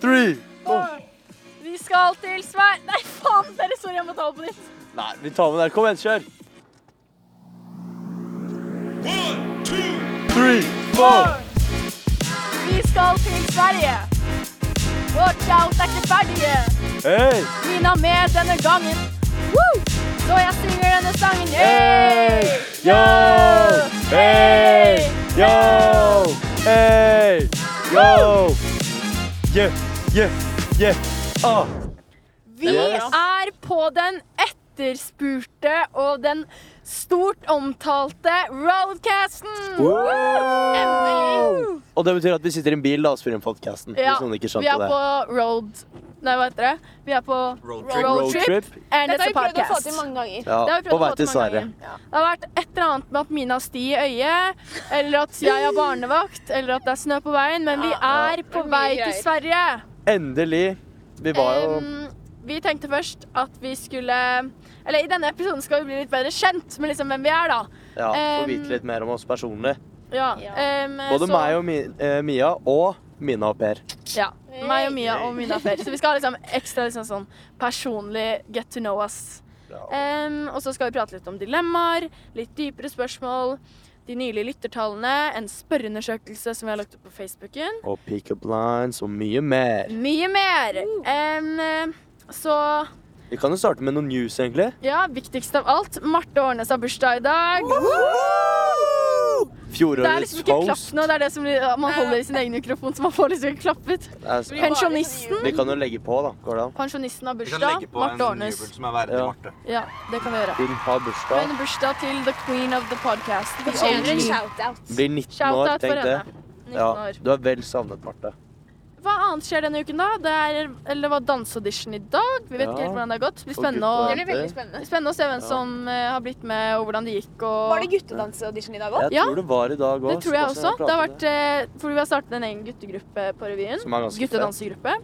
three. four. Vi skal til Sverige Nei, faen! Dere, sorry, jeg må ta opp på nytt. Nei, vi tar med der. Kom igjen, kjør. One, two, Three, four. Vi skal til Sverige. Watch out, er ikke ferdige. Hey. Mina med denne gangen. Woo! Så jeg synger denne sangen. Hey! Yo! Hey! Yo! Hey! Yeah, yeah. Ah. Vi er på den etterspurte og den stort omtalte roadcasten. Wow. Og det betyr at vi sitter i en bil da og spiller inn podcasten. Ja, Hvis ikke vi er på road Nei, hva heter det? Vi er på Road. Road trip. and Dette har vi prøvd å få til mange ganger. Ja, Det har vi prøvd å få til til mange ganger. Det har vært et eller annet med at Mina har sti i øyet, eller at jeg har barnevakt, eller at det er snø på veien, men vi er på vei til. Sverige. Endelig. Vi var jo um, vi tenkte først at vi skulle Eller i denne episoden skal vi bli litt bedre kjent med liksom hvem vi er, da. Ja, få vite litt mer om oss personlig. Ja. Ja. em, Både så- meg og Mi uh, Mia og Mina og Per. Ja. Meg og Mia og Mina Fer. Så vi skal ha liksom ekstra liksom sånn personlig get to know us. Og så skal vi prate litt om dilemmaer, litt dypere spørsmål, de nylige lyttertallene, en spørreundersøkelse som vi har lagt opp på Facebooken. Og pick-up lines og mye mer. Mye mer. Um, så Vi kan jo starte med noen news, egentlig. ja, viktigst av alt, Marte Årnes har bursdag i dag. Det er liksom ikke klapp nå, det er det som man holder i sin egen mikrofon, så man får liksom ikke klappet. Pensjonisten. Vi kan jo legge på, da. Går det an? Pensjonisten har bursdag. Marte en Årnes. som er verdig Ja. Marte. Ja, det kan vi gjøre. Hun har bursdag. Men bursdag til the queen of the podcast. Fortjener en shout-out. Blir 19 år, shout år, tenk det. Ja, du er vel savnet, Marte. Hva annet skjer denne uken, da? Det, er, eller det var danseaudition i dag. Vi vet ikke helt hvordan det har gått. Det blir spennende, å, Det blir spennende. spennende å se hvem Ja. som uh, har blitt med, og hvordan det gikk. Og Var det guttedanseaudition i dag òg? Jeg Ja. tror det var i dag òg. det tror jeg også. Det har vært, uh, fordi vi har startet en egen guttegruppe på revyen. Guttedansegruppe.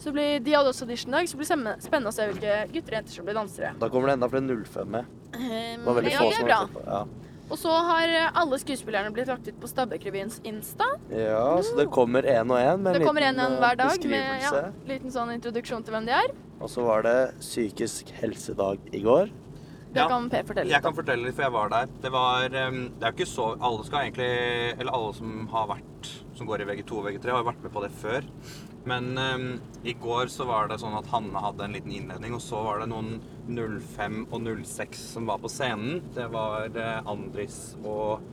Så blir, de hadde også audition i dag, så det blir spennende, spennende å se hvilke gutter og jenter som blir dansere. Da kommer det enda flere 05 med. Um, Det var veldig ja, få det er som på. Ja. Og så har eh, alle skuespillerne blitt lagt ut på Stabæk-revyens Insta. ja, så det kommer én og én med en kommer en liten en eh, hver dag med ja, beskrivelse. liten sånn introduksjon til hvem de er. Og så var det psykisk helsedag i går. Det Ja. kan Per fortelle Jeg kan fortelle litt, for jeg var der. Det var Det er jo ikke så Alle skal egentlig Eller alle som har vært Som går i VG2 og VG3, har jo vært med på det før. Men um, i går så var det sånn at Hanne hadde en liten innledning, og så var det noen 05 og 06 som var på scenen. Det var uh, Andris og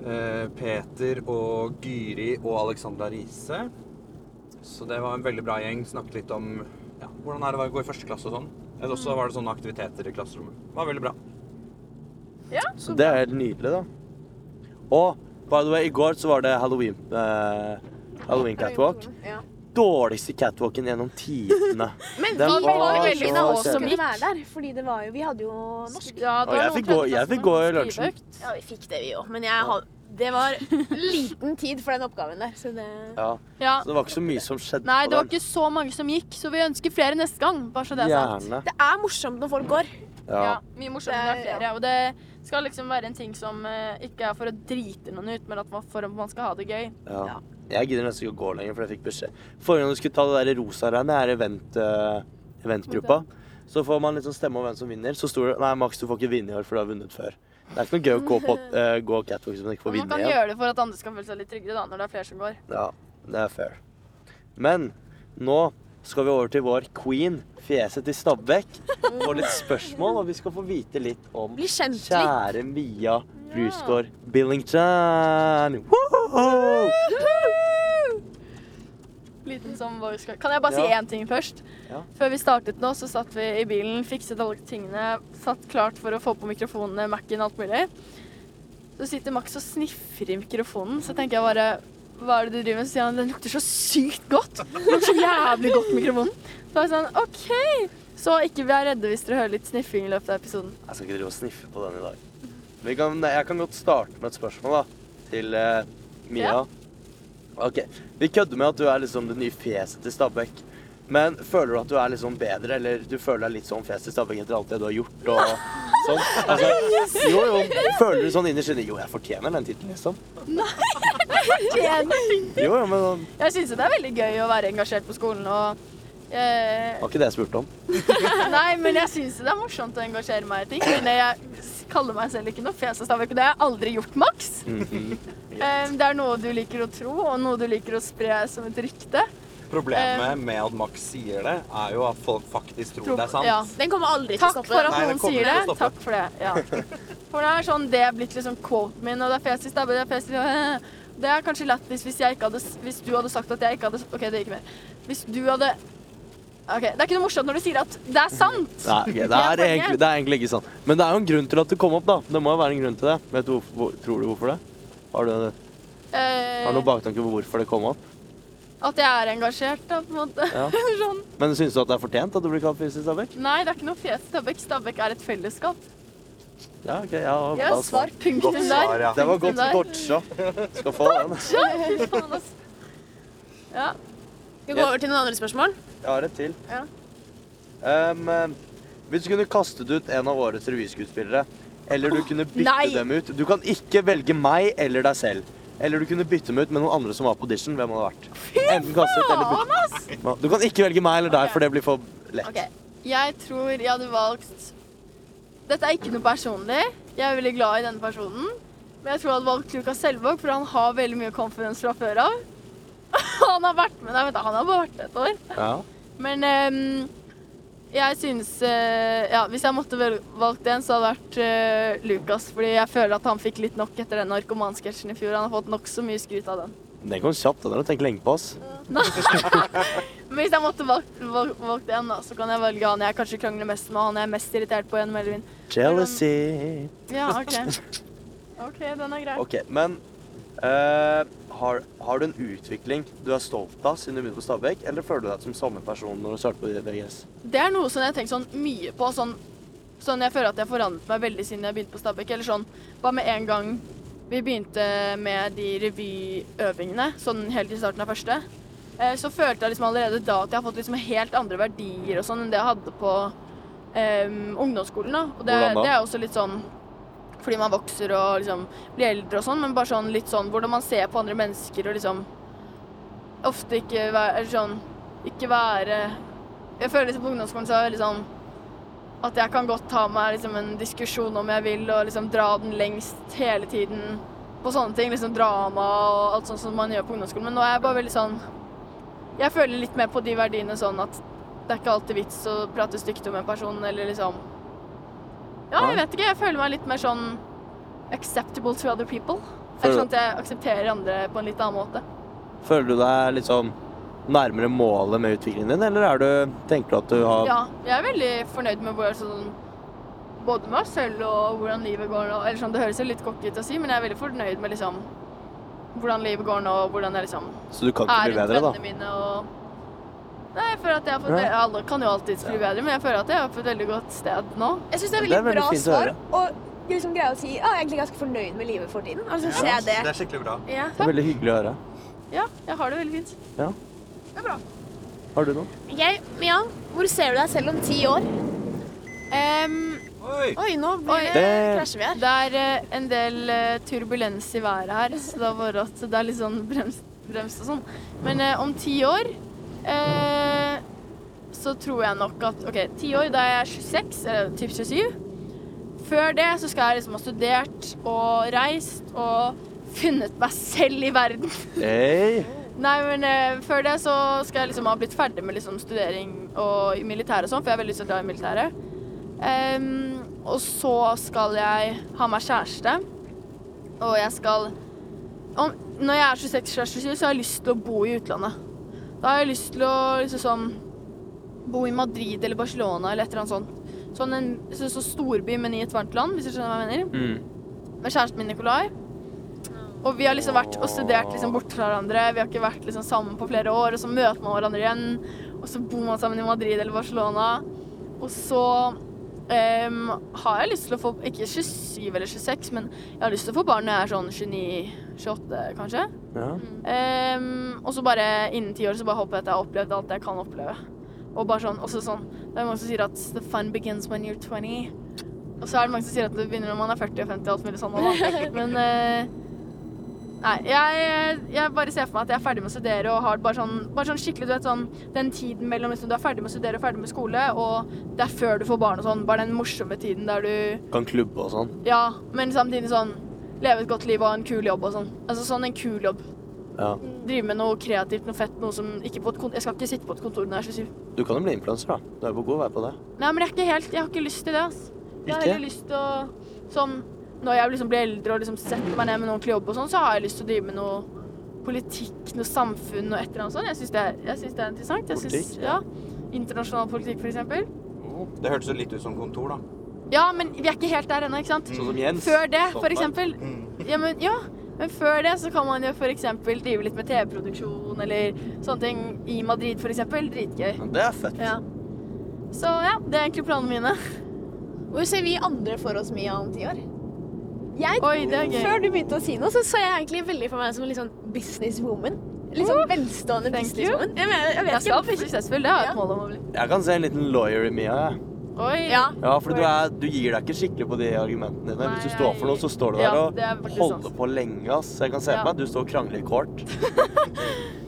uh, Peter og Gyri og Alexandra Riise. Så det var en veldig bra gjeng. Snakket litt om ja, hvordan er det å gå i første klasse og sånn. Eller også var det sånne aktiviteter i klasserommet. Det var veldig bra. Så det er helt nydelig, da. Og by the way, i går så var det halloween. uh, halloween catwalk. Ja. Dårligste catwalken gjennom tidene. Men Den vi var var veldig få som være der. Fordi det var jo Vi hadde jo norsk. Ja, det Og jeg fikk gå- jeg fikk gå i lunsjen. Ja, vi fikk det, vi òg. Men jeg hadde det var liten tid for den oppgaven der. Så det Ja, Ja. Så det var ikke så mye som skjedde Nei, på det var ikke så mange som gikk, så vi ønsker flere neste gang. Bare så det er. Gjerne. Det er morsomt når folk går. Ja. Ja, mye morsomt når det er Det er- flere. Og det skal liksom være en ting som eh, ikke er for å drite noen ut, men at man, for at man skal ha det gøy. Ja. Ja. Jeg gidder nesten ikke å gå lenger, for jeg fikk beskjed. Forrige gang du skulle ta det der rosa-regnet, er event, uh, eventgruppa. Så får man liksom stemme om hvem som vinner. Så står det Nei, Max, du får ikke vinne i år, for du har vunnet før. Det er ikke noe gøy å gå, på, uh, gå catwalk hvis man ikke får Og man kan igjen. gjøre det for at andre skal føle seg litt tryggere da, når det er flere som går. Ja, det er fair. Men nå skal vi over til vår queen, fjeset til Stabæk. får litt spørsmål, og vi skal få vite litt om Bli kjent litt. kjære Mia Brusgaard Billington. Liten som vår skal... Kan jeg bare si Ja. én ting først? Ja. Før vi startet nå, så satt vi i bilen, fikset alle tingene, satt klart for å få på mikrofonene, Mac-en, alt mulig. Så sitter Max og sniffer i mikrofonen, så tenker jeg bare hva er det du driver med? Så sier han den lukter så sykt godt. Den lukter så jævlig godt, mikrofonen. Så var jeg sånn OK. Så ikke vær redde hvis dere hører litt sniffing i løpet av episoden. Jeg skal ikke drive og sniffe på den i dag. Kan, jeg kan godt starte med et spørsmål da, til uh, Mia. Ja. Ok, Vi kødder med at du er liksom det nye fjeset til Stabæk. Men føler du at du er liksom bedre, eller du føler deg litt sånn fjes til Stabæk etter alt det du har gjort? og sånn? Altså, jo, jo. Føler du sånn innerst inne Jo, jeg fortjener den tittelen, liksom? Jo, jo, men sånn, Jeg syns det er veldig gøy å være engasjert på skolen og eh, var ikke det jeg spurte om. Nei, men jeg syns det er morsomt å engasjere meg i ting. Men jeg kaller meg selv ikke noe fjes og stavvek, og det har jeg aldri gjort, Max. Mhm. Eh, det er noe du liker å tro, og noe du liker å spre som et rykte. Problemet med at Max sier det, er jo at folk faktisk tror det er sant. Ja. Den kommer aldri til å Takk stoppe. for at Nei, noen kommer sier til det. å stoppe. Takk for det. Ja. For det er sånn det er blitt liksom quoten min, og det er fesis det er fesis Det er kanskje lættis hvis jeg ikke hadde Hvis du hadde sagt at jeg ikke hadde OK, det gikk mer. Hvis du hadde OK, det er ikke noe morsomt når du sier at det er sant. Nei, ok, det, er egentlig, det er egentlig ikke sant. Men det er jo en grunn til at det kom opp, da. Det må jo være en grunn til det. Vet du hvorfor, hvor, tror du hvorfor det? Har du, Eh, har du noen baktanke på hvorfor det kom opp? At jeg er engasjert, da, på en måte. Ja. sånn. Men syns du at det er fortjent at du blir kalt fjes i Stabæk? Nei, det er ikke noe fjes i Stabæk. Stabekk er et fellesskap. Ja, ok. Ja, ja bra svar. svar. Punktum der. svar, ja. Det var godt Der. Skal få den. Ja, fy faen, ass. Ja. Vi går over til noen andre spørsmål. Jeg har et til. Ja. Um, hvis du kunne kastet ut en av årets revyskuespillere, eller du kunne bytte nei. dem ut Du kan ikke velge meg eller deg selv. Eller du kunne bytte dem ut med noen andre som var på audition. Hvem hadde vært? Enten kastet eller bytte. Ja, Du kan ikke velge meg eller deg, for det blir for lett. OK. Jeg tror jeg hadde valgt Dette er ikke noe personlig. Jeg er veldig glad i denne personen. Men jeg tror jeg hadde valgt Lukas Selvåg, for han har veldig mye confidence fra før av. han har vært med deg. vent da, han har bare vært et år. Ja. Men ehm, jeg synes eh, Ja, hvis jeg måtte valgt en, så hadde det vært eh, Lukas. Fordi jeg føler at han fikk litt nok etter den narkomansketsjen i fjor. Han har fått nokså mye skryt av den. Den kom kjapt. Den har du tenkt lenge på. ass. Men hvis jeg måtte valgt, valgt, valgt en, da, så kan jeg velge han jeg kanskje krangler mest med, han jeg er mest irritert på gjennom hele. Jealousy. Ja, OK. OK, den er grei. OK, men eh, har, har du en utvikling du er stolt av siden du begynte på Stabekk, eller føler du deg som samme person når du startet på VGS? Det er noe som jeg har tenkt sånn mye på. Sånn, sånn jeg føler at jeg har forandret meg veldig siden jeg begynte på Stabekk. Eller sånn bare med en gang vi begynte med de revyøvingene, sånn helt i starten av første, eh, så følte jeg liksom allerede da at jeg har fått liksom helt andre verdier og sånn enn det jeg hadde på eh, ungdomsskolen. da. Og det, det er også litt sånn fordi man vokser og liksom blir eldre og sånn, men bare sånn litt sånn hvordan man ser på andre mennesker og liksom ofte ikke være sånn Ikke være Jeg føler liksom på ungdomsskolen så er det veldig sånn at jeg kan godt ta meg liksom en diskusjon om jeg vil, og liksom dra den lengst hele tiden på sånne ting. Liksom drama og alt sånt som man gjør på ungdomsskolen. Men nå er jeg bare veldig sånn Jeg føler litt mer på de verdiene sånn at det er ikke alltid vits å prate stygt om en person, eller liksom Ja, jeg vet ikke. Jeg føler meg litt mer sånn acceptable to other people. Føler- sånn at jeg aksepterer andre på en litt annen måte. Føler du deg liksom nærmere målet med utviklingen din, eller er du, tenker du at du har Ja, jeg er veldig fornøyd med hvor sånn både med oss selv og hvordan livet går nå. Eller sånn, det høres jo litt cocky ut å si, men jeg er veldig fornøyd med liksom hvordan livet går nå, og hvordan jeg liksom Så du kan ikke bli bedre, da? mine og Nei, jeg føler at jeg har fått. Alle kan jo alltids bli bedre, men jeg føler at jeg er på et veldig godt sted nå. Jeg syns det er Det veldig, er veldig bra fint å svar. høre. Og liksom greie å si ja, jeg er egentlig ganske fornøyd med livet for tiden. Altså, så er Det det. er skikkelig bra. Ja. Det er veldig hyggelig å høre. Ja, jeg har det veldig fint. Ja. Det er bra. Har du noe? Jeg, Mia, hvor ser du deg selv om ti år? Um, Oi! Oi, nå blir det, Det- krasjer vi her. det er uh, en del uh, turbulens i været her, så det er vært at det er litt sånn brems, brems og sånn. Men uh, om ti år eh, så tror jeg nok at OK, ti år, da er jeg 26, eller typ 27. Før det så skal jeg liksom ha studert og reist og funnet meg selv i verden. Hey. Nei, men eh, før det så skal jeg liksom ha blitt ferdig med liksom studering og militæret og sånn, for jeg har veldig lyst til å dra i militæret. Um, og så skal jeg ha meg kjæreste, og jeg skal om, Når jeg er 26-27, så har jeg lyst til å bo i utlandet. Da har jeg lyst til å liksom sånn bo i Madrid eller Barcelona eller et eller annet sånt. Sånn en så, så storby, men i et varmt land, hvis du skjønner hva jeg mener Mm. med kjæresten min Nikolai. Og vi har liksom vært og studert liksom bort fra hverandre. Vi har ikke vært liksom sammen på flere år, og så møter man hverandre igjen. Og så bor man sammen i Madrid eller Barcelona. Og så um, har jeg lyst til å få Ikke 27 eller 26, men jeg har lyst til å få barn når jeg er sånn 29-28, kanskje. Ja. Um, og så bare innen ti år så bare håper jeg at jeg har opplevd alt jeg kan oppleve. Og bare sånn, også sånn Det er mange som sier at the fun begins when you're 20. Og så er det mange som sier at det begynner når man er 40 og 50 og alt mulig sånn. og. Men uh, Nei, jeg, jeg bare ser for meg at jeg er ferdig med å studere og har bare sånn, bare sånn skikkelig du vet, sånn, Den tiden mellom liksom, du er ferdig med å studere og ferdig med skole, og det er før du får barn og sånn. Bare den morsomme tiden der du Kan klubbe og sånn. Ja, men samtidig sånn Leve et godt liv og ha en kul jobb og sånn. Altså sånn en kul jobb. Ja. Drive med noe kreativt, noe fett, noe som ikke på et kontor Jeg skal ikke sitte på et kontor når jeg er 27. Du kan jo bli influenser, da. Du er på god vei på det. Nei, men jeg er ikke helt Jeg har ikke lyst til det, ass. Jeg har heller lyst til å Sånn når jeg liksom blir eldre og liksom setter meg ned med en ordentlig jobb og sånn, så har jeg lyst til å drive med noe politikk, noe samfunn og et eller annet sånt. Jeg syns det, det er interessant. Jeg synes, Politikk, ja. Internasjonal politikk, for eksempel. Det hørtes jo litt ut som kontor, da. Ja, men vi er ikke helt der ennå, ikke sant? Sånn som Jens. Før det, for eksempel. Mm. Ja, men, ja. Men før det så kan man jo eksempel drive litt med TV-produksjon eller sånne ting i Madrid, eksempel. Dritgøy. Ja, Det er fett. Ja. Så ja, det er egentlig planene mine. Hvor ser vi andre for oss Mia om ti år? Jeg, Oi, det er gøy. Før du begynte å si noe, så så jeg egentlig veldig for meg som en litt sånn businesswoman. Litt sånn velstående businesswoman. Jeg, mener, jeg vet Jeg skal bli suksessfull, det har jeg Ja. et mål om å bli. Jeg kan se en liten lawyer i Mia. jeg. Oi. Ja. Ja, for du, er, du gir deg ikke skikkelig på de argumentene dine. Nei, Hvis du står for noe, så står du ja, der det er og holder sant. på lenge. ass. Jeg kan se Ja. på meg du står og krangler i kort.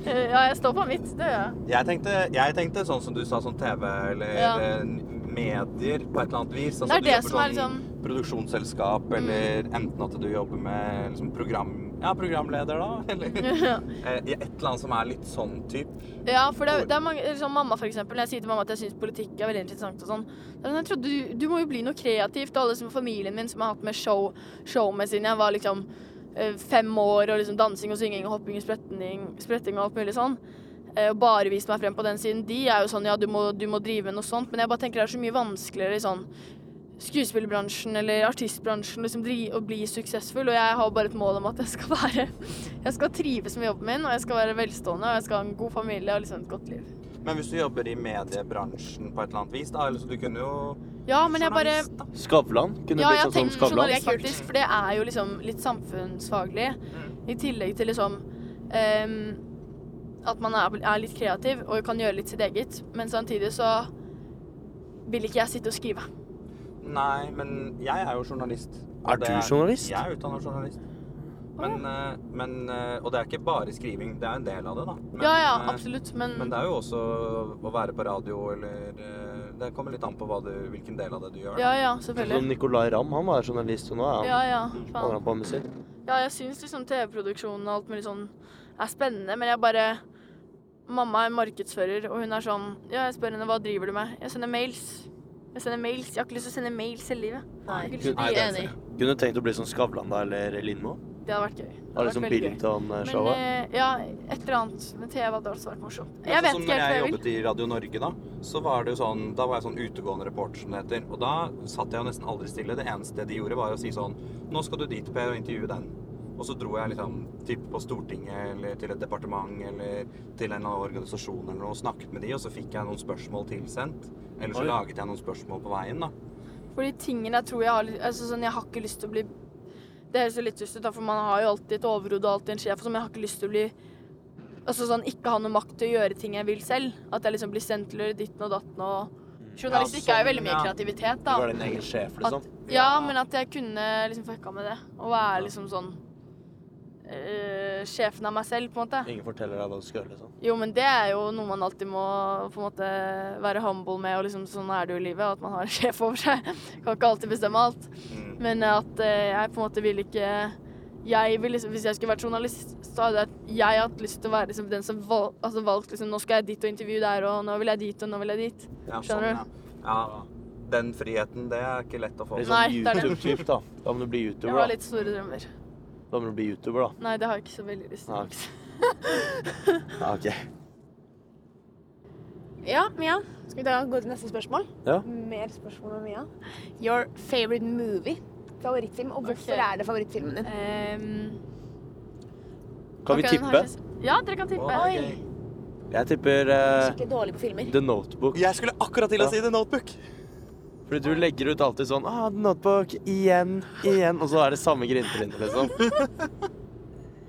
Ja, jeg står på mitt. Det gjør jeg. Jeg tenkte, jeg tenkte sånn som du sa, sånn TV eller Ja. eh, medier på et eller annet vis. Altså, Det er du det jobber som er sånn liksom- Produksjonsselskap, Mm. eller enten at du jobber med liksom, program... Ja, programleder, da. Eller Ja. eh, et eller annet som er litt sånn type. Ja, for det, det er mange, liksom mamma for eksempel, når jeg sier til mamma at jeg syns politikk er veldig interessant og sånn, sånn, jeg trodde du, du må jo bli noe kreativt, og alle som familien min som har hatt med show, med siden jeg var liksom eh, fem år, og liksom dansing og synging og hopping og spretting, spretting og alt mulig sånn, eh, og bare vist meg frem på den siden, de er jo sånn, ja, du må, du må drive med noe sånt, men jeg bare tenker det er så mye vanskeligere i sånn skuespillerbransjen eller artistbransjen liksom og bli suksessfull, og jeg har bare et mål om at jeg skal være Jeg skal trives med jobben min, og jeg skal være velstående, og jeg skal ha en god familie og liksom et godt liv. Men hvis du jobber i mediebransjen på et eller annet vis, da, eller så du kunne jo Ja, men jeg bare Skavlan? Kunne Ja, blitt sånn som Skavlan? Ja, jeg tenker faktisk, for det er jo liksom litt samfunnsfaglig. I tillegg til liksom um, at man er, er litt kreativ og kan gjøre litt sitt eget, men samtidig så vil ikke jeg sitte og skrive. Nei, men jeg er jo journalist. Er du er, journalist? Jeg er utdannet journalist. Men, eh, men, eh, og det er ikke bare skriving, det er en del av det, da. Men, ja, ja, eh, absolutt, men, Men det er jo også å være på radio eller Det kommer litt an på hva du, hvilken del av det du gjør. Ja, Ja, selvfølgelig. Som. Nicolay Ramm, han var journalist, og nå er han, Ja, ja. Faen. han på musikk. Ja, jeg syns liksom TV-produksjonen og alt mulig sånn er spennende, men jeg bare Mamma er markedsfører, og hun er sånn Ja, jeg spør henne hva driver du med? Jeg sender mails. Jeg sender mails. Jeg har ikke lyst til å sende mails hele livet. Jeg har ikke lyst til å Nei, det er Enig. Kunne du tenkt å bli sånn Skavlan da, eller Lindmo? Det hadde vært gøy. Det Har hadde liksom vært veldig gøy. Men Billington-showet? eh, ja, et eller annet med TV hadde også vært morsomt. Jeg sånn vet som ikke når helt hva jeg jeg vil. jobbet i Radio Norge, da, så var det jo sånn Da var jeg sånn utegående reporter, som det heter. Og da satt jeg jo nesten aldri stille. Det eneste de gjorde, var å si sånn Nå skal du dit, Per, og intervjue den. Og så dro jeg liksom typ på Stortinget eller til et departement eller til en eller annen organisasjon eller noe og snakket med de, og så fikk jeg noen spørsmål tilsendt. Eller så Oi. laget jeg noen spørsmål på veien, da. Fordi tingene jeg tror jeg har altså sånn, Jeg har ikke lyst til å bli Det høres jo litt dust ut, for man har jo alltid et overhode og alltid en sjef, sånn, men jeg har ikke lyst til å bli Altså sånn ikke ha noe makt til å gjøre ting jeg vil selv. At jeg liksom blir sendt til å gjøre ditten og datten og Journalistikk Ja, er jo sånn, veldig mye ja. kreativitet, Du da. var din egen sjef, At, liksom? ja, men at jeg kunne liksom fucka med det. Og være liksom sånn eh, Sjefen av meg selv, på en måte. Ingen forteller deg hva du skal gjøre, liksom? Jo, men det er jo noe man alltid må på en måte være humble med, og liksom sånn er det jo i livet, at man har en sjef over seg. Kan ikke alltid bestemme alt. Mm. Men at eh, jeg på en måte vil ikke jeg vil liksom, Hvis jeg skulle vært journalist, så hadde jeg, hatt lyst til å være liksom den som valg, altså valgte liksom, Nå skal jeg dit og intervjue der, og nå vil jeg dit, og nå vil jeg dit. Ja, Skjønner sånn, ja. ja. Den friheten, det er ikke lett å få. Litt sånn. YouTube-typ, da. Da må du bli YouTuber. Jeg har litt store drømmer. Da med å bli YouTuber, da. Nei, det har jeg ikke så veldig lyst til. Ah. Ja, ok. Ja, Mia. Skal vi da gå til neste spørsmål? Ja. Mer spørsmål om Mia. Your favorite movie? Favorittfilm. Og hvorfor okay. er det favorittfilmen din? Um, Kan vi tippe? Ja, dere kan tippe. Å, okay. Jeg tipper uh, Skikkelig dårlig på filmer. The Notebook. Jeg skulle akkurat til å Ja. si The Notebook. Fordi du legger ut alltid sånn ah, Notebook, igjen, igjen. Og så er det samme grinetrynet, liksom.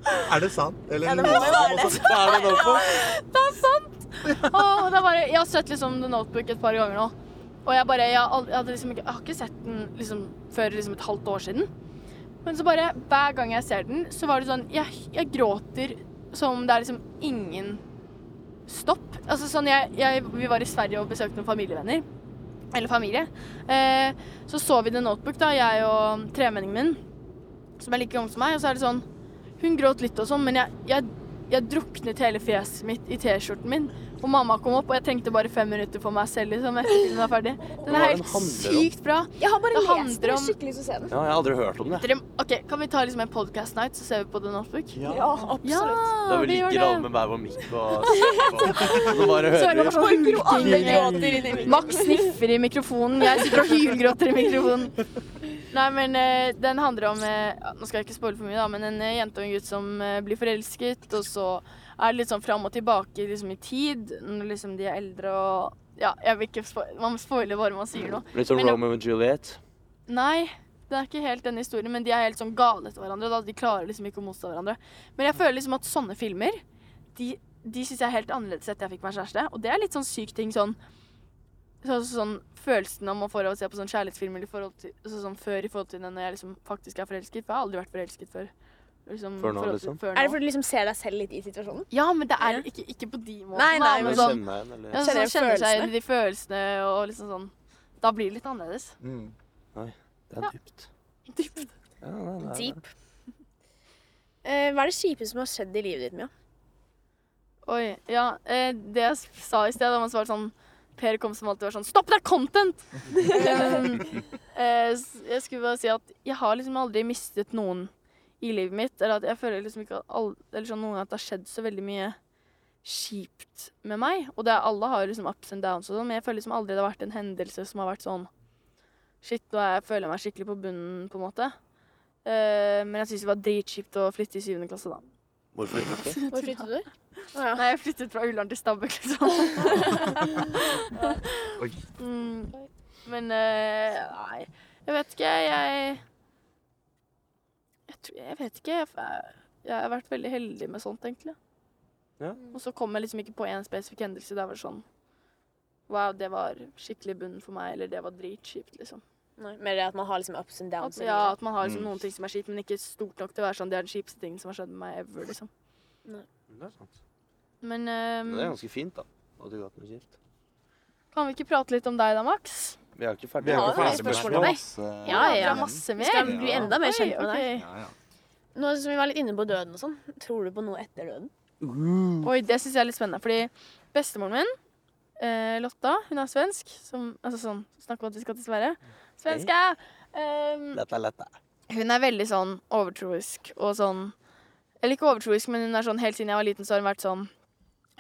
Er det sant? Eller Ja, det må være det. er det Notebook. Det er sant! Og det er bare, jeg har sett liksom The Notebook et par ganger nå. Og jeg bare, jeg, har jeg, hadde liksom ikke, jeg har ikke sett den liksom, før liksom et halvt år siden. Men så bare hver gang jeg ser den, så var det sånn Jeg, jeg gråter som om det er liksom ingen stopp. Altså sånn jeg, jeg Vi var i Sverige og besøkte noen familievenner. Eller familie. Eh, så så vi The Notebook, da, jeg og tremenningen min, som er like gammel som meg. Og så er det sånn Hun gråt litt og sånn, men jeg, jeg, jeg druknet hele fjeset mitt i T-skjorten min. Og mamma kom opp, og jeg trengte bare fem minutter for meg selv liksom, etter filmen var ferdig. Den er helt sykt bra. Jeg har bare lest den. om- Skikkelig så den. Ja, jeg har aldri hørt om det. Ok, Kan vi ta liksom en podcast night, så ser vi på The Notebook? Ja, Ja, absolutt. Da vi ligger alle med hver vår mikk og så bare er hører vi. Max sniffer i mikrofonen, jeg sitter og hylgråter i mikrofonen. Nei, men eh, den handler om eh, Nå skal jeg ikke spoile for mye, da, men en eh, jente og en gutt som blir forelsket, og så er litt sånn fram og tilbake liksom i tid, når liksom de er eldre og Ja, jeg vil ikke spoile Man spoiler bare man sier noe. Litt sånn Romeo og Juliet. Nei, det er ikke helt den historien, men de er helt sånn gale etter hverandre. Da. De klarer liksom ikke å motstå hverandre. Men jeg føler liksom at sånne filmer, de, de syns jeg er helt annerledes etter jeg fikk meg kjæreste. Og det er litt sånn syk ting sånn så, sånn følelsen om å få å se på sånn kjærlighetsfilmer i forhold til, så, sånn før i forhold til den når jeg liksom faktisk er forelsket. For jeg har aldri vært forelsket før. Liksom, Før nå, liksom? Før Er det fordi du liksom ser deg selv litt i situasjonen? Ja, men det er ikke, ikke på de måtene. Nei, nei, men sånn, kjenner igjen, eller ja, Kjenner sånn kjenner seg følelsene. i de følelsene og liksom sånn Da blir det litt annerledes. Mm. Det er dypt. Dypt. Ja, nei, nei, nei. Deep. Eh, hva er det kjipeste som har skjedd i livet ditt, Mia? Oi, ja. uh, det jeg sa i sted, da man svarte sånn Per kom som alltid var sånn Stopp, det er content! um, uh, jeg skulle bare si at jeg har liksom aldri mistet noen i livet mitt. Eller at jeg føler liksom ikke at, all, eller sånn noen gang at det har skjedd så veldig mye kjipt med meg. Og det er, alle har liksom ups and downs og sånn, men jeg føler liksom aldri det har vært en hendelse som har vært sånn Shit, nå jeg, føler jeg meg skikkelig på bunnen, på en måte. Uh, men jeg syns det var dritkjipt å flytte i syvende klasse, da. Hvorfor ikke? Hvor flyttet du? Oh, ja. Nei, jeg flyttet fra Ullern til Stabekk, liksom. Oi. mm, men uh, nei, jeg vet ikke. Jeg jeg, vet ikke. Jeg, jeg har vært veldig heldig med sånt, egentlig. Ja. Og så kom jeg liksom ikke på én spesifikk hendelse Det var sånn Wow, det var skikkelig bunnen for meg, eller det var dritkjipt, liksom. Nei, mer det at man har liksom ups and downs. At, ja, at man har liksom Mm. noen ting som er kjipt, men ikke stort nok til å være sånn Det er den kjipeste tingen som har skjedd med meg ever, liksom. Det er sant. Men, Men det er eh, ganske fint, da. At du har hatt noe kjipt. kan vi ikke prate litt om deg da, Max? Vi er jo ikke Vi ferdige. jo det er spørsmål spørsmål. til deg. masse- Ja, ja, masse mer. Skal bli enda mer kjent med deg. Ja, ja. Nå som vi var litt inne på døden og sånn, tror du på noe etter døden? Oi, det syns jeg er litt spennende, fordi bestemoren min, eh, Lotta, hun er svensk. Som, altså sånn, Snakk om at vi skal til Sverige. Svenska! Um, Lett er lett, da. hun er veldig sånn overtroisk og sånn Eller ikke overtroisk, men hun er sånn helt siden jeg var liten, så har hun vært sånn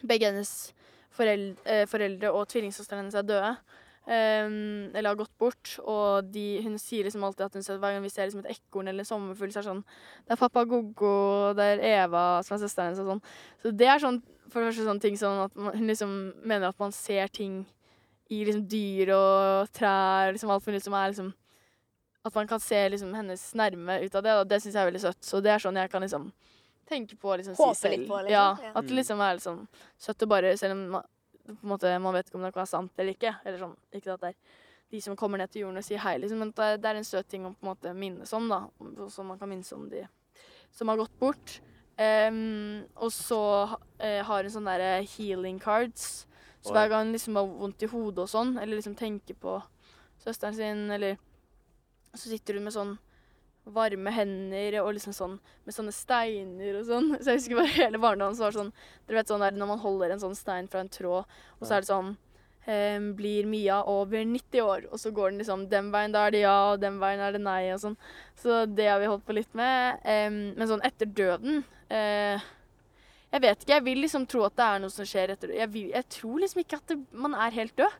Begge hennes foreldre, eh, foreldre og tvillingsøsteren hennes er døde. Um, eller har gått bort. Og de, hun sier liksom alltid at hun ser, hver gang vi ser liksom et ekorn eller en sommerfugl, så er det sånn Det er pappa Goggo, det er Eva som er søsteren hennes og sånn. Så det er sånn for det første sånn ting sånn at man, hun liksom mener at man ser ting i liksom dyr og trær, liksom alt mulig som er liksom At man kan se liksom hennes nærme ut av det, og det syns jeg er veldig søtt. Så det er sånn jeg kan liksom tenke på og liksom Håpe si selv. litt på, liksom. Ja, at det liksom er liksom søtt å bare Selv om man, på en måte, man vet ikke om det kan være sant eller ikke. Eller sånn, ikke at det er de som kommer ned til jorden og sier hei, liksom. Men det er, det er en søt ting å på en måte minnes om, da. Så man kan minnes om de som har gått bort. Um, og så uh, har hun sånne der healing cards. Så hver gang hun liksom har vondt i hodet og sånn, eller liksom tenker på søsteren sin, eller Så sitter hun med sånn varme hender og liksom sånn med sånne steiner og sånn. Så jeg husker bare hele barndommen så var det sånn Dere vet sånn der når man holder en sånn stein fra en tråd, og så er det sånn em, blir Mia over 90 år, og så går den liksom den veien, da er det ja, og den veien er det nei, og sånn. Så det har vi holdt på litt med. Em, men sånn etter døden eh, Jeg vet ikke, jeg vil liksom tro at det er noe som skjer etter Jeg, vil, jeg tror liksom ikke at det, man er helt død.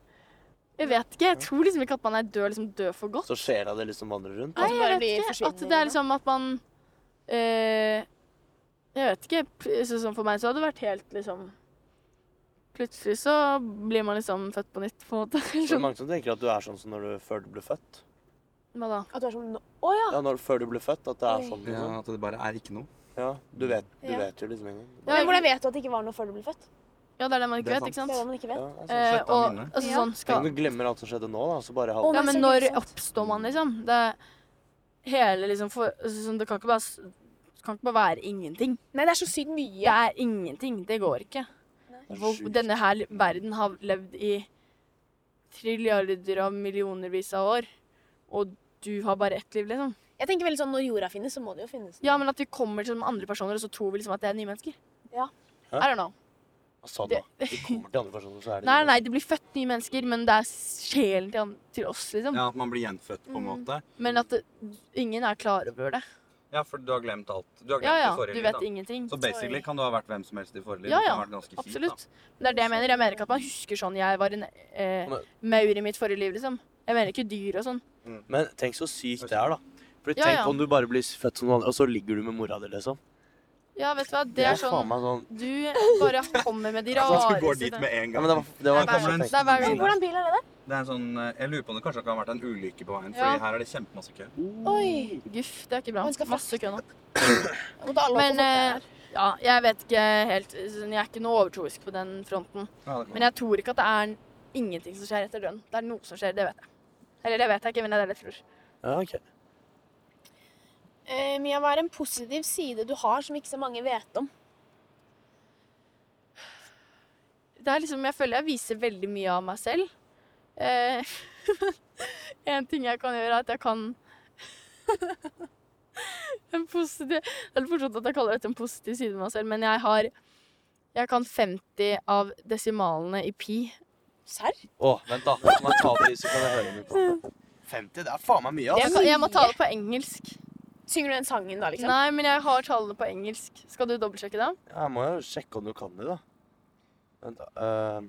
Jeg vet ikke, jeg tror liksom ikke at man er død, liksom død for godt. Så sjela di liksom vandrer rundt. Nei, jeg vet ikke. At det er liksom at man øh, Jeg vet ikke. Sånn for meg så hadde det vært helt liksom Plutselig så blir man liksom født på nytt, på en måte. Det er mange som tenker at du er sånn som når du, før du ble født. Hva da? At du er sånn Å ja! Ja, når, Før du ble født, at det er sånn. Ja, Liksom. at det bare er ikke noe. Ja, du vet, du Ja. vet jo liksom en gang. Ja, Men hvordan vet du at det ikke var noe før du ble født? Ja, det er det man ikke Det er vet, ikke Det er sant? det man ikke vet. det. Eh, og altså, Ja. sånn Tenk om du glemmer alt som skjedde nå, da, så bare halv... Ja, men når ikke sant. oppstår man, liksom? Det, hele liksom for, altså, sånn, Det kan ikke bare s- det kan ikke bare være ingenting. Nei, det er så sykt mye. Det er ingenting. Det går ikke. For denne her li- verden har levd i trilliarder av millionervis av år, og du har bare ett liv, liksom. Jeg tenker veldig sånn, Når jorda finnes, så må det jo finnes. Ja, men at vi kommer til som andre personer, og så tror vi liksom at det er nye mennesker. Ja. Hæ? I don't know. Sa da? De kommer til andre personer, så er det Nei, nei, det blir født nye mennesker, men det er sjelen til, an- til oss, liksom. Ja, at man blir gjenfødt på en Mm. måte. Men at det, ingen er klar over det. Ja, for du har glemt alt. Du har glemt Ja, ja, det forrige du liv, vet da. ingenting. Så basically kan du ha vært hvem som helst i forrige liv. Ja, ja, ganske kjipt, Absolutt. Men det er det jeg mener. Jeg mener ikke at man husker sånn jeg var en eh, Men- maur i mitt forrige liv, liksom. Jeg mener ikke dyr og sånn. Men tenk så sykt det er, da. For Ja, tenk ja. om du bare blir født som noen andre, og så ligger du med mora di, liksom. Ja, vet du hva, det er sånn meg sånn Du bare kommer med de rareste du går dit med en Ja, gang. men det var, det var Det er en det er. Hvordan bil er det? Det er en sånn, eh, jeg lurer på om det kanskje kan ha vært en ulykke på veien, Ja. fordi her er det kjempemasse kø. Oi! Guff, det er ikke bra. Han skal Masse kø nå. Jeg Men eh, ja, jeg vet ikke helt Jeg er ikke noe overtroisk på den fronten. Ja, Men jeg tror ikke at det er ingenting som skjer etter døden. Det er noe som skjer, det vet jeg. Eller det vet jeg ikke, men det er det jeg tror. Ja, ok. Eh, Mia, hva er en positiv side du har som ikke så mange vet om? Det er liksom, Jeg føler jeg viser veldig mye av meg selv. Eh, en ting jeg kan gjøre, er at jeg kan En positiv Det er fortsatt at jeg kaller dette en positiv side med meg selv, men jeg har Jeg kan 50 av desimalene i pi. Serr? Å, vent, da. Man tar på de, så kan jeg høre mye på 50, det er faen meg mye, Jeg, kan, jeg må ta det på engelsk. Synger du den sangen da, liksom? Nei, men jeg har tallene på engelsk. Skal du dobbeltsjekke det? Jeg må jo sjekke om du kan det, da. Vent, da. Uh,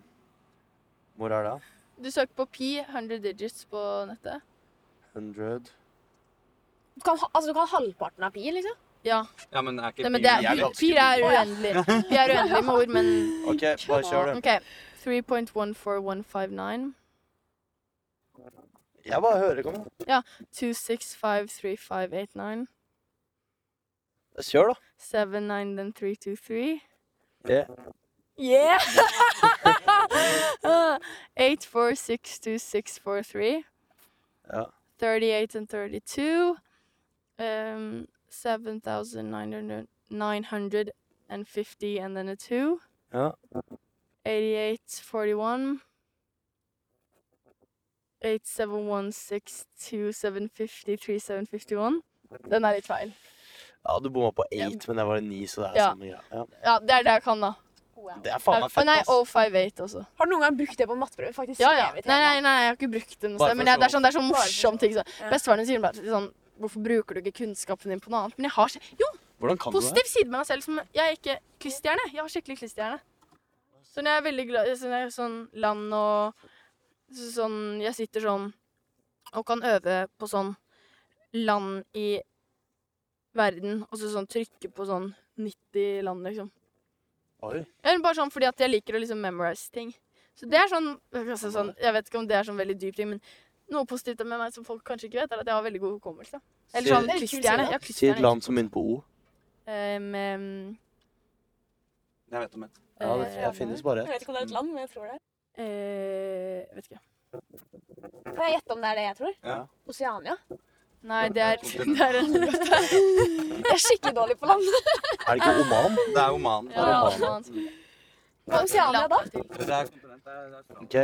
hvor er det? Du søker på pi, 100 digits på nettet. 100 Du kan, ha- altså, du kan halvparten av pi, liksom? Ja. Ja, men er ikke Nei, men pi det er, jævlig pi, pi er uendelig. Pi er uendelig med ord, men OK, bare kjør, du. OK. 3.14159. Jeg bare hører, kom igjen. 2653589. Kjør, da. 79 then 323. Yeah. Yeah! 8462643. Ja. 38 and 32. Um, 7,950 and then a 2. Ja. 88, 41. 87162750, 3751. Den er litt feil. ja, du bomma på 8, men jeg var 9, så det er Ja. samme greia. Ja. Ja, det er det jeg kan, da. Det er faen meg fett, nei, ass. 058 også. Har du noen gang brukt det på matteprøve? Faktisk Ja, ja. Nei, nei, nei, jeg har ikke brukt det noe sted. Men det er sånn, det er sånn morsom ting. Sånn. Ja. Bestefaren min sier bare sånn Hvorfor bruker du ikke kunnskapen din på noe annet? Men jeg har jo, Hvordan kan du det? positiv side med meg selv som Jeg er ikke kyststjerne. Jeg har skikkelig kyststjerne. Så når jeg er veldig glad i sånn, sånn land og så, sånn Jeg sitter sånn og kan øve på sånn land i verden, og så sånn trykke på sånn 90 land, liksom. Oi. Eller bare sånn fordi at jeg liker å liksom memorize ting. Så det er sånn, altså sånn Jeg vet ikke om det er sånn veldig dyp ting, men noe positivt med meg som folk kanskje ikke vet, er at jeg har veldig god hukommelse. Eller sånn er kyststjerne. si, et land som begynner på O. Um, um, Jeg vet om et. Ja, det, eh, finnes bare Jeg vet ikke om det er et land, men jeg tror det. Eh, vet ikke. Kan jeg gjette om det er det jeg tror? Ja. Oceania. Nei, det er, det er en Jeg er skikkelig dårlig på land. Er det ikke Oman? Det er Oman. ja, Oman. er Oman. Hva er Oceania da? Det er kontinent. Det det. OK.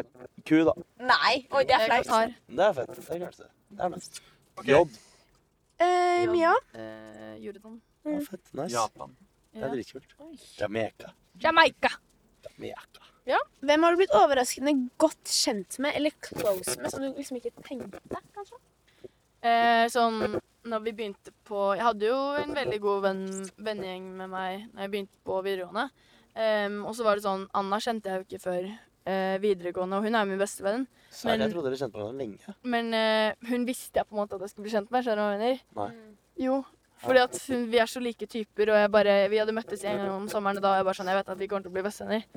Q, da. Nei. Oi, det er flaut. Det er fett. Det er klart det. Det er mest. Okay. J. Eh, Mia? Eh, Jordan. Ja, fett. Nice. Japan. Det er dritkult. Jamaica. Jamaica. Jamaica. Hvem har du blitt overraskende godt kjent med, eller close med, som du liksom ikke tenkte, kanskje? Eh, sånn når vi begynte på Jeg hadde jo en veldig god venn, vennegjeng med meg når jeg begynte på videregående. Um, og så var det sånn Anna kjente jeg jo ikke før uh, videregående, og hun er jo min beste venn. Men- jeg trodde dere kjente hverandre lenge. Men uh, hun visste jeg på en måte at jeg skulle bli kjent med. Skjønner du hva jeg mener? Nei. Jo. Fordi at vi er så like typer, og jeg bare, vi hadde møttes en gang om sommeren, og da var jeg bare sånn Jeg vet at vi kommer til å bli bestevenner.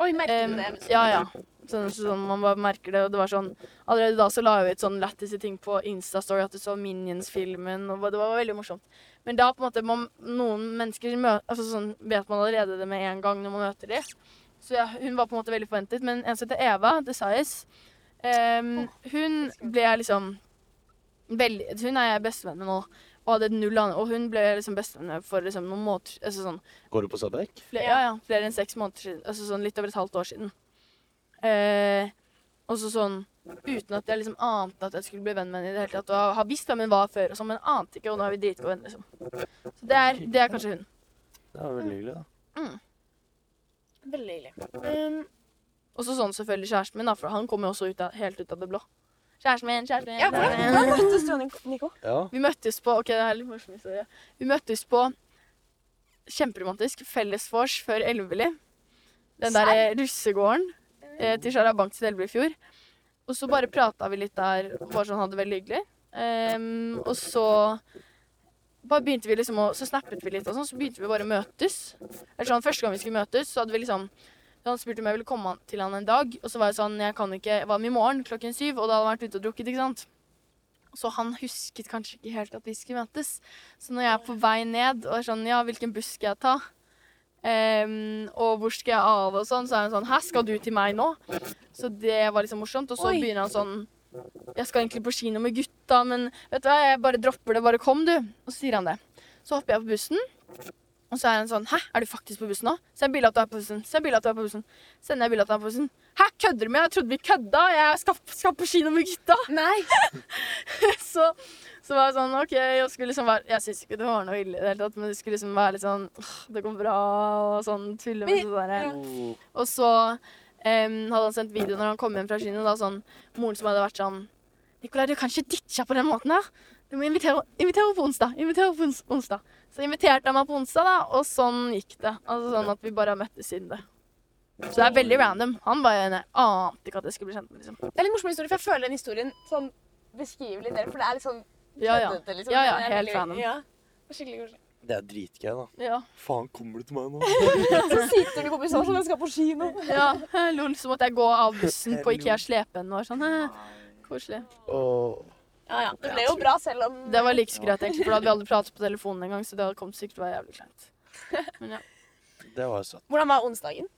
Oi, merker du det? ja, ja. Sånn, sånn, man bare merker det. Og det var sånn Allerede da så la jeg ut sånn lættise ting på Instastory at du så Minions-filmen, og det var veldig morsomt. Men da på en måte man, noen mennesker møter, altså sånn, vet man allerede det med en gang når man møter dem. Så ja, hun var på en måte veldig forventet. Men en som heter Eva Desais, um, hun ble liksom veldig, Hun er jeg bestevenn med nå, og hadde null annet. Og hun ble liksom bestevenn for liksom noen måneder altså sånn, Går du på Sadek? flere, ja, ja, flere enn seks måneder siden. Altså sånn litt over et halvt år siden. Eh, og så sånn uten at jeg liksom ante at jeg skulle bli venn med henne i det hele tatt. Og har visst hvem hun var før, og sånn, men ante ikke, og nå er vi dritgode venner, liksom. Så det er, det er kanskje hun. Det var veldig hyggelig, da. Veldig hyggelig. Um, Og så sånn selvfølgelig kjæresten min, da, for han kom jo også ut av, helt ut av det blå. Kjæresten min, kjæresten min. ja, hvordan hvordan møttes du og Nico-? Ja. Vi møttes på Ok, det er litt morsom historie. Vi møttes på kjemperomantisk fellesvors før Elveli. Den der eh, russegården eh, til Sarabank til Elveli i fjor. Og så bare prata vi litt der og bare sånn hadde det veldig hyggelig. Um, og så bare begynte vi liksom å Så snappet vi litt og sånn, så begynte vi bare å møtes. Eller sånn, Første gang vi skulle møtes, så hadde vi liksom Han spurte om jeg ville komme til han en dag, og så var jeg sånn Jeg kan ikke Jeg var med i morgen klokken syv, og da hadde han vært ute og drukket, ikke sant. Så han husket kanskje ikke helt at vi skulle møtes. Så når jeg er på vei ned og er sånn Ja, hvilken buss skal jeg ta? Um, og hvor skal jeg av? Og sånn, så er han sånn Hæ, skal du til meg nå? Så det var liksom morsomt. Og så Oi. begynner han sånn Jeg skal egentlig på kino med gutta, men vet du hva, jeg bare dropper det. Bare kom, du. Og så sier han det. Så hopper jeg på bussen. Og så er han sånn Hæ, er du faktisk på bussen nå? Send bilde at du er på bussen. Send bilde at du er på bussen. Sender jeg bilde at du er på bussen. Hæ, kødder du med? Jeg trodde vi kødda. Jeg skal, skal på kino med gutta. Nei. så, så var jeg sånn OK, jeg skulle liksom være Jeg syns ikke det var noe ille i det hele tatt, men det skulle liksom være litt sånn «Åh, Det går bra, og sånn tulle med sånn derre. Og så um, hadde han sendt video når han kom hjem fra kino. Da sånn Moren som hadde vært sånn Nikolai, du kan ikke ditche på den måten her. Du må invitere, invitere på onsdag. Invitere på ons- onsdag. Så inviterte han meg på onsdag, da, og sånn gikk det. Altså sånn at vi bare har møttes siden det. Så det er veldig random. Han bare jeg ante ikke at jeg skulle bli kjent med, liksom. Det er litt morsom historie, for jeg føler den historien sånn beskriver litt dere, for det er litt sånn Ja, ja. køddete, liksom. Ja, ja, helt veldig- random. Ja. Det er Skikkelig koselig. Det er dritgøy, da. Ja. Faen, kommer du til meg nå? Så sitter du på bussen sånn, jeg skal på kino. ja. Lol, så måtte jeg gå av bussen på Ikea slepen og sånn. Koselig. Åh. Ja, ja. Det ble jo bra selv om Det var like så greit, egentlig, for da hadde vi aldri pratet på telefonen engang, så det hadde kommet sikkert til å være jævlig kleint. Men ja. Det var jo søtt. Hvordan var onsdagen?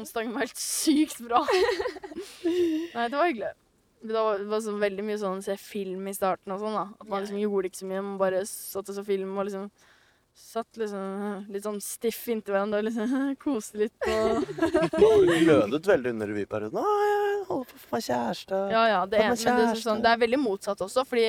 Onsdagen var helt sykt bra. Nei, det var hyggelig. Det var, det var så veldig mye sånn se film i starten og sånn, da. At man liksom gjorde ikke så mye, man bare satt og så film og liksom Satt liksom litt sånn stiff inntil hverandre og liksom koste litt på Du glødet veldig under revyperioden. Å, jeg holder på å få meg kjæreste. Ja, ja. Det, en, men det, er sånn, det er veldig motsatt også, fordi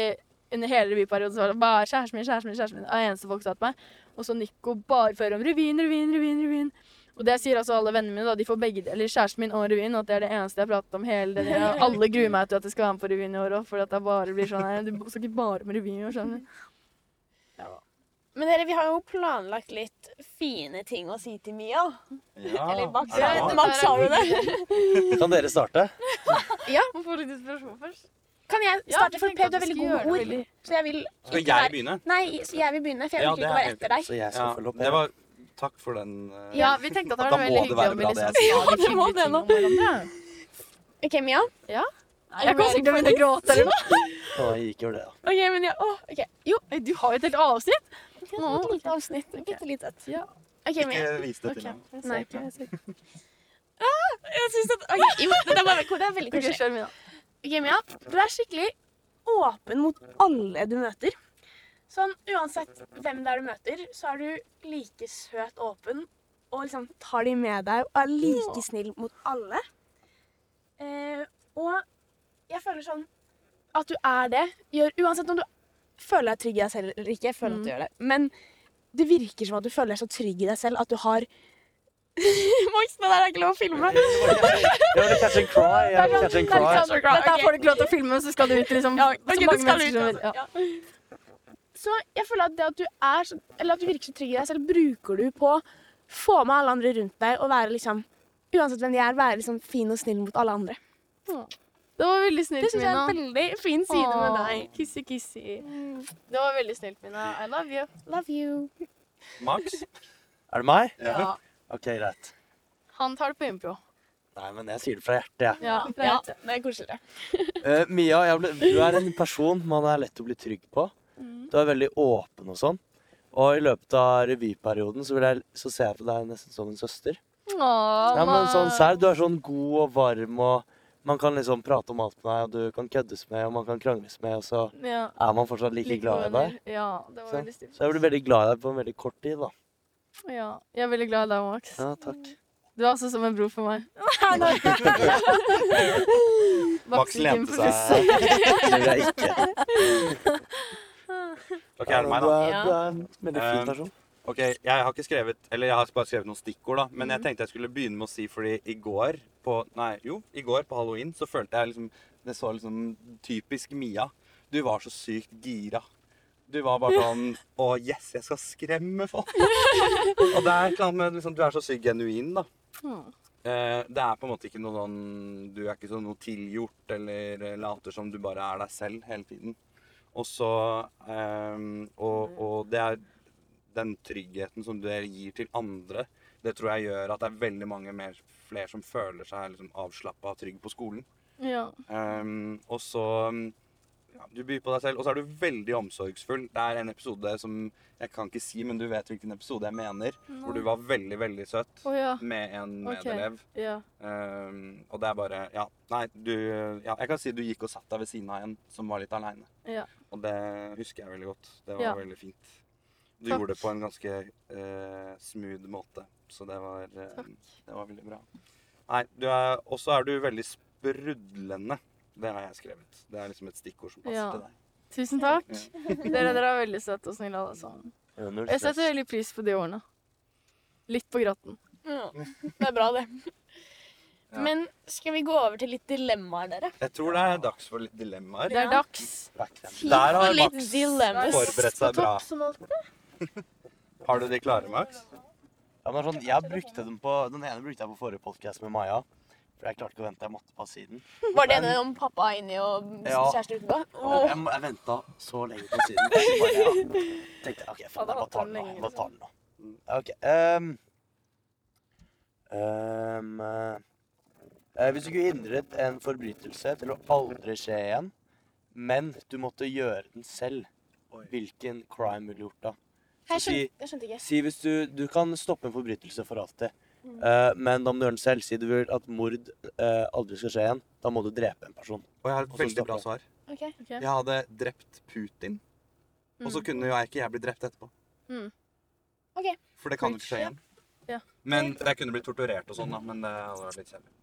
under hele revyperioden så var det bare kjæresten min, kjæresten min, kjæresten min. Det er eneste folk sa til meg. Og så Nico bare fører om revyen, revyen, revyen, revyen. Og det sier altså alle vennene mine, da. De får begge deler, kjæresten min og revyen. At det er det eneste jeg har pratet om hele det. Alle gruer meg til at jeg skal være med på revyen i år òg, for at det bare blir sånn her Du snakker bare med revyen i år, skjønner du. Men dere, vi har jo planlagt litt fine ting å si til Mia. Ja. Eller Max, Ja, ja, Max sa jo det. Kan dere starte? Må få litt inspirasjon først. Kan jeg Ja, starte? For Per, du er veldig god med ord. veldig- Så jeg vil Skal jeg begynne? Nei, så jeg vil begynne, for jeg Ja, orker ikke være etter deg. Så jeg skal Ja, følge opp. det var Takk for den uh, Ja, vi tenkte at det var veldig hyggelig om vi bra, liksom det jeg sa litt det må det nå. OK, Mia. OK, Mia. Jeg kan sikkert begynne å gråte eller noe. Å, jeg gikk jo det, da. Ok, men ja, åh, ok. Jo, Du har jo et helt avsnitt. Et lite avsnitt. Bitte lite et. Ja. OK, Mia. Ikke vis det til meg. jeg Nei. Jeg synes at, ok, jo, det er, bare, det er veldig koselig. Okay. Mia, du er skikkelig åpen mot alle du møter. Sånn, uansett hvem det er du møter, så er du like søt åpen, og liksom tar de med deg, og er like snill mot alle. Eh, og jeg føler sånn, at du er det, gjør, uansett om du føler deg trygg i deg selv eller ikke, jeg føler at du gjør det, men det virker som at du føler deg så trygg i deg selv, at du har... Max, det der er ikke lov å filme. Det var catch and cry. Jeg vil catch and er cry. sånn- Dette får du ikke lov til å filme, så skal du ut liksom Ja, så ok, det mange skal mennesker ut, som vil- ja. Ja. Så jeg føler at det at du er så, Eller at du virker så trygg i deg selv, bruker du på å få med alle andre rundt deg og være liksom Uansett hvem de er, være liksom fin og snill mot alle andre. Det var veldig snilt, Mina. Det synes syns jeg er en veldig fin side med deg. Kissy, kissy. Det var veldig snilt, Mina. I love you. Love you. Max? Er det meg? Ja. OK, greit. Han tar det på impro. Nei, men jeg sier det fra hjertet, jeg. Ja, fra Ja, hjertet. det er koseligere. uh, Mia, jeg ble, du er en person man er lett å bli trygg på. Mm. Du er veldig åpen og sånn. Og i løpet av revyperioden så, vil jeg, så ser jeg på deg nesten som en søster. Åh, Ja, men sånn sær, Du er sånn god og varm og man kan liksom prate om alt med deg, og du kan køddes med, og man kan krangles med, og så Ja. er man fortsatt like, glad i deg. Ja, det var Så, veldig stilt. så jeg ble veldig glad i deg på en veldig kort tid, da. Ja, jeg er veldig glad i deg, Max. Ja, takk. Du er også som en bror for meg. Max lente seg. Tror jeg ikke. Ok, er det meg, da? Ja. du er en veldig fin Um, person. Ok, Jeg har ikke skrevet Eller jeg har bare skrevet noen stikkord, da. Men mm. jeg tenkte jeg skulle begynne med å si fordi i går på Nei, jo, i går på halloween så følte jeg liksom Det så liksom typisk Mia. Du var så sykt gira. Du var bare sånn Å, yes, jeg skal skremme folk. Og det er et eller annet med liksom, Du er så sykt genuin, da. Mm. Eh, det er på en måte ikke noe sånn Du er ikke sånn noe tilgjort eller eh, later som du bare er deg selv hele tiden. Og så ehm, og det er den tryggheten som det gir til andre, det tror jeg gjør at det er veldig mange mer, flere som føler seg liksom avslappa og trygg på skolen. Ja. Um, og så ja, Du byr på deg selv, og så er du veldig omsorgsfull. Det er en episode som jeg kan ikke si, men du vet hvilken episode jeg mener. Hvor du var veldig, veldig søt oh, ja. med en medelev. medelev. Ja. Um, og det er bare Ja, nei, du Ja, jeg kan si du gikk og satt deg ved siden av en som var litt aleine. Ja. Og det husker jeg veldig godt. Det var veldig fint. Du Takk. gjorde det på en ganske uh, smooth måte, så det var, uh, Takk. det var veldig bra. Nei, du er Og så er du veldig sprudlende. Det har jeg skrevet. Det er liksom et stikkord som passer Ja. til deg. Tusen takk. Dere, dere er veldig søte og snille alle sammen. Jeg setter veldig pris på de ordene. Litt på gratten. Ja, det er bra, det. Ja. Men skal vi gå over til litt dilemmaer, dere? Jeg tror det er dags for litt dilemmaer. Det er dags. Der har Max forberedt seg bra. Har du de klare, Max? Ja, men sånn, jeg brukte den på, Den ene brukte jeg på forrige podcast med Maja. For jeg klarte ikke å vente. Jeg måtte passe siden. Var det den om pappa inni og Ja. kjæreste utenpå? Og jeg, jeg venta så lenge på siden. Så bare, ja. tenkte jeg, OK, faen, jeg må ta den nå. Jeg må ta den nå. Ok. ehm, ehm, eh, hvis du kunne hindret en forbrytelse til å aldri skje igjen, men du måtte gjøre den selv, Oi. hvilken crime ville du gjort da? Jeg skjønte, jeg skjønte ikke. si hvis du, du kan stoppe en forbrytelse for alltid, eh, men da må du gjøre den selv. Si du vil at mord uh, aldri skal skje igjen, da må du drepe en person. Og jeg har et veldig bra svar. Okay. Okay. Jeg hadde drept Putin, og så Mm. kunne jo jeg ikke jeg bli drept etterpå. Mm. Ok. For det kan jo ikke skje igjen. Ja. Men jeg kunne blitt torturert og sånn, da. Men det hadde vært litt kjedelig.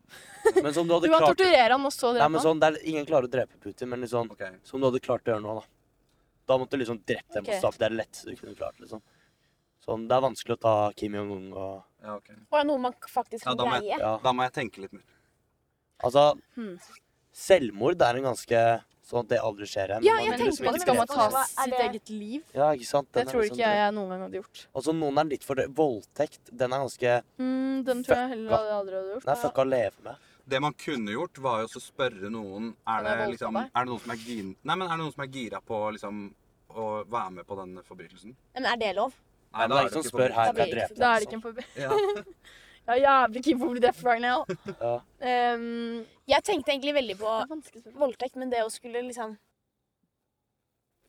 Du Du kan klart torturere han og så Nei, men han. sånn, det er, Ingen klarer å drepe Putin, men liksom, okay. som du hadde klart å gjøre nå, da. Da måtte du liksom drept dem okay. og stapp. Det er det letteste du kunne klart. liksom. Sånn, Det er vanskelig å ta Kim Jong-un og Ja, ok. Og er noe man faktisk kan ja, jeg- greie? Ja. Da må jeg tenke litt mer. Altså, Hmm. selvmord er en ganske Sånn at det aldri skjer igjen. Ja, jeg tenker liksom på det, skal man ta sitt eget liv? Ja, ikke sant? Det Den det tror liksom ikke jeg jeg noen gang hadde gjort. Altså, noen er litt for det. Voldtekt, den er ganske Mm, den tror jeg heller aldri hadde gjort. Den er fucka å leve med. Det man kunne gjort, var jo å spørre noen Er det, liksom, er det noen som er gin... Nei, men er det noen som er gira på liksom å være med på den forbrytelsen? Men er det lov? Nei, men det er ikke en spør her, Da blir det ikke Da er det ikke en forbrytelse. Ja. Jeg er jævlig keen på å bli deaf right now. Ja. Um, Jeg tenkte egentlig veldig på det er vanskelig spørsmål. voldtekt, men det å skulle liksom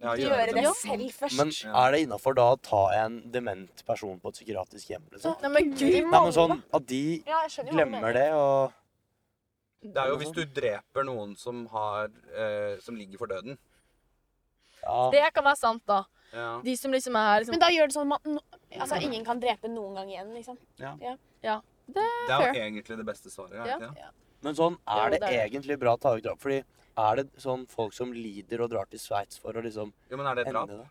Ja, gjøre det selv først Men er det innafor da å ta en dement person på et psykiatrisk hjem? liksom? Nei, men gud, Nei, men sånn at de Ja, jeg skjønner hva du glemmer det og Det er jo hvis du dreper noen som har eh, Som ligger for døden. Ja. Det kan være sant, da. Ja. De som liksom er liksom Men da gjør det sånn at man, no, altså, ingen kan drepe noen gang igjen, liksom. Ja. Det er Fair. jo egentlig det beste svaret. er Ja. Men sånn, er det det er egentlig bra å ta ut drap? Fordi er det sånn folk som lider og drar til Sveits for å liksom Jo, men er det drap? det?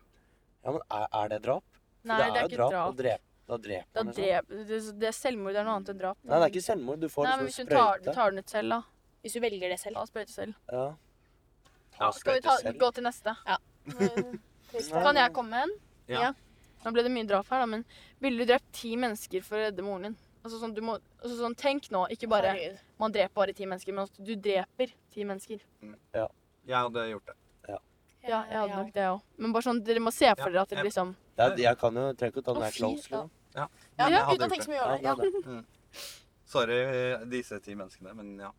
Ja, men er, er det drap? For Nei, det er jo ikke drap. å drepe. Da dreper Da man liksom. drep, det, det er selvmord Det er noe annet enn drap. Nei, det er ikke selvmord. Du får Nei, men liksom hvis du tar, du tar den ut selv, da. Hvis du velger det selv. Ta sprøyte selv. Ja. Ja, Skal vi ta, selv. gå til neste? Trist. Kan jeg komme med en? Ja. Nå ble det mye drap her, da, men ville du drept ti mennesker for å redde moren din? Altså sånn, du må, altså sånn, Tenk nå, ikke bare Herregud. man dreper bare ti mennesker, men altså, du dreper ti mennesker. Ja Jeg hadde gjort det. Ja, jeg hadde nok det òg. Men bare sånn, dere må se for dere at det blir liksom Det er, jeg kan jo, trenger ikke å ta den her close. ja. Liksom. Ja, Ja, uten å tenke så mye over det det. Ja. Mm. Sorry, disse ti menneskene, men ja.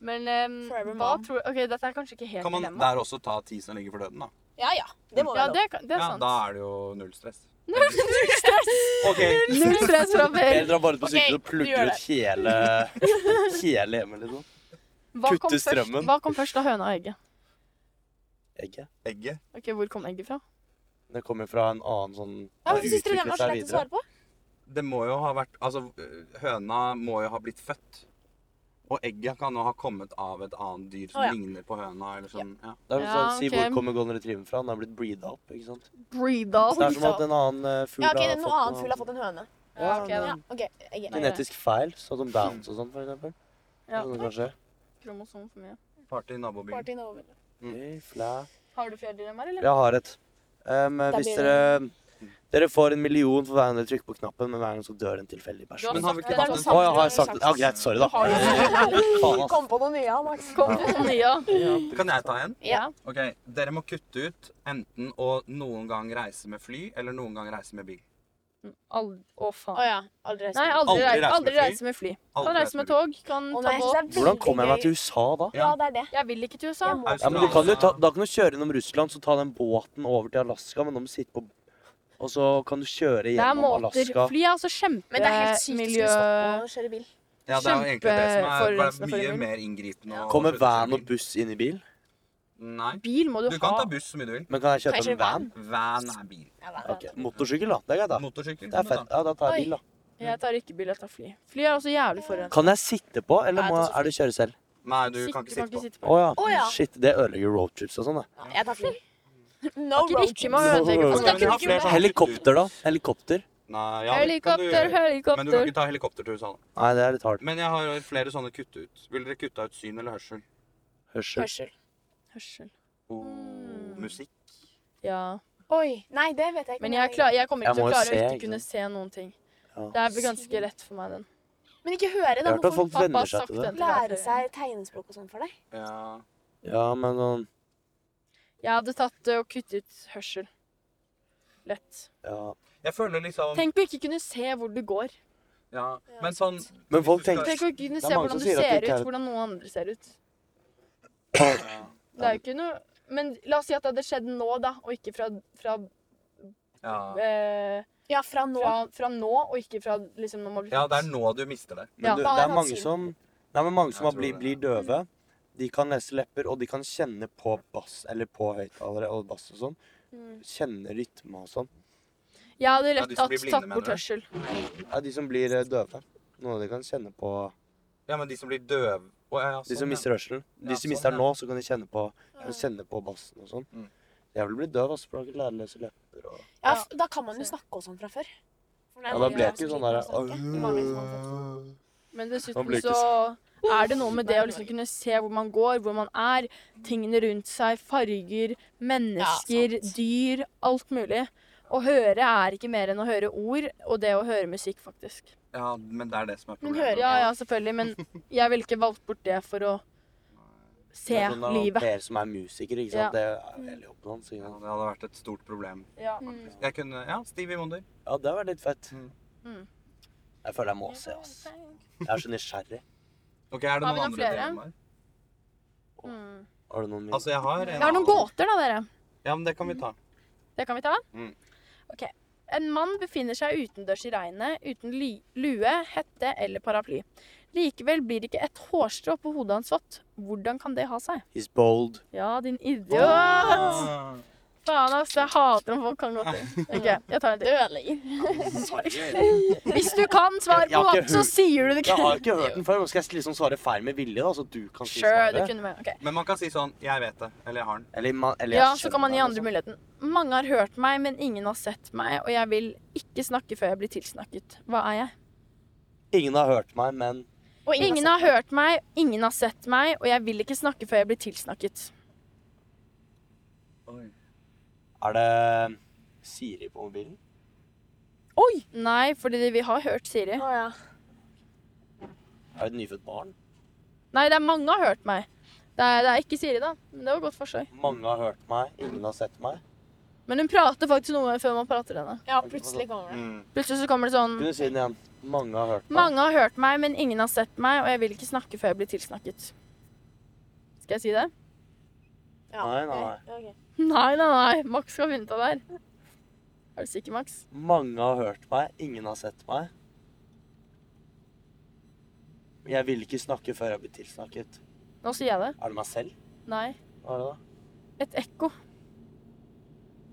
Men um, hva tror OK, dette er kanskje ikke helt Kan man dilemma. der også ta ti som ligger for døden, da? ja ja, det må Ja, være lov. det, kan- det er Ja, sant. da er det jo null stress. Null stress! OK. Null stress fra Eller Per. drar bare ut på Ok, og du plugger ut hele, hele hjemmet, liksom. Hva kom, Kutte først, strømmen. hva kom først av høna og egget? Egget. Egget. Ok, Hvor kom egget fra? Det kommer fra en annen sånn Ja, men Syns dere den var så lett å svare på? Det må jo ha vært Altså, høna må jo ha blitt født. Og egget kan jo ha kommet av et annet dyr som Å, ja. ligner på høna. eller sånn. Ja. Det er Ja, sånn, Si ok. hvor kommer golden retrieveren fra? Den har blitt breeda opp. ikke sant? Breeda. Det er som at en annen uh, fugl Ja, ok, har Noe fått annet fugl har fått en høne. Ja, ok, Ja, da. Ja, ok, jeg Genetisk feil, sånn som Downs og sånn, for eksempel. Ja. Sånn kan skje. Kromosom for mye. Party i nabobyen. Party over. Hey, fla. Har du flere dilemmaer, eller? Jeg har et. Um, hvis blir dere Dere får en million for hver gang dere trykker på knappen, men hver gang så dør en tilfeldig person. Men har vi ikke tatt den? Å, ja, har jeg sagt det? Ja, greit. Sorry, da. Faen, ass. Kom på noe nye, Max. Kom på noe nye. Kan jeg ta en? Ja. Ok, Dere må kutte ut enten å noen gang reise med fly eller noen gang reise med bil. Ald- å, Å faen. ja. Aldri reist. Nei, aldri, Aldri reise, reise aldri fly. reise med fly. Kan reise med tog, kan Å, ta nei, båt. det er Hvordan kommer jeg meg gøy. til USA da? Ja, det er det. Jeg vil ikke til USA. Jeg må- Ja, men du kan jo ta, Da kan du kjøre gjennom Russland, så ta den båten over til Alaska, men da må du sitte på Og så kan du kjøre Det er gjennom måter. Alaska. Fly er altså Men det er helt sykt å kjempemiljø... Ja, det er jo egentlig det som er Kjempeforurensende mye for mer inngripende. Ja. Kommer van og buss inn i bil? Nei. Bil må du, Du kan ha. ta buss så mye du vil. Men kan jeg Kan kjøpe jeg en van? Van er bil. Ja, hva- Ok, Motorsykkel, da. Det er greit, da. Motorsykkel. Det er fett. Ja, da tar jeg bil, da. Jeg tar ikke bil, jeg tar fly. Fly er også jævlig forurensende. Kan jeg sitte på, eller må, er det kjøre selv? Nei, du Sitt- kan ikke sitte på. sitte Å ja. Oh, ja. Shit, det ødelegger roadtrips og sånn, da. Ja, Jeg tar fly. No Ikke road riktig med å trips. ødelegge Altså, Helikopter, da? Helikopter? Nei, ja, helikopter, kan du Helikopter. Men du kan ikke ta helikopter til USA. Nei, det er litt hardt. Men jeg har flere sånne kutte ut. Vil dere kutte ut syn eller hørsel? Hørsel. Hørsel. Hørsel. Oh, Mm. musikk? Ja. Oi. Nei, det vet jeg ikke. Men jeg, klar, jeg kommer Jeg ikke til å klare se, å ikke kunne se noen ting. Ja. Det er ganske lett for meg, den. Men ikke høre, da. Hvorfor folk Pappa har sagt det. den lære seg tegnespråk og sånn for deg? Ja. Ja, men sånn Jeg hadde tatt og kuttet ut hørsel. Lett. Ja. Jeg føler liksom Tenk å ikke kunne se hvor du går. Ja, men sånn Men folk tenker Tenk å ikke kunne se hvordan du ser er- ut, hvordan noen andre ser ut. Ja. Det er jo ikke noe Men la oss si at det hadde skjedd nå, da, og ikke fra, fra, Ja. eh, Ja, fra nå. fra, fra nå, og ikke fra liksom når man blir ja, det er nå du mister det. Men Ja, du, det er mange som Nei, men mange som blir det. døve. De kan lese lepper, og de kan kjenne på bass eller på høyttalere og bass og sånn. Mm. Kjenne rytme og sånn. Jeg hadde Ja, lett de som tatt, tatt bort hørsel. Ja, de som blir eh, døve. Noe av de kan kjenne på Ja, men de som blir døve oh, ja, De sånn, som ja. mister hørselen. De Ja, som sånn, mister ja. den nå, så kan de kjenne på, kan kjenne på bassen og sånn. Mm. Jeg vil bli døv, altså, for da kan lære å lese lepper og Ja, da kan man jo snakke og sånn fra før. Ja, da ble det ikke sånn der som fått- Men dessuten så er det noe med det å liksom kunne se hvor man går, hvor man er, tingene rundt seg, farger, mennesker, ja, dyr, alt mulig. Å høre er ikke mer enn å høre ord, og det å høre musikk, faktisk. Ja, men det er det som er problemet. hører Ja, ja, selvfølgelig, men jeg ville ikke valgt bort det for å se Det er sånn, livet. Per som er musiker, ikke sant. Det er jobben hans. Ja, det hadde vært et stort problem. Ja. Mm. Jeg kunne Ja, Stevie Wonder. Ja, det hadde vært litt fett. Mm. Jeg føler jeg må se, ass. Jeg er så nysgjerrig. Ok, er det Har vi noen noen andre flere? Mm. Har du noen min? Altså, jeg har en Jeg har noen gåter, da, dere. Ja, men det kan vi ta. Det kan vi ta? Mm. Ok. En mann befinner seg utendørs i regnet uten ly lue, hette eller paraply. Likevel blir ikke et hårstrå på hodet hans vått. Hvordan kan det ha seg? He's bold. Ja, din idiot! Ah. Faen, ass. Jeg hater om folk kan gåter. Ok, jeg tar en til. Hvis du kan svare Jeg har på ikke så hørt- sier du det Jeg har ikke hørt den før. Nå skal jeg liksom svare feil med vilje, da, så du kan si Sure, svaret. kunne med. Ok. Men man kan si sånn 'Jeg vet det', eller 'Jeg har den'. Eller, man, eller jeg Ja, så kan man gi andre det, muligheten. Mange har hørt meg, men ingen har sett meg, og jeg vil ikke snakke før jeg blir tilsnakket. Hva er jeg? altså. Ingen har hørt meg, men Og Ingen har hørt meg, ingen har sett meg, og jeg vil ikke snakke før jeg blir tilsnakket. Er det Siri på mobilen? Oi! Nei, fordi vi har hørt Siri. Å ja. Er det et nyfødt barn? Nei, det er mange har hørt meg. Det er, det er ikke Siri, da. Men det var godt forsøk. Mange har hørt meg, ingen har sett meg. Men hun prater faktisk noe før man prater henne. ja, plutselig kommer det. Mm. Plutselig så kommer det sånn Kunne si den igjen? Mange har hørt meg. Mange har hørt meg, men ingen har sett meg, og jeg vil ikke snakke før jeg blir tilsnakket. Skal jeg si det? Ja. Nei, nei, nei. Nei, nei, nei. Max skal finne av det her. Er du sikker, Max? Mange har hørt meg, ingen har sett meg. Jeg vil ikke snakke før jeg blir tilsnakket. Nå sier jeg det. Er det meg selv? Nei. Hva er det da? Et ekko.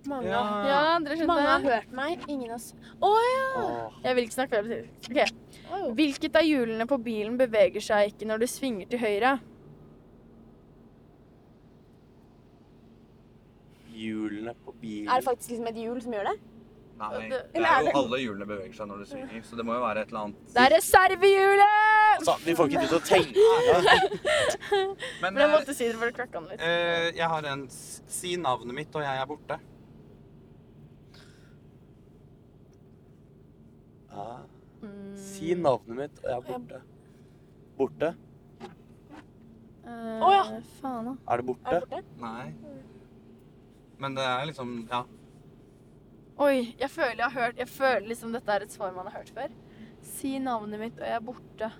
Mange, Ja. Ja, dere mange har hørt meg. Ingen har oss. Å ja! Åh. Jeg vil ikke snakke før jeg blir tilsnakket. Okay. Hvilket av hjulene på bilen beveger seg ikke når du svinger til høyre? Hjulene på bilen. Er det faktisk liksom et hjul som gjør det? Nei, Det- er jo alle hjulene beveger seg når du svinger, så det må jo være et eller annet Det er reservehjulet! Altså, vi får ikke tid til å tenke engang. Men Men jeg eh, måtte si det for å klakka den litt. Uh, jeg har en Si navnet mitt, og jeg er borte. Ja. Mm, Si navnet mitt, og jeg er borte. Borte? Å uh, oh, ja. Faen, da. Er det Er det borte? Nei. Men det er liksom Ja. Oi, jeg føler jeg har hørt Jeg føler liksom dette er et svar man har hørt før. Si navnet mitt, og jeg er borte.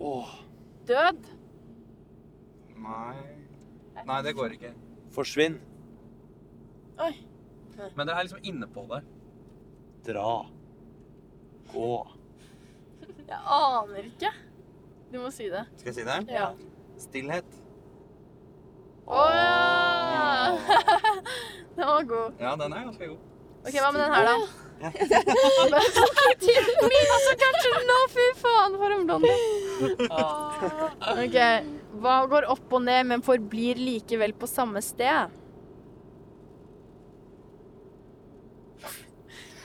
Åh, Død? Nei. Nei, det går ikke. forsvinn. Oi. Men dere er liksom inne på det. Dra. Gå. Jeg aner ikke. Du må si det. Skal jeg si det? Ja. Stillhet. Åh. Den var god. Ja, den er ganske god. Ok, Hva med den her, da? Ja. Mina så kanskje nå, fy faen, for en blonde. Ok, Hva går opp og ned, men forblir likevel på samme sted?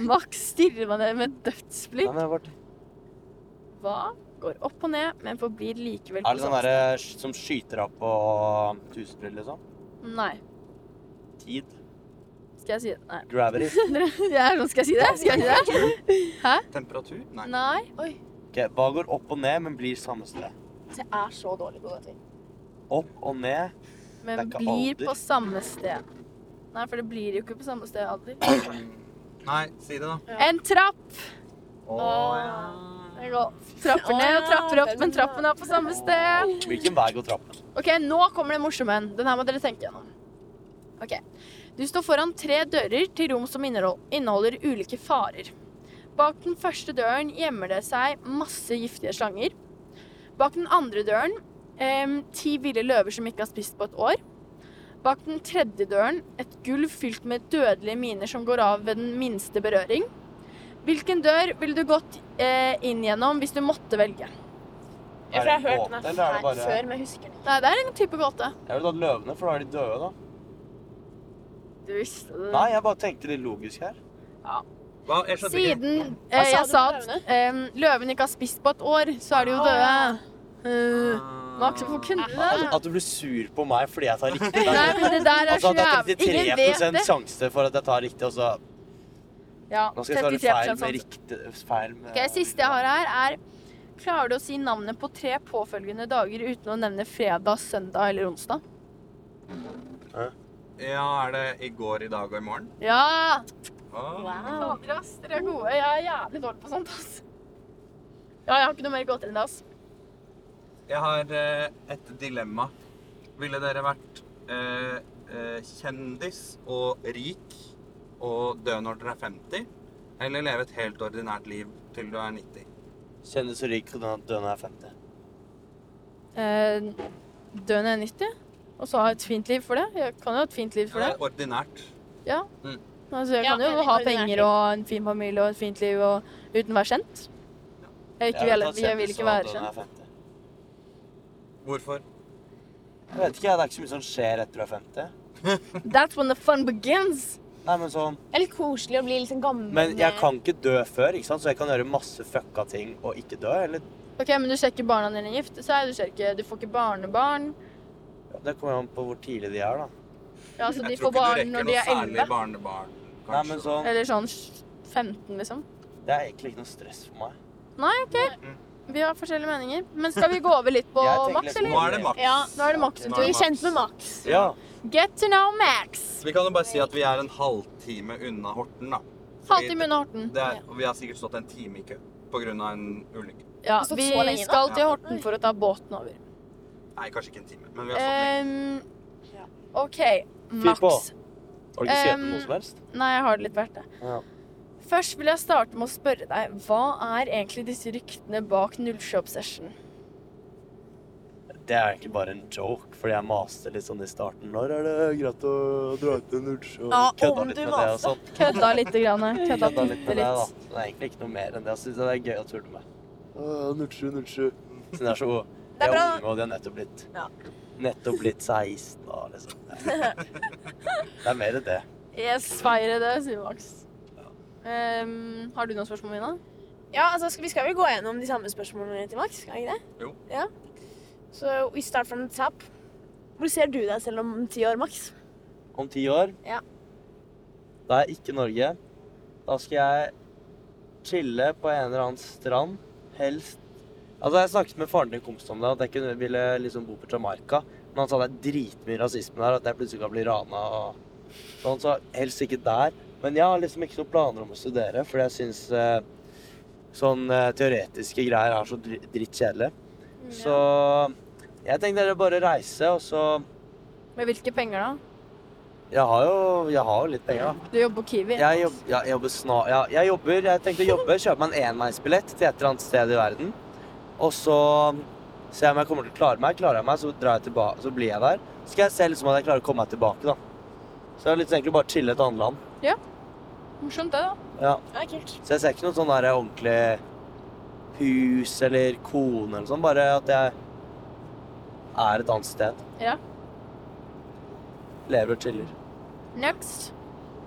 Max stirrer meg ned med et dødsblikk. Hva går opp og ned, men forblir likevel Er på det samme sted? derre sånn som skyter opp på tusenfryd, liksom? Nei. Tid. Skal jeg si det? Nei. Gravity. Ja, nå skal jeg si det? Skal jeg si det? Temperatur? Nei. Nei. Oi. Ok, Hva går opp og ned, men blir samme sted? Så jeg er så dårlig på dette. Opp og ned. Det Men er ikke blir alder. på samme sted. Nei, for det blir jo ikke på samme sted alltid. Nei, si det, da. En trapp! Å, ja. Går trapper ned og trapper opp, men trappen er på samme sted. Hvilken vei går trappen? Ok, nå kommer det morsomme. Den her må dere tenke gjennom. Ok. Du står foran tre dører til rom som inneholder ulike farer. Bak den første døren gjemmer det seg masse giftige slanger. Bak den andre døren eh, ti ville løver som ikke har spist på et år. Bak den tredje døren et gulv fylt med dødelige miner som går av ved den minste berøring. Hvilken dør ville du gått eh, inn gjennom hvis du måtte velge? Ja, for jeg har Er det hørt gåte, den eller er det bare- før, men jeg husker den. Nei, det er en type gåte. Jeg ville tatt løvene, for da er de døde, da. Du visste det. Nei, jeg bare tenkte litt logisk her. Hva? Jeg skjønte ikke. Siden Hva eh, sa jeg du sa at eh, løven ikke har spist på et år, så er de jo døde. Uh, At, det? at du blir sur på meg fordi jeg tar riktig. Nei, men det der er Altså så at det er jævlig Ingen vet 33 det. sjanse for at jeg tar riktig, og så Ja, Nå skal jeg svare 33 feil med sånn. riktig feil med Ok, Siste jeg har her, er Klarer du å si navnet på tre påfølgende dager uten å nevne fredag, søndag eller onsdag? Ja, er det i går, i dag og i morgen? Ja! Wow! Fader, ass. Dere er gode. Jeg er jævlig dårlig på sånt, ass. Ja, jeg har ikke noe mer gåter enn det, ass. Jeg har eh, et dilemma. Ville dere vært eh, eh, kjendis og rik og dø når dere er 50? Eller leve et helt ordinært liv til du er 90? Kjendis så rik og dø når du er 50. Eh, Døden er 90, og så ha et fint liv for det. Jeg kan jo ha et fint liv for det. Eh, ordinært. Ja. Mm. Altså, jeg Ja, kan jo ha ordinært penger og en fin familie og et fint liv og, uten å være kjent. Jeg, ikke, jeg, vil, jeg vil ikke være når jeg kjent. 50. Hvorfor? Jeg vet ikke, det er ikke så mye som skjer etter du er 50. That's when the fun begins. Nei, men sånn Det er litt koselig å bli litt sånn gammel. Men jeg kan ikke dø før, ikke sant? så jeg kan gjøre masse fucka ting og ikke dø. Eller Ok, Men du ser ikke barna dine gifte seg, du, ser ikke, du får ikke barnebarn. ja, Det kommer an på hvor tidlig de er, da. Ja, så de Jeg får tror ikke du barn rekker når noe de er særlig 11. barnebarn. Nei, kanskje. men sånn Eller sånn 15, liksom. Det er egentlig ikke noe stress for meg. Nei, OK. Vi har forskjellige meninger. Men skal vi gå over litt på Jeg tenker Max, litt eller? Nå er det maks. Ja, Nå er det Max Nå er Bli det kjent med Max. Ja. Get to know Max. Vi kan jo bare si at vi er en halvtime unna Horten, da. Fordi Halvtime unna Horten. Det er, og vi har sikkert stått en time i kø pga. en ulykke. Ja, Har stått vi så lenge nå? skal til Ja. Horten for å ta båten over. Nei, kanskje ikke en time, men vi har stått lenge. Um, OK, Fyr på. Max. Har du ikke sett Um, noe som helst? Nei, jeg har det litt verdt det. Ja. Først vil jeg starte med å spørre deg, hva er egentlig disse ryktene bak 07 Obsession? Det er egentlig bare en joke, fordi jeg maste litt sånn i starten. Når er det greit å dra ut til Nordsjø? Og Ja, kødda litt med det og sånn. Kødda lite grann. Kødda Kødda litt med litt. det, da. det er egentlig ikke noe mer enn det. Jeg syns det er gøy å tulle med. Nordsjø, Nordsjø. Siden jeg er så Det er unge, og de har nettopp blitt Ja. Nettopp blitt 16 da, liksom. Det er mer det. Yes, feire det, sier Max. Um, har du noen spørsmål, Mina? Ja, altså, skal- vi skal vel gå gjennom de samme spørsmålene til Max, skal vi ikke det? Jo. Ja. Så we start from the top. Hvor ser du deg selv om ti år, Max? Om ti år Ja. Da er jeg ikke Norge. Da skal jeg chille på en eller annen strand. Helst Altså, jeg snakket med faren til en kompis om det, at jeg kunne ville liksom bo på Jamaica. Men han sa det er dritmye rasisme der, at jeg plutselig kan bli rana og sånn. Så helst ikke der. Men jeg har liksom ikke noen planer om å studere, fordi jeg syns eh, sånn eh, teoretiske greier er så dri- drittkjedelig. Så jeg tenkte heller bare reise, og så Med hvilke penger, da? Jeg har jo, jeg har jo litt penger, da. Du jobber på Kiwi. Jeg, jobb, ja, jeg jobber snar, ja, jeg jobber Jeg tenkte å jobbe, kjøpe meg en enveisbillett til et eller annet sted i verden. Og så se om jeg kommer til å klare meg. Klarer jeg meg, så drar jeg tilbake, så blir jeg der. Så skal jeg se liksom at jeg klarer å komme meg tilbake, da. Så jeg har litt egentlig bare chille et annet land. Ja. Morsomt, det, da. Ja. Det er kult. Så jeg ser ikke noe sånn der ordentlig hus eller kone eller sånn. Bare at jeg er et annet sted. Ja. Lever og chiller. Next.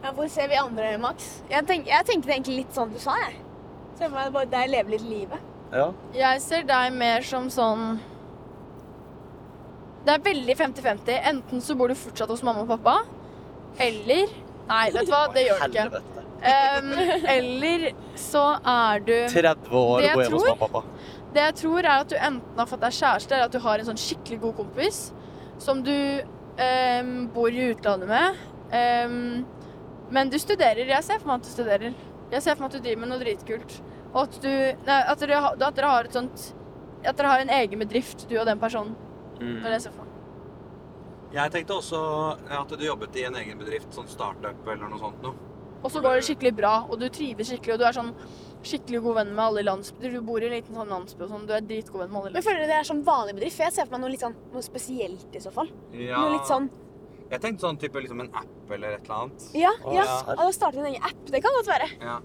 Ja, hvor ser vi andre, Max? Jeg, tenk, jeg tenkte egentlig litt sånn du sa, jeg. Ser for meg bare deg leve litt livet. Ja. Jeg ser deg mer som sånn Det er veldig 50-50. Enten så bor du fortsatt hos mamma og pappa, eller Nei, vet du hva, det gjør du ikke. Um, eller så er du 30 år og bor hjemme hos mamma og pappa. Det jeg tror, er at du enten har fått deg kjæreste, eller at du har en sånn skikkelig god kompis som du um, bor i utlandet med. Um, men du studerer. Jeg ser for meg at du studerer. Jeg ser for meg at du driver med noe dritkult. Og at, du, nei, at, dere, at dere har et sånt At dere har en egen bedrift, du og den personen. Er Mm. det jeg ser for meg. Jeg tenkte også at du jobbet i en egen bedrift, sånn startup eller noe sånt noe. Og så går det skikkelig bra, og du trives skikkelig, og du er sånn skikkelig god venn med alle i landsbyer. Du bor i en liten sånn landsby og sånn. Du er dritgod venn med alle. Men føler du det er sånn vanlig bedrift? For jeg ser for meg noe litt sånn noe spesielt i så fall. Noe litt sånn Jeg tenkte sånn type liksom en app eller et eller annet. Ja, Å, ja. ja. Og da starter en egen app. Det kan godt være. Ja.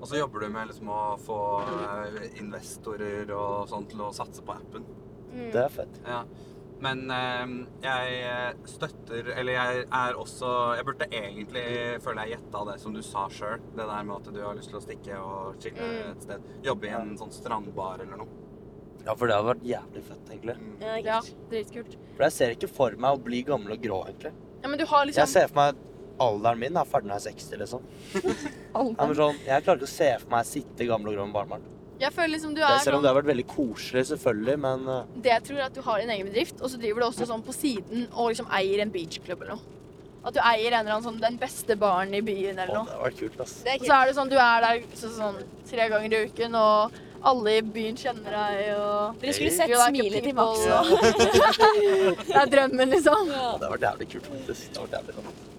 Og så jobber du med liksom å få eh, investorer og sånn til å satse på appen. Mm. Det er fett. Ja. Men eh, jeg eh, støtter Eller jeg er også Jeg burde egentlig, føle jeg, gjetta det som du sa sjøl. Det der med at du har lyst til å stikke og chille Mm. et sted. Jobbe i en sånn strandbar eller noe. Ja, for det hadde vært jævlig fett, egentlig. Mm. Ja, dritkult. For jeg ser ikke for meg å bli gammel og grå, egentlig. Ja, men du har Jeg liksom ser for meg alderen min er ferdig når jeg er 60, liksom. jeg, sånn, jeg klarer ikke å se for meg sitte gammel og grå med barnebarn. Jeg føler liksom du Det- er Selv om sånn det har vært veldig koselig, selvfølgelig, men uh, Det jeg tror er at du har en egen bedrift, og så driver du også sånn på siden og liksom eier en beachklubb eller noe. At du eier en eller annen sånn den beste baren i byen eller noe. Å, det var kult, ass. Det er Og så er det sånn du er der så, sånn tre ganger i uken, og alle i byen kjenner deg, og Dere skulle sett like a smilet til people, Max ja. nå. Det er drømmen, liksom. Ja, det har vært jævlig kult, faktisk. Det har vært jævlig kult.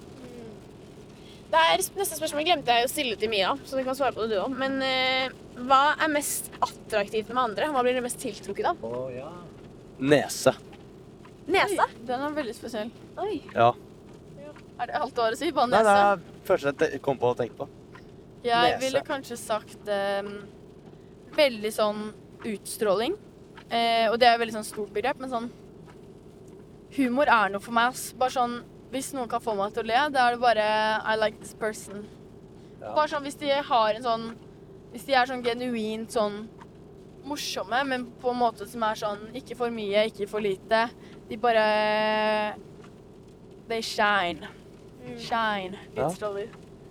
Det er, neste spørsmål glemte jeg å stille til Mia, så du kan svare på det du òg. Men eh, hva er mest attraktivt med andre? Hva blir du mest tiltrukket av? Ja. Nese. Nesa? Den er veldig spesiell. Oi. Ja. Er det alt du har å si? Bare Nei, det er første jeg kom på å tenke på. Jeg Nese. ville kanskje sagt ehm, veldig sånn utstråling. Eh, og det er et veldig sånn stort begrep, men sånn Humor er noe for meg, ass. Bare sånn Hvis noen kan få meg til å le, da er det bare I like this person. Ja. Bare sånn hvis de har en sånn Hvis de er sånn genuint sånn morsomme, men på en måte som er sånn ikke for mye, ikke for lite. De bare They shine. Shine. Ja.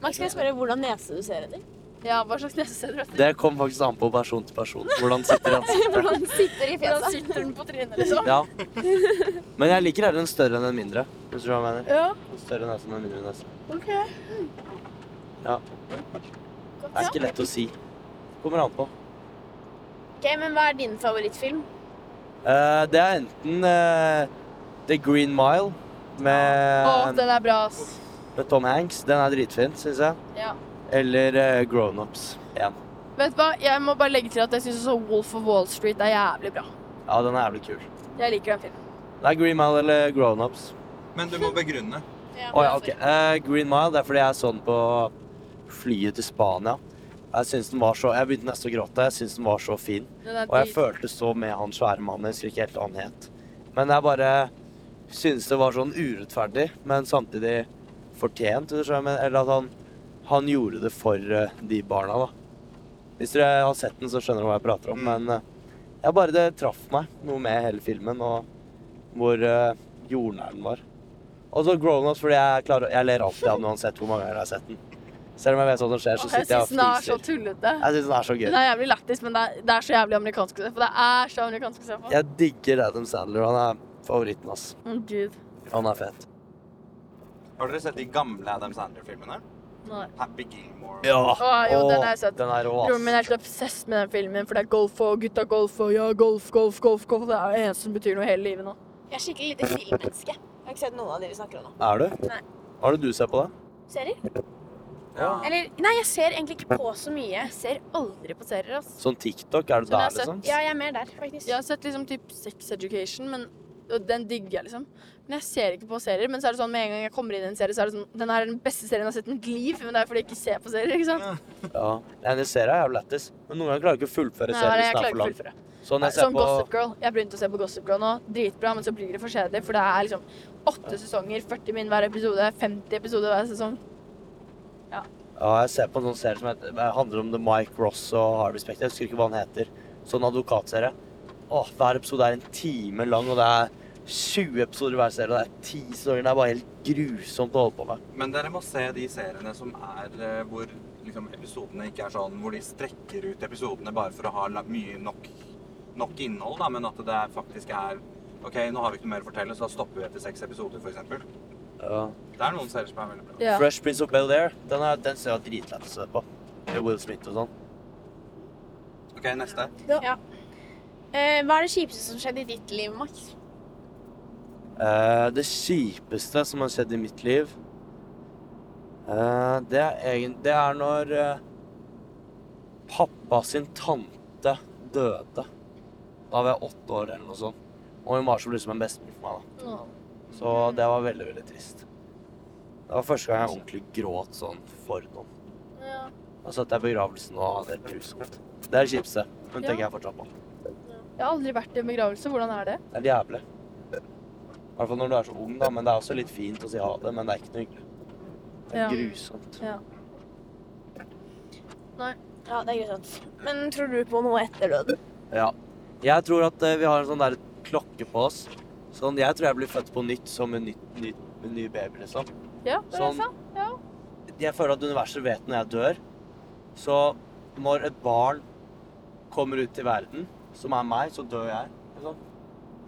Max, skal jeg spørre hvordan nese du ser etter? Ja, hva slags nese ser du etter? Det kom faktisk an på person til person. Hvordan sitter ansiktet. Hvordan den sitter i Hvordan sitter den på trynet, liksom? Ja. Men jeg liker heller en større enn en mindre. Hvis du hva jeg mener. Ja, En større nese enn en mindre nese. OK. Ja. Det er ikke lett å si. Kommer an på. Ok, Men hva er din favorittfilm? Uh, det er enten uh, The Green Mile Å, med, den er bra, ass. med Tom Hanks. Den er dritfin, syns jeg. Ja. Eller uh, Grown Ups 1. Vet du hva, jeg må bare legge til at jeg syns også Wolf of Wall Street er jævlig bra. Ja, den er jævlig kul. Jeg liker den filmen. Det er Green Mile eller Grown Ups. Men du må begrunne. Å ja, ok. Uh, Green Mile det er fordi jeg så den på flyet til Spania. Jeg syns den var så Jeg begynte nesten å gråte. Jeg syns den var så fin. Er Og jeg følte så med han svære mannen. Jeg husker ikke helt hva han het. Men jeg bare syns det var sånn urettferdig, men samtidig fortjent. du skjønner, Eller at han, han gjorde det for uh, de barna, da. Hvis dere har sett den, så skjønner dere hva jeg prater om. Mm. Men uh, ja, bare det traff meg noe med hele filmen, og hvor uh, jordnær den var. Og så Grown Ups, fordi jeg, klarer, jeg ler alltid av den uansett hvor mange ganger jeg har sett den. Selv om jeg vet hva som skjer, så sitter Jeg og sitter jeg syns den er så tullete. Jeg synes den er så gøy. Den er jævlig lættis, men det er, det er så jævlig amerikansk å se på. Det er så amerikansk å se på. Jeg digger Adam Sandler. Han er favoritten, ass. Å, Gud. Han er fet. Har dere sett de gamle Adam Sandler-filmene? Nei. Happy Gilmore. Ja. Å, jo, den har jeg sett. Den er rå, Broren min er så helt obsess med den filmen, for det er golf og gutta golf og ja, golf, golf, golf, golf. Det er det eneste som betyr noe hele livet nå. Jeg er skikkelig lite filmmenneske. Jeg har ikke sett noen av de vi snakker om nå. Er du? Nei. Hva er det du ser på, da? Serier? Ja. Eller, nei, jeg ser egentlig ikke på så mye. Jeg ser aldri på serier, ass. Sånn TikTok? Er du har der, sett- liksom? Ja, jeg er mer der, faktisk. Jeg har sett liksom typ Sex Education, men og den digger jeg, liksom. Men jeg ser ikke på serier. Men så er det sånn med en gang jeg kommer inn i en serie, så er det sånn Den er den beste serien jeg har sett i mitt liv. Men det er fordi jeg ikke ser på serier, ikke sant? Ja. Nei, Den serien er jævlig lættis. Men noen ganger klarer jeg ikke å fullføre serien hvis den er for lang. Sånn jeg ser Sånn på Gossip Girl. Jeg begynte å se på Gossip Girl nå. Dritbra, men så blir det for kjedelig. For det er liksom åtte sesonger, 40 min hver episode, 50 episoder hver sesong. Ja, jeg ser på en sånn serie som heter, handler om The Mike Ross og Harvey Specter. Jeg husker ikke hva den heter. Sånn advokatserie. Åh, Hver episode er en time lang, og det er 20 episoder i hver serie. Og det er ti sesonger. Det er bare helt grusomt å holde på med. Men dere må se de seriene som er eh, hvor liksom, episodene ikke er sånn hvor de strekker ut episodene bare for å ha mye nok, nok innhold, da, men at det faktisk er OK, nå har vi ikke noe mer å fortelle, så da stopper vi etter seks episoder, f.eks. Ja. Det er noen serier som er veldig bra. Yeah. Fresh Prince of Bel-Air, den, er- den ser jeg dritlett å se på. Med Will Smith og sånn. OK, neste. Ja. Eh, hva er det kjipeste som skjedde i ditt liv, Max? Eh, det kjipeste som har skjedd i mitt liv uh, det, er egen, det er når uh, pappa sin tante døde. Da var jeg åtte år eller noe sånt. Og hun var så liksom en bestemor for meg. da. Så det var veldig, veldig trist. Det var første gang jeg ordentlig gråt sånn for noen. Ja. Da satt jeg i begravelsen og hadde det helt grusomt. Det er det kjipeste. Men Ja. tenker jeg fortsatt på. Jeg har aldri vært i en begravelse. Hvordan er det? Det er jævlig. I hvert fall når du er så ung, da. Men det er også litt fint å si ha det. Men det er ikke noe hyggelig. Det er Ja. grusomt. Ja. Ja, det er grusomt. Men tror du på noe etter døden? Ja. Jeg tror at eh, vi har en sånn der klokke på oss. Sånn, jeg tror jeg blir født på nytt som en, nytt, nytt, en ny baby, liksom. Ja, det er Sånn- sant. Ja. Jeg føler at universet vet når jeg dør. Så når et barn kommer ut til verden, som er meg, så dør jeg.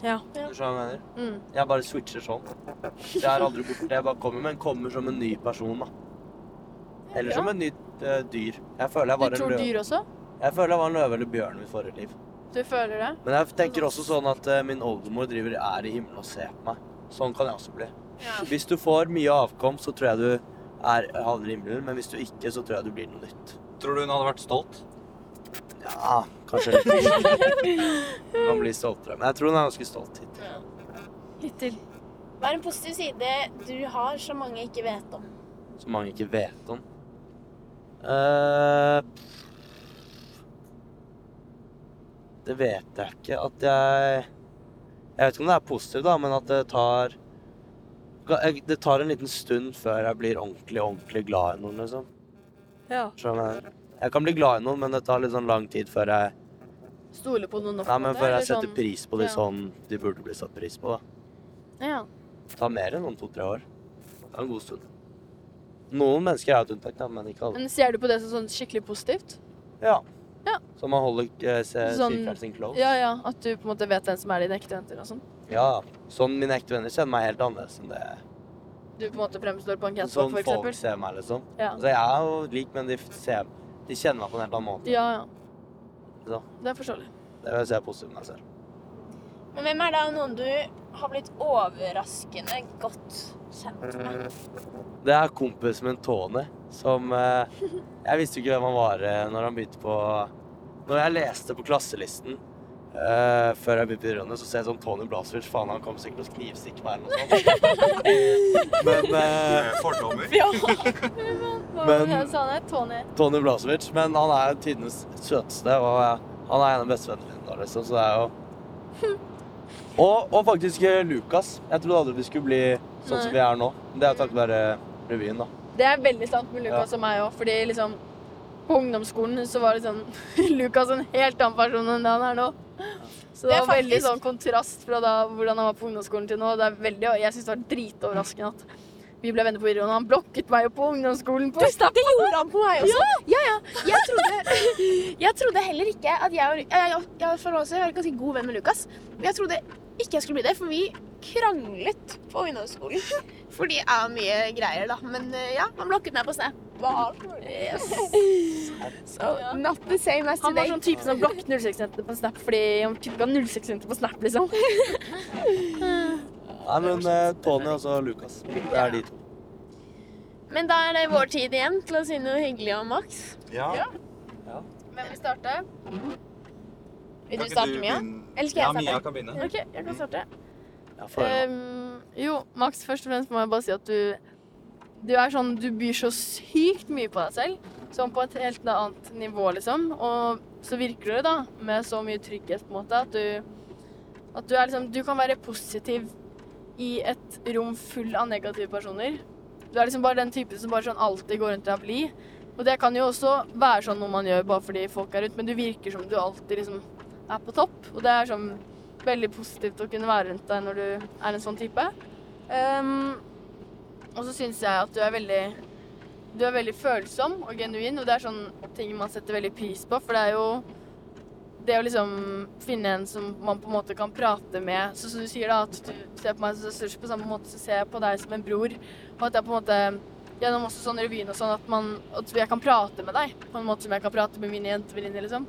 Ja. Du skjønner hva jeg mener? Mm. Jeg bare switcher sånn. Så jeg er aldri borte. Jeg bare kommer, men kommer som en ny person, da. Eller som en et nytt uh, dyr. Jeg føler jeg Du tror en tror løve. dyr også? Jeg føler jeg var en løve eller bjørn i mitt forrige liv. Du føler det? Men jeg tenker også sånn at uh, min oldemor driver er i himmelen og ser på meg. Sånn kan jeg også bli. Hvis du får mye avkom, så tror jeg du er havner i himmelen. Men hvis du ikke, så tror jeg du blir noe nytt. Tror du hun hadde vært stolt? Ja, kanskje litt. Man blir bli stoltere. Men jeg tror hun er ganske stolt hittil. Hittil. Hva er en positiv side du har som mange ikke vet om? Som mange ikke vet om. Eh, det vet jeg ikke. At jeg Jeg vet ikke om det er positivt, da, men at det tar Det tar en liten stund før jeg blir ordentlig, ordentlig glad i noen, liksom. Ja. Skjønner jeg? Jeg kan bli glad i noen, men det tar litt sånn lang tid før jeg Stole på noen nok. Nei, men før jeg setter sånn- pris på de ja. sånn de burde bli satt pris på, da. Ja. Det tar mer enn noen to-tre år. Det er en god stund. Noen mennesker er jo et unntak, da, men ikke alle. Men ser du på det som sånn skikkelig positivt? Ja. Ja. Så man holder uh, Sånn- sirkelen sin close. Ja, ja. At du på en måte vet hvem som er dine ekte venner og sånn. Ja. Sånn mine ekte venner kjenner meg helt annerledes enn det Du på en måte fremstår på en catwalk, sånn for folk ser meg, liksom. Ja. Altså, jeg er jo lik, men de, ser, de kjenner meg på en helt annen måte. ja, ja. Så. Det er forståelig. Det vil jeg si er positivt med meg selv. Men hvem er da noen du har blitt overraskende godt kjent med? Det er kompisen min Tony, som eh, Jeg visste jo ikke hvem han var eh, når han begynte på Når jeg leste på klasselisten eh, før jeg begynte i Rønne, så ser jeg sånn Tony Blasevic. Faen, han kommer sikkert til å knivstikke meg eller noe sånt. Men uh, Fordommer. ja. Men- men? Tony. Tony Blasevic, men han er tidenes søteste, og han er en av bestevennene mine, liksom, så det er jo og, og faktisk eh, Lukas. Jeg trodde aldri vi skulle bli sånn som vi er nå. Det er takket være revyen, da. Det er veldig sant med Lukas Ja. og meg òg, fordi liksom På ungdomsskolen så var sånn Lukas en helt annen person enn det han er nå. Så det, Det var var veldig sånn kontrast fra da, hvordan han var på ungdomsskolen til nå. Det er veldig, jeg syns det var dritoverraskende at vi ble venner på videregående. Han blokket meg jo på ungdomsskolen på Snap. Det gjorde han på meg også. Ja, ja. Jeg, trodde, jeg trodde heller ikke at jeg jeg, jeg, jeg, er ganske god venn med Lukas. Men jeg trodde ikke jeg skulle bli det, for vi kranglet på ungdomsskolen. Fordi det er mye greier, da. Men eh, ja, han blokket meg på Snap. Yes. So, not the same as today. Han var sånn type som blokket 06-jenter på Snap fordi han type ga 06-jenter på Snap, liksom. Nei, men eh, Tony og så Lukas. Det er de to. Men da er det vår tid igjen til å si noe hyggelig om Max. Ja. Ja. Hvem vil starte? Vil du starte, Mia? Eller skal jeg Ja. Mia kan begynne. OK, jeg kan starte. Ehm, jo, Max, først og fremst må jeg bare si at du Du er sånn Du byr så sykt mye på deg selv. Sånn på et helt annet nivå, liksom. Og så virker du da med så mye trygghet, på en måte, at du At du er liksom Du kan være positiv i et rom full av negative personer. Du er liksom bare den typen som bare sånn alltid går rundt og er blid. Og det kan jo også være sånn noe man gjør bare fordi folk er rundt, men du virker som du alltid liksom er på topp. Og det er sånn veldig positivt å kunne være rundt deg når du er en sånn type. Um, og så syns jeg at du er veldig Du er veldig følsom og genuin, og det er sånne ting man setter veldig pris på, for det er jo det å liksom finne en som man på en måte kan prate med Så som du sier, da, at du ser på meg som søster, på samme måte så ser jeg på deg som en bror. Og at jeg på en måte Gjennom også sånn revyen og sånn at, man, at jeg kan prate med deg på en måte som jeg kan prate med mine jentevenninner, liksom.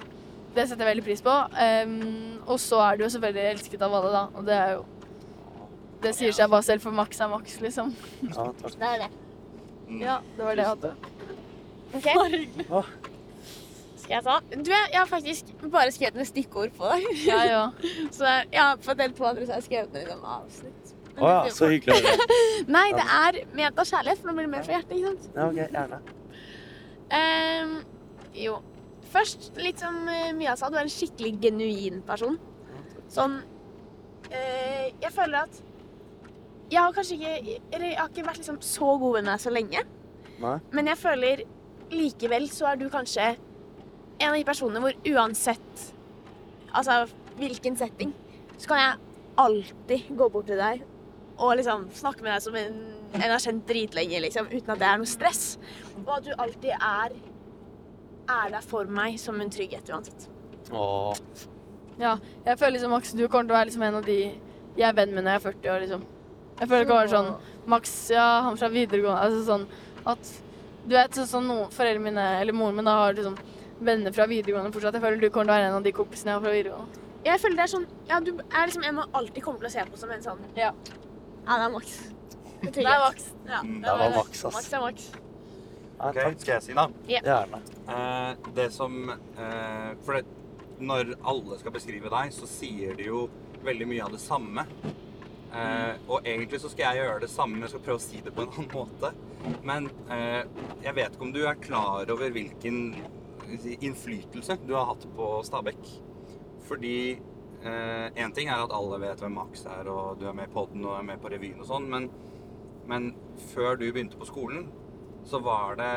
Det setter jeg veldig pris på. Um, og så er du jo selvfølgelig elsket av alle, da. Og det er jo Det sier seg bare selv, for maks er maks, liksom. Ja, takk. Det er det. Mm. Ja, det var det jeg hadde. OK. Skal jeg ta? Du, jeg har faktisk bare skrevet ned stikkord på deg. Ja, ja. Så ja, på del to andre så har jeg skrevet ned noen avsnitt. Å oh, ja, så hyggelig. Nei, det er ment av kjærlighet, for nå blir det mer fra hjertet, ikke sant? Ja, ok, gjerne. Um, jo. Først, litt som eh, Mia sa, du er en skikkelig genuin person. Sånn eh, Jeg føler at Jeg har kanskje ikke Eller jeg har ikke vært liksom så god med deg så lenge. Nei. Men jeg føler likevel så er du kanskje en av de personene hvor uansett Altså hvilken setting, så kan jeg alltid gå bort til deg og liksom snakke med deg som en en har kjent dritlenge, liksom, uten at det er noe stress. Og at du alltid er er der for meg som en trygghet uansett. Åh, ja. Jeg føler liksom Max, du kommer til å være liksom en av de jeg er venn med når jeg er 40 år, liksom. Jeg føler det kan være sånn Max, ja, han fra videregående Altså sånn at Du vet sånn, som noen foreldrene mine, eller moren min, da har liksom venner fra videregående fortsatt. Jeg føler du kommer til å være en av de kompisene jeg har fra videregående. Jeg føler det er sånn Ja, du er liksom en man alltid kommer til å se på som en sånn Ja. Ja, det er Max. Det er Max. Ja, Mm, det var Max, ass. Max er Max. Ja, Ok, takk. skal jeg si da? Gjerne. Eh, det som eh, For det, når alle skal beskrive deg, så sier de jo veldig mye av det samme. Eh, og egentlig så skal jeg gjøre det samme, men jeg skal prøve å si det på en annen måte. Men eh, jeg vet ikke om du er klar over hvilken innflytelse du har hatt på Stabekk. Fordi én ting er at alle vet hvem Max er, og du er med i podden og er med på revyen og sånn, men, men før du begynte på skolen, så var det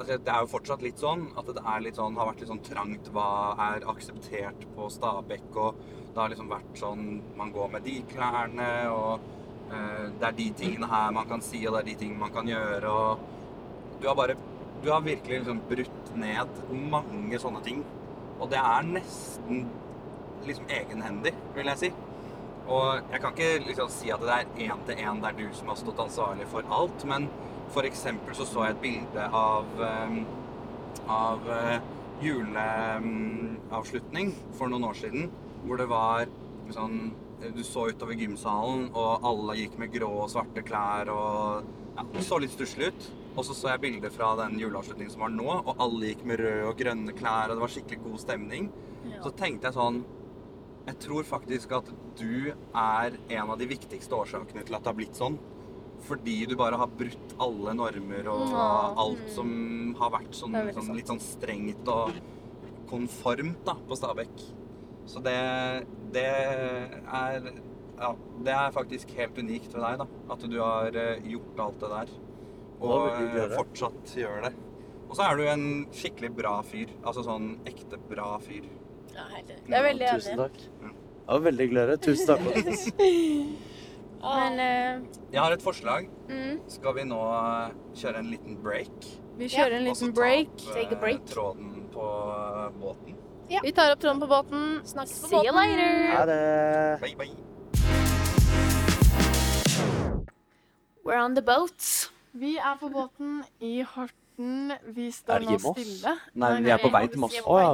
Altså, det er jo fortsatt litt sånn at det er litt sånn, har vært litt sånn trangt hva er akseptert på Stabekk. Og det har liksom vært sånn Man går med de klærne, og eh, det er de tingene her man kan si, og det er de tingene man kan gjøre. Og du har bare Du har virkelig liksom brutt ned mange sånne ting. Og det er nesten liksom egenhendig, vil jeg si. Og jeg kan ikke liksom si at det er én til én det er du som har stått ansvarlig for alt, men for eksempel så så jeg et bilde av, eh, av eh, juleavslutning for noen år siden, hvor det var sånn Du så utover gymsalen, og alle gikk med grå og svarte klær og ja, Det så litt stusslig ut. Og så så jeg bilder fra den juleavslutningen som var nå, og alle gikk med røde og grønne klær, og det var skikkelig god stemning. så tenkte jeg sånn Jeg tror faktisk at du er en av de viktigste årsakene til at det har blitt sånn. Fordi du bare har brutt alle normer og Ja. alt som har vært sånn, Det sånn, litt sånn strengt og konformt da, på Stabekk. Så det, det er Ja, det er faktisk helt unikt ved deg, da. At du har eh, gjort alt det der. Og veldig eh, fortsatt gjør det. Og så er du en skikkelig bra fyr. Altså sånn ekte bra fyr. Ja, enig. Er veldig Tusen takk. Det var veldig hyggelig å høre. Tusen takk. Mattis. Men eh, Jeg har et forslag. mm, Skal vi nå eh, kjøre en liten break? vi kjører en Og så liten ta break. Take a eh, break. tråden på eh, båten. Vi tar opp tråden på båten. Snakkes på See you båten. later. Ha det. Bye, bye. We're on the boat. Vi er på båten i Horten. Vi står nå Moss? stille. Nei, vi er på vei til Moss. Å ja.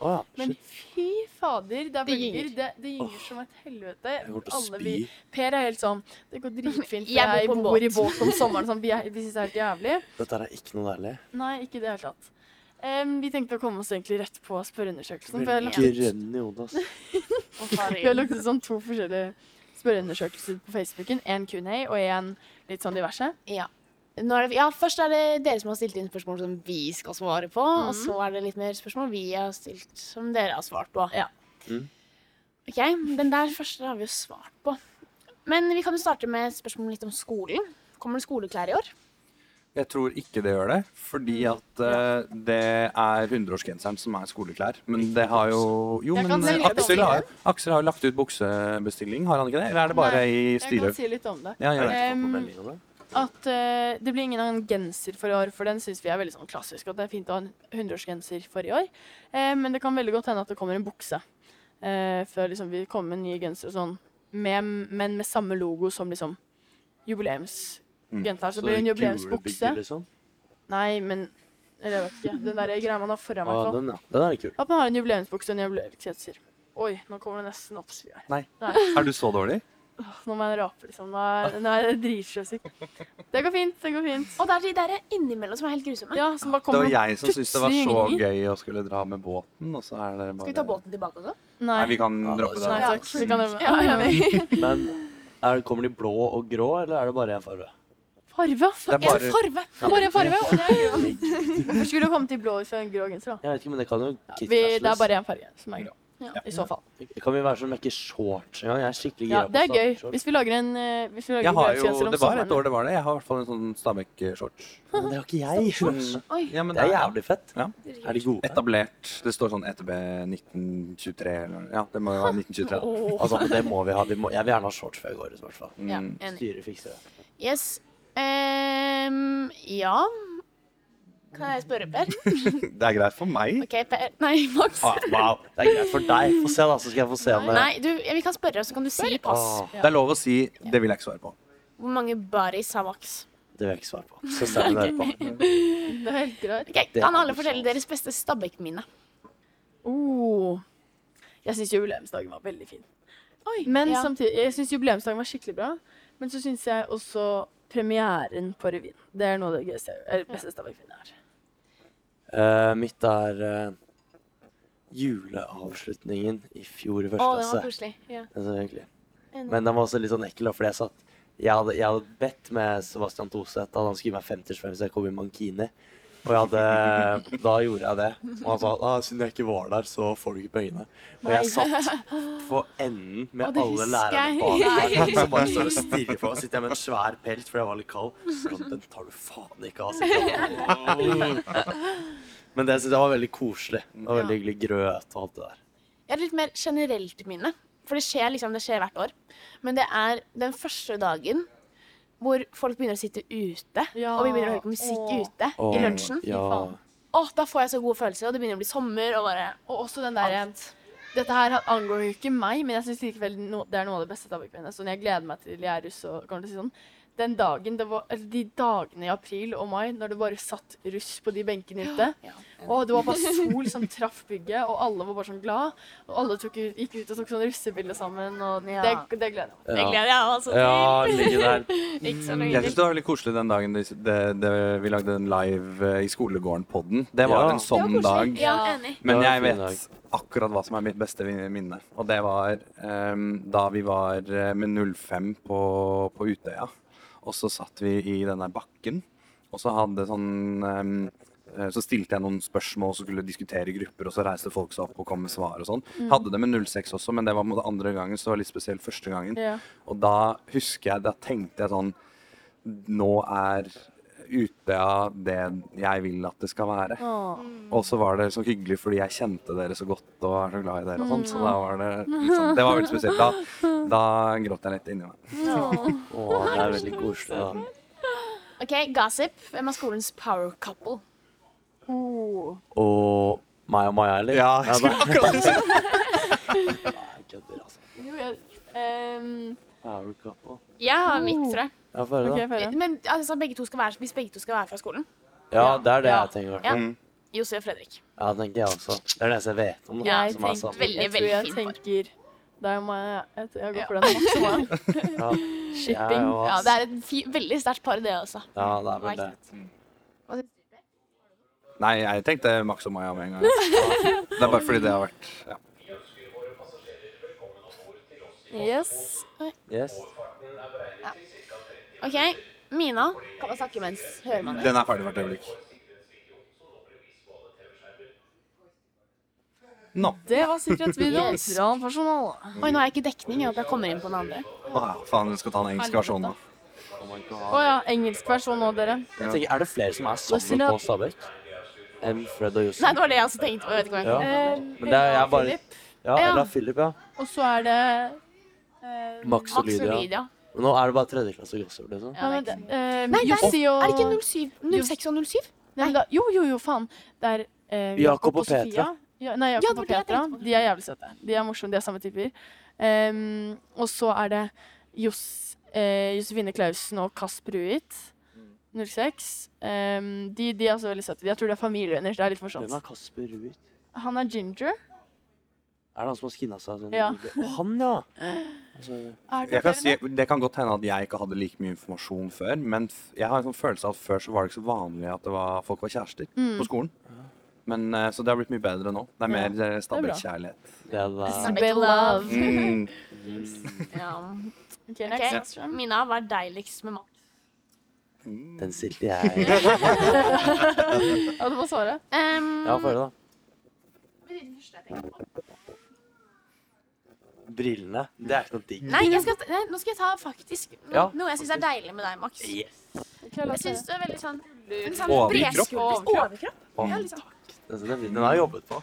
Oh, ja. Men fy fader, det er bølger. Det, det gynger som et helvete. Alle vi, per er helt sånn Det går dritfint. Jeg bor Jeg på bor i båt. om sommeren. Sånn, vi er- vi synes det er helt jævlig. Dette er ikke noe deilig. Nei, ikke i det hele tatt. Um, vi tenkte å komme oss egentlig rett på spørreundersøkelsen. For jeg lagt vi har lagt ut sånn to forskjellige spørreundersøkelser på Facebooken. En Q&A og en litt sånn diverse. Ja. Nå er det, ja, først er det dere som har stilt inn spørsmål som vi skal svare på. Og Mhm. så er det litt mer spørsmål vi har stilt som dere har svart på. Ja. Mm. Ok, Den der første har vi jo svart på. Men vi kan jo starte med et spørsmål litt om skolen. Kommer det skoleklær i år? Jeg tror ikke det gjør det, fordi at uh, det er 100-årsgenseren som er skoleklær. Men det har jo Jo, men Aksel har, Aksel har jo lagt ut buksebestilling, har han ikke det? Eller er det bare Nei, i Jeg kan si litt om det. Ja. Em, at uh, det blir ingen annen genser for i år, for den syns vi er veldig sånn klassisk. At det er fint å ha en 100-årsgenser for i år. Uh, men det kan veldig godt hende at det kommer en bukse. Uh, før liksom vi kommer med nye gensere og sånn. Med, men med samme logo som liksom jubileumsgenseren. Så, så det en jubileumsbukse. Liksom. Nei, men Eller jeg vet ikke. Den der greia man har foran meg. i Ah, fall. den, ja. Den er kul. At man har en jubileumsbukse og en jubileumsgenser. Oi, nå kommer det nesten oppsvir her. Nei. Nei. Er du så dårlig? Nå må jeg rape, liksom. Nå er, nå er jeg dritsjøsyk. Det går fint. Det går fint. Og det er de der innimellom som er helt grusomme. Ja, som bare Det var jeg som syntes det var så plutselig gøy å skulle dra med båten, og så er det bare Skal vi ta båten tilbake også? Nei, vi kan Ja, droppe det. Nei da. takk. Vi kan Ja, Ja, ja, Men er, kommer de blå og grå, eller er det bare én farge? Farve! Det er bare- farve! Bare en farve. og det er. Hvorfor skulle du komme til blå istedenfor en grå genser, da? Jeg vet ikke, men det kan jo Vi, det er bare én farge som er grå. Ja. I så fall. Kan vi være som ikke shorts engang? Jeg er skikkelig Ja, gira det er på gøy. shorts. Hvis vi lager en eh, Hvis vi lager Jeg har jo, om det var et sommeren. år det var det. Jeg har i hvert fall en sånn Stabæk-shorts. Men det har ikke jeg. Sånn, Oi. ja, men Det er jævlig fett. Ja. Er de gode? Etablert. Det står sånn ETB 1923 eller Ja, det må jo være 1923. Åh. Altså, det må vi ha. Vi må, jeg vil gjerne ha shorts før jeg går ut, i hvert fall. Ja, Mm. enig. Styret fikser det. Yes. Ehm, ja Kan jeg spørre, Per? Det er greit for meg. OK, Per. Nei, Max. Ah, wow, det er greit for deg. Få se, da, så skal jeg få se om det Nei, du, vi kan spørre, så kan du si pass. Ah, Det er lov å si det vil jeg ikke svare på. Hvor mange baris har Max? Det vil jeg ikke svare på. Så send det på. Det er helt greit. Ok, Kan alle fortelle deres beste Stabæk-minne? Oh. Jeg syns jubileumsdagen var veldig fin. Men ja. samtidig, jeg syns jubileumsdagen var skikkelig bra. Men så syns jeg også premieren på revyen. Det er noe av det gøyeste, beste Stabæk-minnet jeg har. Eh, mitt er uh, juleavslutningen i fjor i første Å, første den var klasse. koselig. Ja. Det var hyggelig. Men den var også litt sånn ekkel, fordi jeg satt Jeg hadde, jeg hadde bedt med Sebastian Toseth at han skulle gi meg 50 spenn hvis jeg kom i Mankini. Og hadde, da gjorde jeg det. Og han sa ah, siden jeg ikke var der, så får du ikke pengene. Og jeg satt på enden med Å, det alle lærerne bak meg som bare står og stirrer på meg. Sitter jeg med en svær pelt fordi jeg var litt kald. Så, den tar du faen ikke av. Men det jeg var veldig koselig. Det var veldig hyggelig grøt og alt det der. Jeg har litt mer generelt minne. For det skjer liksom, det skjer hvert år. Men det er den første dagen hvor folk begynner å sitte ute. Ja. Og vi begynner å høre på musikk Åh. ute Åh, i lunsjen. Ja. Åh, da får jeg så gode følelser, og det begynner å bli sommer. og bare... Og også den derre Dette her angår jo ikke meg, men jeg syns likevel no, det er noe av det beste. Sånn jeg gleder meg til jeg er russ og kommer til å si sånn. Den dagen det var, eller de dagene i april og mai når det bare satt russ på de benkene ute. Og det var bare sol som traff bygget, og alle var bare sånn glad. Og alle tok, ut- gikk ut og tok sånn russebilde sammen, og Ja. det, det gleder jeg meg til. Det Ja. gleder jeg altså til. Ja, ligge der. Jeg syns det var veldig koselig den dagen det, det, det, vi lagde en live eh, i skolegården-podden. Det var Ja. en sånn dag. Ja, enig. Men jeg vet akkurat hva som er mitt beste minne. Og det var um, da vi var eh, med 05 på, på Utøya. Og så satt vi i denne bakken, og så hadde sånn eh, så stilte jeg noen spørsmål og skulle diskutere grupper, og så reiste folk seg opp og kom med svar og sånn. Hadde det med 06 også, men det var på andre gangen, så det var litt spesielt første gangen. Ja. Og da husker jeg, da tenkte jeg sånn Nå er Utøya det jeg vil at det skal være. Og så var det så hyggelig fordi jeg kjente dere så godt og er så glad i dere og sånn. Så da var det liksom, Det var veldig spesielt. Da, da gråt jeg litt inni meg. Å, det er veldig koselig, da. OK, gossip. Hvem er skolens power couple? Oh. Og meg og Maja, eller? Ja, jeg skulle akkurat det. Kødder, altså. Jo, jeg, ehm, Power couple. Jeg har mitt, tror jeg. Ja, få høre, ok, da. få høre. Men altså, begge to skal være, hvis begge to skal være fra skolen Ja, det er det Ja. jeg tenker. i Ja. Mm. Josef og Fredrik. Ja, det tenker jeg også. Det er det eneste jeg vet om. Ja, som er sånn. veldig, jeg tror jeg tenker deg må meg. Jeg, jeg går Ja. for den maksimalt. Ja. Shipping. Jeg Ja, det er et fi veldig sterkt par, det også. Ja, det er vel det. Nei, jeg tenkte Max og Maja med en gang. Det er bare fordi det har vært ja. Yes. Yes. OK, Mina. Kan man snakke mens hører man det? Den er ferdig hvert øyeblikk. Nå. Det var sikkerhetsvideoen Yes. fra personal. Oi, nå har jeg ikke dekning. Jeg håper jeg kommer inn på den andre. Å, ja, faen, vi skal ta den engelske versjonen, da. Oh my Å God. ja, engelsk versjon nå, dere. Jeg tenker, er det flere som er sammen på. Stabekk? Enn Fred og Nei, det var det jeg også tenkte på. Jeg vet ikke hva jeg Ja. kan. Men det er jeg bare Ja, Ja. eller Philip, ja. Og så er det uh, Max og Max og Lydia. Lydia. Nå er det bare tredjeklasse Josef, liksom. ja, men, det- eh, Nei, det er- Jussi og Er det ikke 07, 06 og 07? Nei, men da, Jo, jo, jo, faen. Det er eh, Jakob og Sofia. Petra. Ja, nei, Ja, Jakob det var og det jeg Petra. tenkte på. De er jævlig søte. De er morsomme, de er samme typer. Em, og så er det Jos, eh, Josefine Klausen og Kasper Ruit. 06. Em, de, de er også veldig søte. Jeg tror det er familievenner. Det er litt morsomt. Hvem er Kasper Ruud? Han er ginger. Er det han som har skinna seg sånn? Ja. Han, ja! Altså, det Jeg kan si, det kan godt hende at jeg ikke hadde like mye informasjon før, men f- jeg har en sånn følelse av at før så var det ikke så vanlig at det var, folk var kjærester Mm. på skolen. Men, eh, så det har blitt mye bedre nå. Det er mer ja. Stabæk-kjærlighet. det er det. Stabæk love. Mm. Ja. Ok, okay. Ok, Mina, hva er deiligst med mat? Den stilte jeg. Ja, det må svare. Um, Ja, få høre, da. Brillene. Det er ikke noe digg. Nei, jeg skal, nei, nå skal jeg ta faktisk no, Ja. noe jeg syns er deilig med deg, Max. Yes. Jeg syns du er veldig sånn, en sånn Overkropp. bredskuldret overkropp. Å, Ja, liksom. Den, den, den har jeg jobbet på.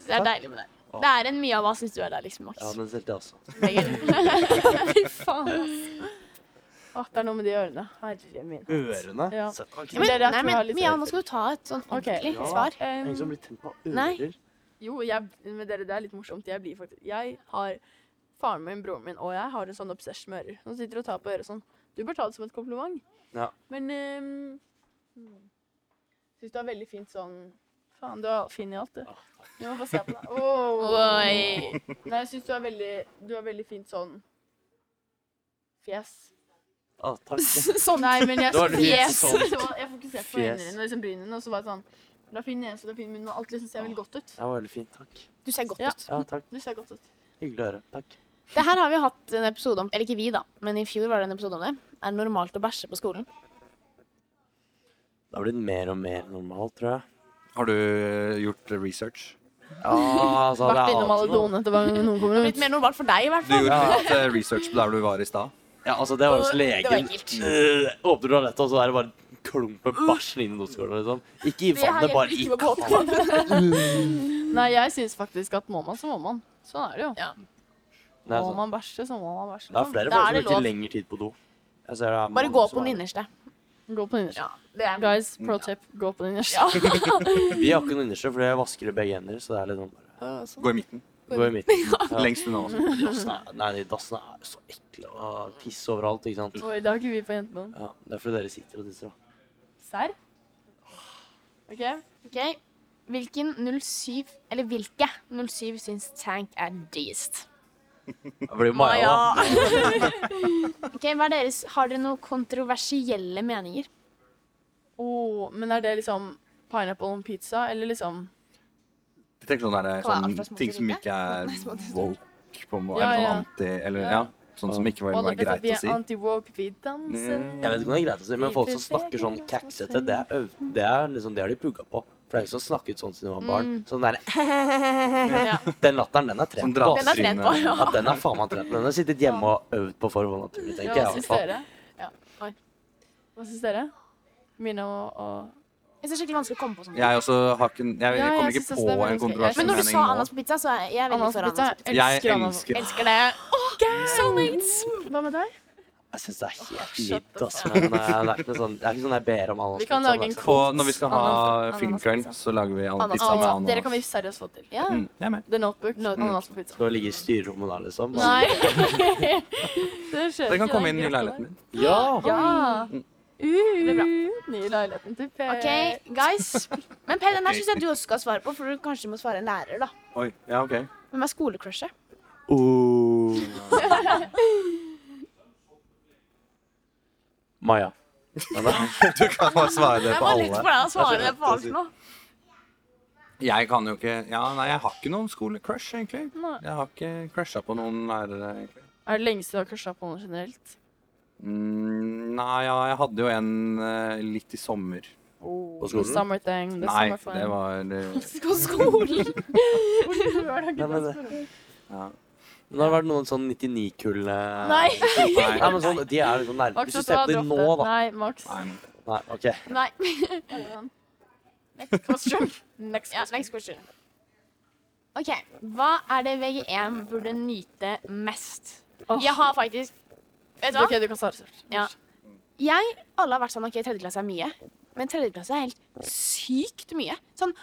Det er deilig med deg. Det er en mye av hva syns du er der, liksom, Max. Ja, men den stilte jeg også. Fy faen. Å, det er noe med de ørene. Herre min. Ørene? Ja. Ja, men, Det er det jeg nei, har men litt Mia, nå skal du ta et sånt Ok. ordentlig Ja. svar. Ingen som blir tent på Nei. ører? Jo, jeg, med dere, det er litt morsomt. Jeg blir faktisk Jeg har faren min, broren min og jeg har en sånn obsess med ører. Som sitter og tar på øret sånn. Du bør ta det som et kompliment. Ja. Men um, Syns du har veldig fint sånn Faen, du er fin i alt, du. Du må få se på deg. Åh. Oi. Nei, jeg syns du har veldig Du har veldig fint sånn fjes. Å, takk. Sånn, nei, men jeg fjes. sånn. Jeg fokuserte på øynene dine og liksom brynene, og så var det sånn Du har fin nese, du har fin munn, og alt liksom ser veldig godt ut. Det var veldig fint. Takk. Du ser godt Ja. ut. Ja, takk. Du ser godt ut. Hyggelig å høre. Takk. Det her har vi hatt en episode om, eller ikke vi da, men i fjor var det en episode om det. Er det normalt å bæsje på skolen? Det har blitt mer og mer normalt, tror jeg. Har du eh, gjort research? Ja, altså, det Vært er innom alle alltid noe. donene til noen kommer ut. blitt mer normalt for deg, i hvert Du fall. gjorde litt eh, research på der du var i stad. Ja, altså, det var hos Det var legen. ekkelt. Øh, Åpner toalettet, og så er det bare klump med inn i doskåla, liksom. Ikke i Det vannet, bare i ikke. Nei, jeg syns faktisk at må man, så må man. Sånn er det jo. Ja. Det er Må sånn. man bæsje, så må man bæsje. Det er flere Da folk som det bruker lov. lengre tid på do. Jeg ser det er Bare mange gå som på den er- innerste. Gå på den innerste. Ja, det er Guys, pro tip, gå på den innerste. Vi har ikke noen innerste, for jeg vasker i begge hender, så det er litt sånn bare Gå i midten. Gå i midten. Ja. Lengst unna også. Dassene er- Nei, de dassene er så ekle. Og piss overalt, ikke sant. Oi, det har ikke vi på jentene. Ja, det er fordi dere sitter og tisser. da. Serr? OK. Ok, Hvilken 07, eller hvilke 07 syns Tank er diggest? Det blir Maja, da. Ok, hva er deres, Har dere noen kontroversielle meninger? Oh, men er det liksom pineapple on pizza, eller liksom Jeg tenker sånn, der, er sånn ting som ikke er woke, på en måte. Ja, Eller noe anti Eller Ja. Ja. Sånn som ikke var, var greit å si. vi danser. Mm. Jeg vet ikke om det er greit å si, men folk som snakker sånn kaksete, det er, det er liksom, det har de pugga på. For det er ingen som snakket sånn siden de var barn. Sånn der, Ja. Den latteren, den er Sånn trent på. Den er trent på, ja. Ja, den er faen meg trent på. Den har sittet hjemme og øvd på for naturlig, tenker Ja, jeg hva i syns dere? Ja, oi. Hva syns dere? Mina og, og Jeg synes er skikkelig vanskelig å komme på sånt. Jeg også har ikke Jeg, Ja, jeg kommer synes ikke også på det er en vanskelig. kontroversiell Men når du mening sa nå. ananas på pizza, så er jeg veldig ananas for på pizza. ananas på pizza. Jeg Elsker ananas. elsker det. Elsker det. Soulmates! Hva med deg? Jeg syns det er helt gitt, altså. Men eh, det er ikke noe sånn, det er ikke sånn jeg ber om Vi kan lage en altså. På, når vi skal ha Ananas- filmkveld, så lager vi an- Ananas- pizza med Ananas. Dere kan vi seriøst få til. Ja. Mm, jeg er med. The Notebook. Notebook. Ananas på pizza. Skal ligge i styrerommet der, liksom. Nei. det skjer Dere kan ikke, komme inn i leiligheten min. Ja! Ja. Uh, blir bra. Nye leiligheten til Per. OK, guys. Men Per, den her syns jeg du også skal svare på, for du kanskje må svare en lærer, da. Oi, ja, OK. Hvem er skolecrushet? Uh. Maja. Du kan bare svare det Det på var litt alle. for deg å svare det på alt nå. Jeg kan jo ikke Ja, nei, jeg har ikke noen skolecrush, egentlig. Nei. Jeg har ikke crusha på noen lærere, egentlig. Er det lengste du har crusha på noen generelt? Mm, nei, ja, jeg hadde jo en eh, litt i sommer. Oh, På skolen? Summer thing. The Nei, summer fun. det var eh, På skolen. Nei, men det- ja. Men det har vært noen sånn 99-kull eh, Nei. Nei, men sånn, de er liksom nærmere. Max, Hvis du vet ser hva? på dem Dropp nå, det. da. Nei, Max. nei. Nei, OK. Nei. Next question. Next Ja, question. next question. OK. Hva er det VG1 burde nyte mest? Jeg har faktisk Vet du hva? OK, du kan starte først. Ja. Jeg, Alle har vært sånn OK, tredje klasse er mye. Men tredje klasse er helt sykt mye. Sånn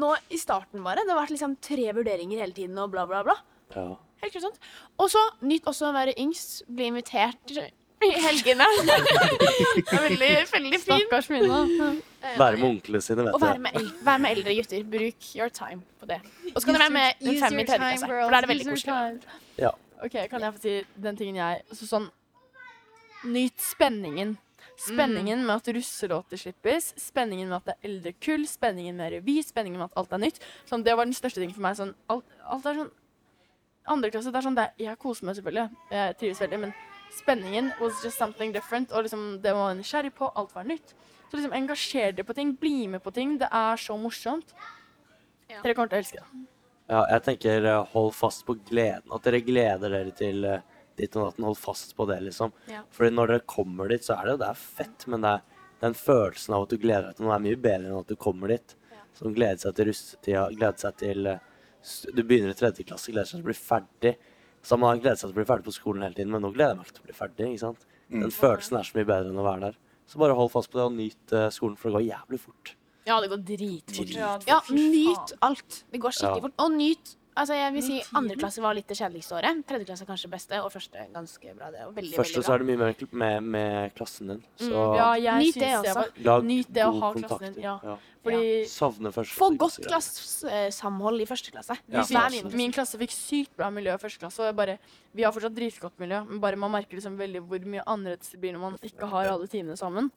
nå i starten bare. Det har vært liksom tre vurderinger hele tiden og bla, bla, bla. Ja. Helt grusomt. Og så nytt også å være yngst. Bli invitert i helgene. det er veldig, veldig fint. Stakkars mine. Være med onklene sine, Og vet være du. med, el være med eldre gutter. Bruk your time på det. Og så kan du være med en fem i tredje klasse. For da er det veldig koselig. Ja. OK, kan jeg få si den tingen jeg så Sånn Nyt spenningen. Spenningen med at russelåter slippes, spenningen med at det er eldre kull, spenningen med revy, spenningen med at alt er nytt. Sånn, det var den største tingen for meg. Sånn, alt, alt er sånn Andre klasse, det er sånn det er, Jeg koser meg selvfølgelig, jeg trives veldig, men spenningen was just something different. Og liksom, det var nysgjerrig på, alt var nytt. Så liksom engasjer dere på ting, bli med på ting. Det er så morsomt. Ja. Dere kommer til å elske det. Ja, jeg tenker eh, hold fast på gleden. At dere gleder dere til uh, ditt og datten. Hold fast på det, liksom. Ja. Fordi når dere kommer dit, så er det jo det er fett, men det er den følelsen av at du gleder deg til noe, er mye bedre enn at du kommer dit. Som gleder seg til russetida, gleder seg til eh, Du begynner i tredje klasse, gleder seg til å bli ferdig. Så man gleder seg til å bli ferdig på skolen hele tiden, men nå gleder jeg meg ikke til å bli ferdig. ikke sant? Den følelsen er så mye bedre enn å være der. Så bare hold fast på det og nyt eh, skolen, for det går jævlig fort. Ja, det går dritfort. Drit. Ja, nyt alt. Det går skikkelig Ja. fort. Og nyt Altså, jeg vil si andre klasse var litt det kjedeligste året. Tredje klasse kanskje beste, og første ganske bra. Det Og veldig, Første veldig så er det mye mer med, med klassen din. Så Ja, jeg Nyt det det også. var lag nyt det å ha klassen din, ja. Ja. Fordi Savner første Få godt klassesamhold i første klasse. Ja. Mye Min klasse fikk sykt bra miljø i første klasse. Og jeg bare, vi har fortsatt dritgodt miljø, men bare man merker liksom veldig hvor mye annerledes det blir når man ikke har alle timene sammen.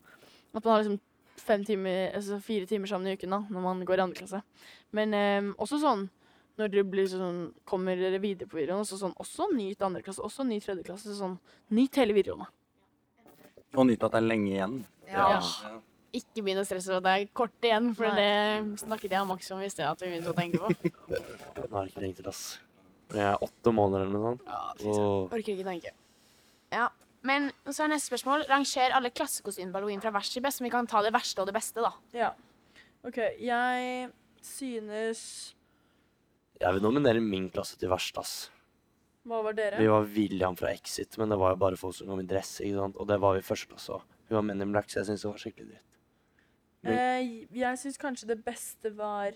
At man har liksom fem timer, altså fire timer sammen i uken da, når man går i andre klasse. Men eh, også sånn når dere blir sånn, kommer dere videre på videregående, så sånn, også nyt andre klasse, også nyt tredje klasse. Sånn, nyt hele videregående. Og nyt at det er lenge igjen. Ja. Ikke begynn å stresse, og det er kort igjen, for Nei. det snakket jeg og Max om i sted at vi begynte å tenke på. Nå har jeg ikke ringt til, ass. Det er åtte måneder eller noe sånt. Og Orker ikke tenke. Ja, men så er neste spørsmål. Ranger alle klassekostymene på halloween fra verst til best, så vi kan ta det verste og det beste, da. Ja. OK, jeg synes jeg vil nominere min klasse til verst, ass. Hva var dere? Vi var William fra Exit, men det var jo bare folk som kom i dress, ikke sant. Og det var vi i første klasse òg. Vi var Men in Black, så jeg syns det var skikkelig dritt. Eh, jeg syns kanskje det beste var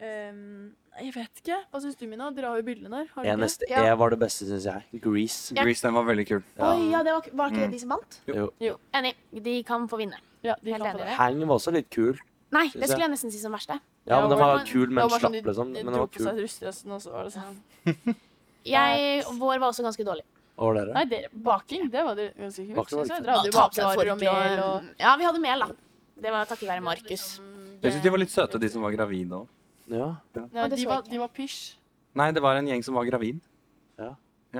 um, jeg vet ikke. Hva syns du, Mina? Dere har jo bildene der. Har dere ikke? Eneste Ja. E var det beste, syns jeg. Grease. Ja. Grease, den var veldig kul. Ja. Oi, ja, det var, var ikke det de som vant? Jo. Enig. De kan få vinne. Ja, de Helt kan få enig. det. Hang var også litt kul. Nei, det skulle jeg nesten si som verste. Ja, men den var kul, det men slapp, sånn liksom. De Men den var kul. russedressen, og så var det sånn. Jeg, vår var også ganske dårlig. Og dere? Nei, dere, baking, det var det ganske kult. Baking var jeg. Dere hadde bakvarer og mel og Ja, vi hadde mel, da. Det var takket være Markus. Jeg syns de var litt søte, de som var gravide òg. Ja. ja. Ja, de, var, de var pysj. Nei, det var en gjeng som var gravid. Ja.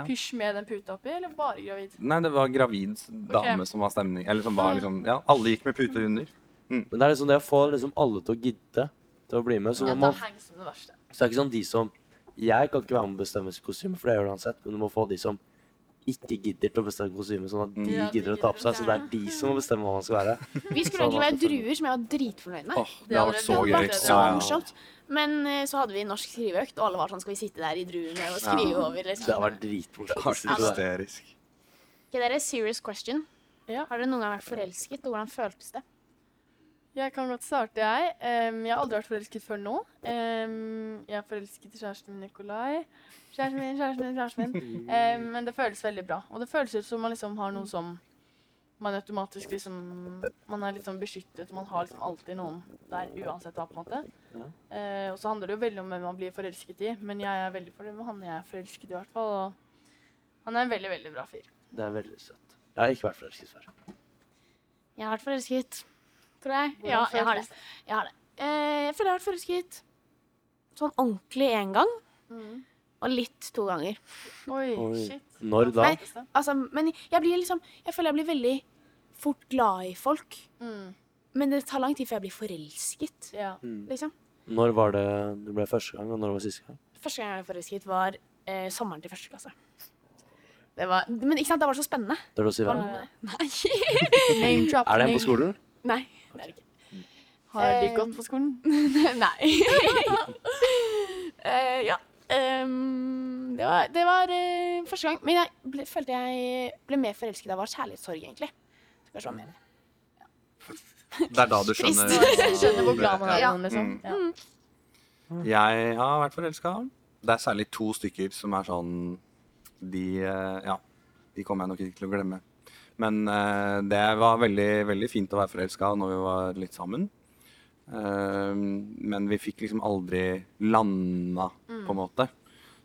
Pysj med den puta oppi, eller bare gravid? Nei, det var gravid dame som var stemning. Eller som var liksom Ja, alle gikk med pute under. Men det er liksom det å få liksom alle til å gidde til å bli med. Så, Ja, man, det det så det er ikke sånn de som Jeg kan ikke være med å bestemme kostyme, for det gjør det uansett. Men du må få de som ikke gidder til å bestemme kostyme, sånn at de Ja, de gidder å ta på seg. Så det er de som må bestemme hva man skal være. Vi skulle egentlig være druer, som jeg var dritfornøyd med. Oh, det Det hadde vært så gøy. Så Ja, ja. morsomt. Men eh, så hadde vi norsk skriveøkt, og alle var sånn Skal vi sitte der i druene og skrive over? Det Liksom. Det har vært dritmorsomt. hysterisk. Ok, dere, serious question. Ja. Har dere noen gang vært forelsket, og hvordan føltes det? Jeg kan godt starte, jeg. Um, jeg har aldri vært forelsket før nå. Um, jeg er forelsket i kjæresten min Nikolai. Kjæresten min, kjæresten min, kjæresten min. Um, men det føles veldig bra. Og det føles ut som man liksom har noe som man automatisk liksom Man er liksom beskyttet. Man har liksom alltid noen der uansett hva, på en måte. Uh, og så handler det jo veldig om hvem man blir forelsket i. Men jeg er veldig fornøyd med han jeg er forelsket i, i hvert fall. Og han er en veldig, veldig bra fyr. Det er veldig søtt. Jeg har ikke vært forelsket før. Jeg har vært forelsket, tror jeg. Hvordan Ja, jeg har det. Jeg har det. Eh, jeg føler jeg har vært forelsket sånn ordentlig én gang, og litt to ganger. Oi, shit. Når da? Nei. Altså, men jeg blir liksom Jeg føler jeg blir veldig fort glad i folk. Mm, Men det tar lang tid før jeg blir forelsket, ja. Mm. liksom. Når var det du ble første gang, og når var siste gang? Første gang jeg ble forelsket, var eh, sommeren til første klasse. Det var, men ikke sant, det var så spennende. Tør du å si Var hvem? det- Nei. Name. Er det en på skolen? Nei, det er det ikke. Har de Eh, gått på skolen? Nei. uh, ja. Um, det var, det var uh, første gang. Men jeg ble, følte jeg ble mer forelsket av var kjærlighetssorg, egentlig. Kanskje det var mer. Det er da du skjønner Jeg skjønner hvor glad man er i Ja. noen, liksom. Mm. Ja. Jeg har vært forelska. Det er særlig to stykker som er sånn De eh, Ja, de kommer jeg nok ikke til å glemme. Men eh, det var veldig, veldig fint å være forelska når vi var litt sammen. Eh, men vi fikk liksom aldri landa, på en måte.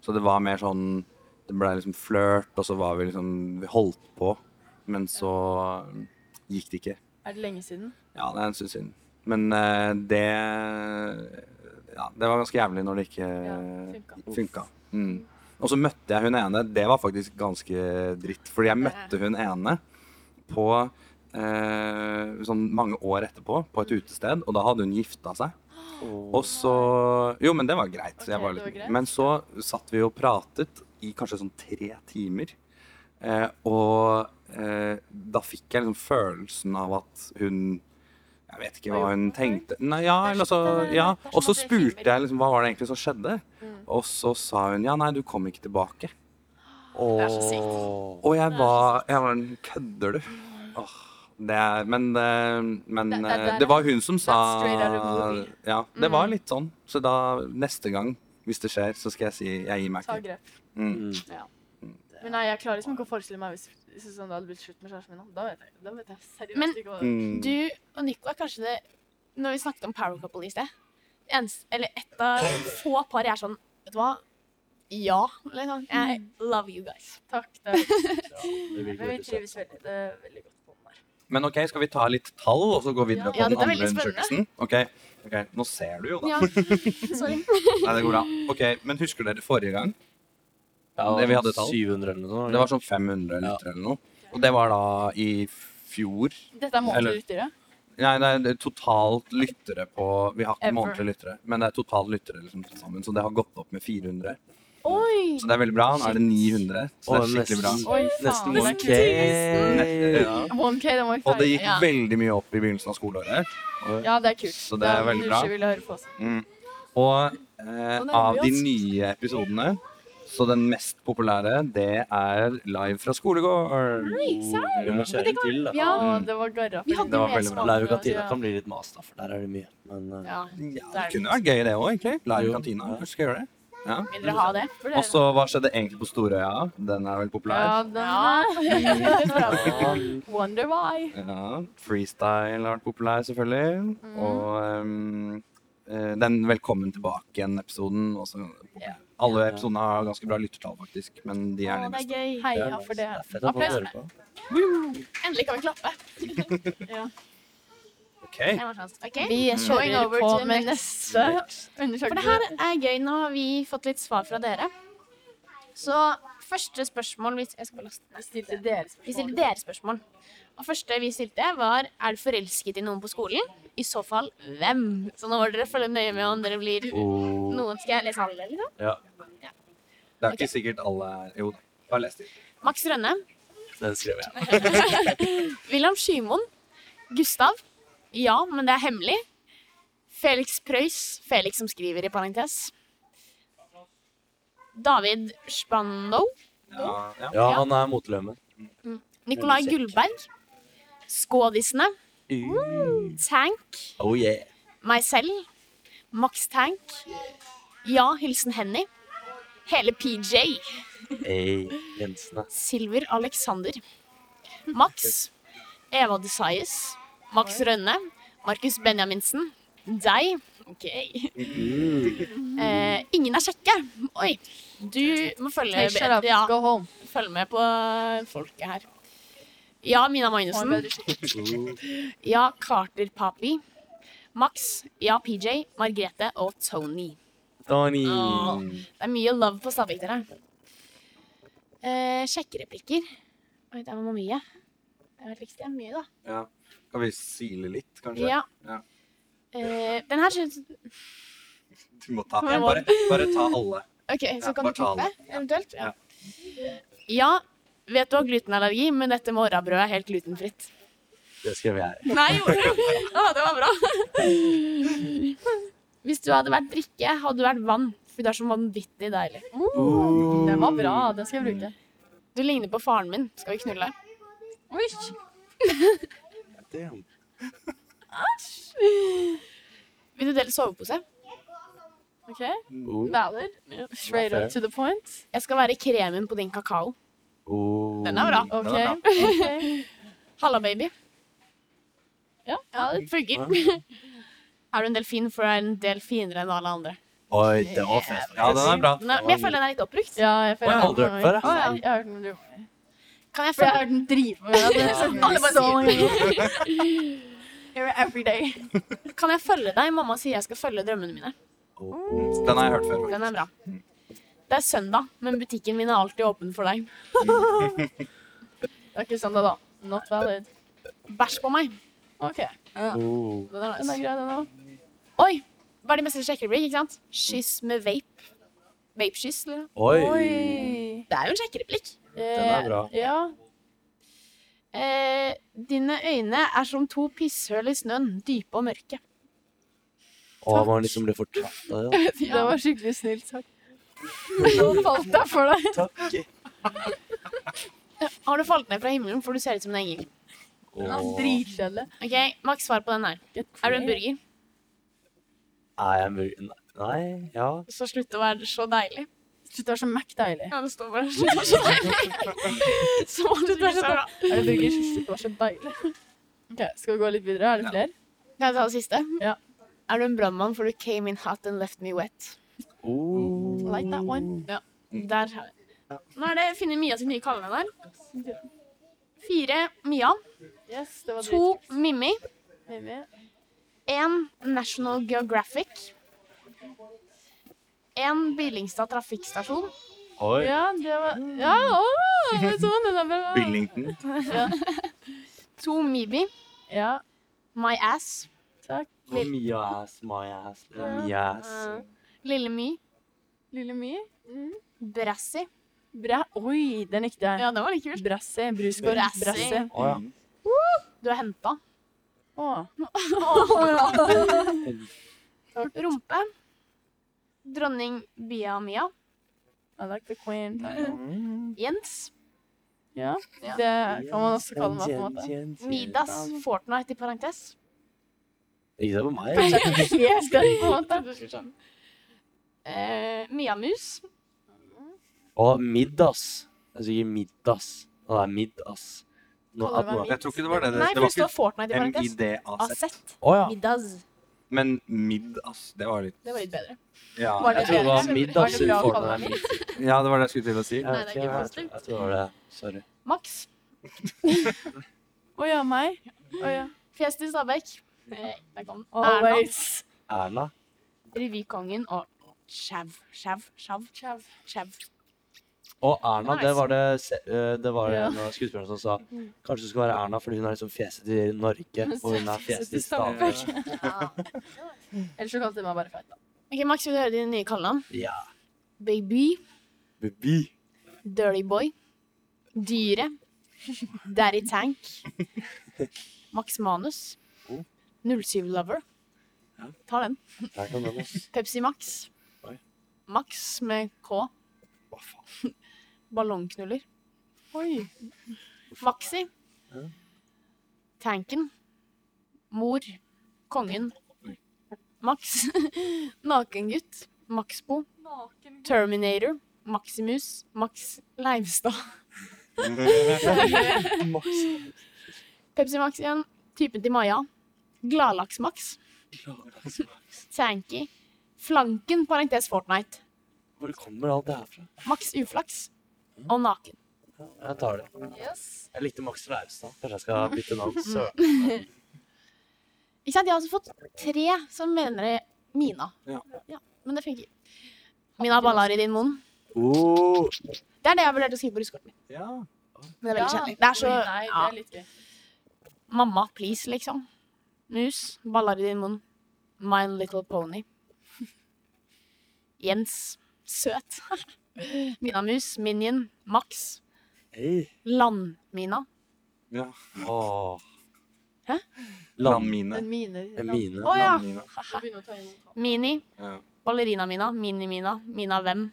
Så det var mer sånn Det ble liksom flørt, og så var vi liksom Vi holdt på. Men så gikk det ikke. Er det lenge siden? Ja, det er en stund siden. Men eh, det Ja, det var ganske jævlig når det ikke Ja, funka. funka. Mm. Og så møtte jeg hun ene. Det var faktisk ganske dritt. Fordi jeg møtte hun ene på eh, sånn mange år etterpå, på et utested, og da hadde hun gifta seg. Og så Jo, men det var greit. Okay, var det var greit. Men så satt vi og pratet i kanskje sånn tre timer. Eh, og eh, da fikk jeg liksom følelsen av at hun Jeg vet ikke Hva hun tenkte. Nei, ja, er eller så, ja. Og så spurte jeg liksom hva var det egentlig som skjedde. Mm. Og så sa hun ja, nei, du kom ikke tilbake. Det er så sykt. Og jeg Det var, jeg var Kødder du? Åh, det er, men eh, men Det- det- eh, det det var hun som sa. Ja, det var litt sånn. Så da, neste gang, hvis det skjer, så skal jeg si jeg gir meg ikke. Ta grep. Mm. Men nei, jeg klarer liksom ikke å forestille meg hvis, hvis sånn det hadde blitt slutt med kjæresten min nå. Da vet jeg, da vet jeg seriøst Men- ikke hva Men Du og Nico er kanskje det Når vi snakket om power couple i sted eneste, Eller et av få par jeg er sånn Vet du hva? Ja. Liksom. Jeg love you guys. Takk. Det er, men vi veldig trives veldig, det er veldig godt på den der. Men OK, skal vi ta litt tall, og så gå videre på Ja, den andre undersøkelsen? OK. ok, Nå ser du jo, da. Ja. Sorry. Nei, det går bra. OK, Men husker dere forrige gang? Ja, det vi hadde tall. 700 eller noe. Det var sånn 500 liter eller noe. Og det var da i fjor. Dette er månedlig lyttere. Nei, nei, det er totalt lyttere på Vi har ikke månedlige lyttere, men det er totalt lyttere liksom til sammen. Så det har gått opp med 400. Oi! Så det er veldig bra. Nå er det 900. Så det er skikkelig bra. nesten, Oi, nesten faen, det er 1K. Ja. 1K, det må vi Og det gikk Ja. veldig mye opp i begynnelsen av skoleåret. ja, det er kult. Så det er veldig bra. Mm. Og eh, av de nye episodene Så den mest populære, det er live fra skolegård. Vi må kjøre en til, da. Ja. Det var garra. Vi hadde Det var veldig bra. Live i kantina kan bli litt mas, da, for der er det mye. Men uh, Ja. Ja, det kunne vært gøy det òg, egentlig. Live i kantina. Skal jeg gjøre det. Ja. Vil dere ha det? Og så hva skjedde egentlig på Storøya? Den er vel populær? Ja, den er. Wonder why. Ja, freestyle har vært populær, selvfølgelig. Og ehm, eh, den Velkommen tilbake-igjen-episoden. også populær. Alle episodene har ganske bra lyttertall, faktisk. Men de er Å, de det er beste. gøy. Heia for det. på. Endelig kan vi klappe. Ok. Var sånn. Ok. Vi kjører på med neste undersøkelse. For det her er gøy. Nå har vi fått litt svar fra dere. Så første spørsmål vi, jeg skal laste ned. stilte dere Vi stilte dere spørsmål. Og første vi stilte, var er du forelsket i noen på skolen. I så fall hvem? Så nå må dere følge nøye med om dere blir Oh, noen. Skal jeg lese alle, liksom? ja, Det er ikke sikkert alle er Jo da, bare les dem. Max Rønne. den skrev jeg. Wilhelm Skymoen. Gustav. Ja, men det er hemmelig. Felix Preus. Felix som skriver i parentes. David Spando. Ja, ja. Ja, han er motlømmen. Nikolai Musikk. Gullberg. Skådisene. Tank. Oh yeah. Meg selv. Max Tank. Ja, hilsen Henny. Hele PJ. Hey, Silver Alexander. Max. Eva Desires. Max Rønne. Markus Benjaminsen. Deg. OK. Eh, ingen er kjekke. Oi. Du må følge, Hey, ja, følg med på folket her. Ja, Mina Magnussen. Ja, Carter Papi. Max. Ja, PJ. Margrethe og Tony. Tony. Åh. Det er mye love på Stabæk, dere. Eh, Sjekkereplikker. Oi, det var mye. Det var mye, da. ja. Kan vi sile litt, kanskje? Ja. Ja. Eh, den her synes Du må ta Jeg Bare, bare ta alle. OK, så Ja, kan du ta klippe, eventuelt? Ja. ja. Vet du har glutenallergi, men dette morrabrødet er helt glutenfritt. Det skrev jeg. Nei, gjorde du? Ah, det var bra. Hvis du hadde vært drikke, hadde du vært vann. For du er så vanvittig deilig. Den var bra. Den skal jeg bruke. Du ligner på faren min. Skal vi knulle? Oi. Damn. Vil du dele sovepose? OK. Oh. Valid. Straight up to the point. Jeg skal være kremen på din kakao. Oh. Den er bra. OK. Er. Halla, baby. Ja, Ja, det funker. Er du en delfin, for du er en del finere enn alle andre. Oi, det var fett. Ja, den er bra. Den er, men jeg føler den er litt oppbrukt. Ja, jeg før, jeg. har aldri hørt den du Kan jeg føle jeg har følge hørt den. Alle bare Så mange ganger. You're every day. Kan jeg følge deg? Mamma sier jeg skal følge drømmene mine. Oh. Den har jeg hørt før. Den er bra. Det er søndag, men butikken min er alltid åpen for deg. Det er ikke søndag, da. Not valid. Bæsj på meg. OK. Ja. Oh. Den er, grei, den òg. Oi! Hva er de meste sjekkereplikk, ikke sant? Skyss med vape. Vape-kyss, eller? Oi. Oi. Det er jo en sjekkereplikk. Den er bra. Ja. Eh, dine øyne er som to pisshøl i snøen, dype og mørke. Å, man liksom ble fortatt av det. Det var skikkelig snilt sagt. Nå falt jeg for deg. Takk. Har du falt ned fra himmelen, for du ser ut som en engel. Dritkjedelig. Ok, Maks, svar på den her. Er du en burger? Er jeg en burger? Nei, ja. Så slutt å være så deilig. Slutt å være så Mac deilig. Ja, det står bare slutt å være så deilig. Så må du være så bra. Er det burger? Slutt å være så deilig. Ok, Skal vi gå litt videre? Er det flere? Kan jeg ta det siste? Ja. Er du en brannmann, for du came in hot and left me wet? Oh. Like that one. Ja, der har jeg. Nå er det funnet Mia sitt nye kallenavn. Fire Mia. Yes, det var To Mimmi. dritkult. En National Geographic. En Billingstad trafikkstasjon. Oi. Ja, det var Ja, å, det sånn, den er bra. Billington. To Mibi. Ja, My Ass. takk. Lille. My ass, my ass, my ass. Lille My. Lille My. Brassi. Bra. Oi, den likte jeg. Ja, det var litt kult. Brassi. Brusgård. Brassi. Brassi. Oh, ja. Du er henta. Å. Rumpe. Dronning Bia Mia. I like the queen. Jens. Ja, det kan man også kalle meg på en måte. Midas Fortnite i parentes. Ikke se på meg. jeg den, på en måte. Uh, Mia Mus. Og Middas. Jeg sier Middas. Og det er Middas. Nå, at nå, Jeg tror ikke det var det. Nei, Det, var ikke Fortnite i parentes. MIDAZ. AZ. Å ja. Midas. Men mid, ass. Det var litt Det var litt bedre. Ja, Var det Jeg tror det var bedre? middags Var det bra å kalle meg ja, det var det jeg skulle til å si. Jeg Nei, vet det er ikke, ikke jeg, positivt. jeg tror det var det. Sorry. Max. Å ja, meg? Å ja. Stabæk. Eh, der kom den. Erna. Always. Erna. Revykongen og Sjau. Sjau. Sjau. Sjau. Og Erna, Nice. det var det, eh, det var Ja. en av skuespillerne som sa kanskje det skal være Erna fordi hun er liksom fjeset til Norge, og hun er fjeset til ja. Ellers så kalte de meg bare feit. da. Ok, Max, vil du høre dine nye kallenavn? Ja. Baby. Baby. Dirty Boy. Dyre. Daddy Tank. Max Manus. 07 Lover. Ta den. Pepsi Max. Oi. Max med K. Hva faen? Ballongknuller. Oi. Maxi. Ja. Tanken. Mor. Kongen. Max. Nakengutt. Maxbo. Terminator. Maximus. Max Leivstad. Pepsi Max igjen. Typen til Maja. Gladlaks-Max. Tanky. Flanken, parentes Fortnite. Hvor kommer alt det her fra? Max Uflaks. Og Naken. Jeg tar det. Yes. Jeg likte Max Leivstad. Kanskje jeg skal bytte navn. Så. Ikke sant? Jeg har altså fått tre som mener det Mina. Ja. Men det funker. Mina baller i din munn. Oh. Det er det jeg vurderte å skrive på russekortet mitt. Ja. Men det er veldig kjedelig. Det er så Nei, det er litt gøy. Mamma, please, liksom. Mus. Baller i din munn. My Little Pony. Jens. Søt. Mina Mus. Minion. Max. Hey. Landmina. ja. Åh. Hæ? Landmine. En mine. En mine. Å ja. Landmine. Mini. Ja. Ballerina-Mina. Mini-Mina. Mina hvem?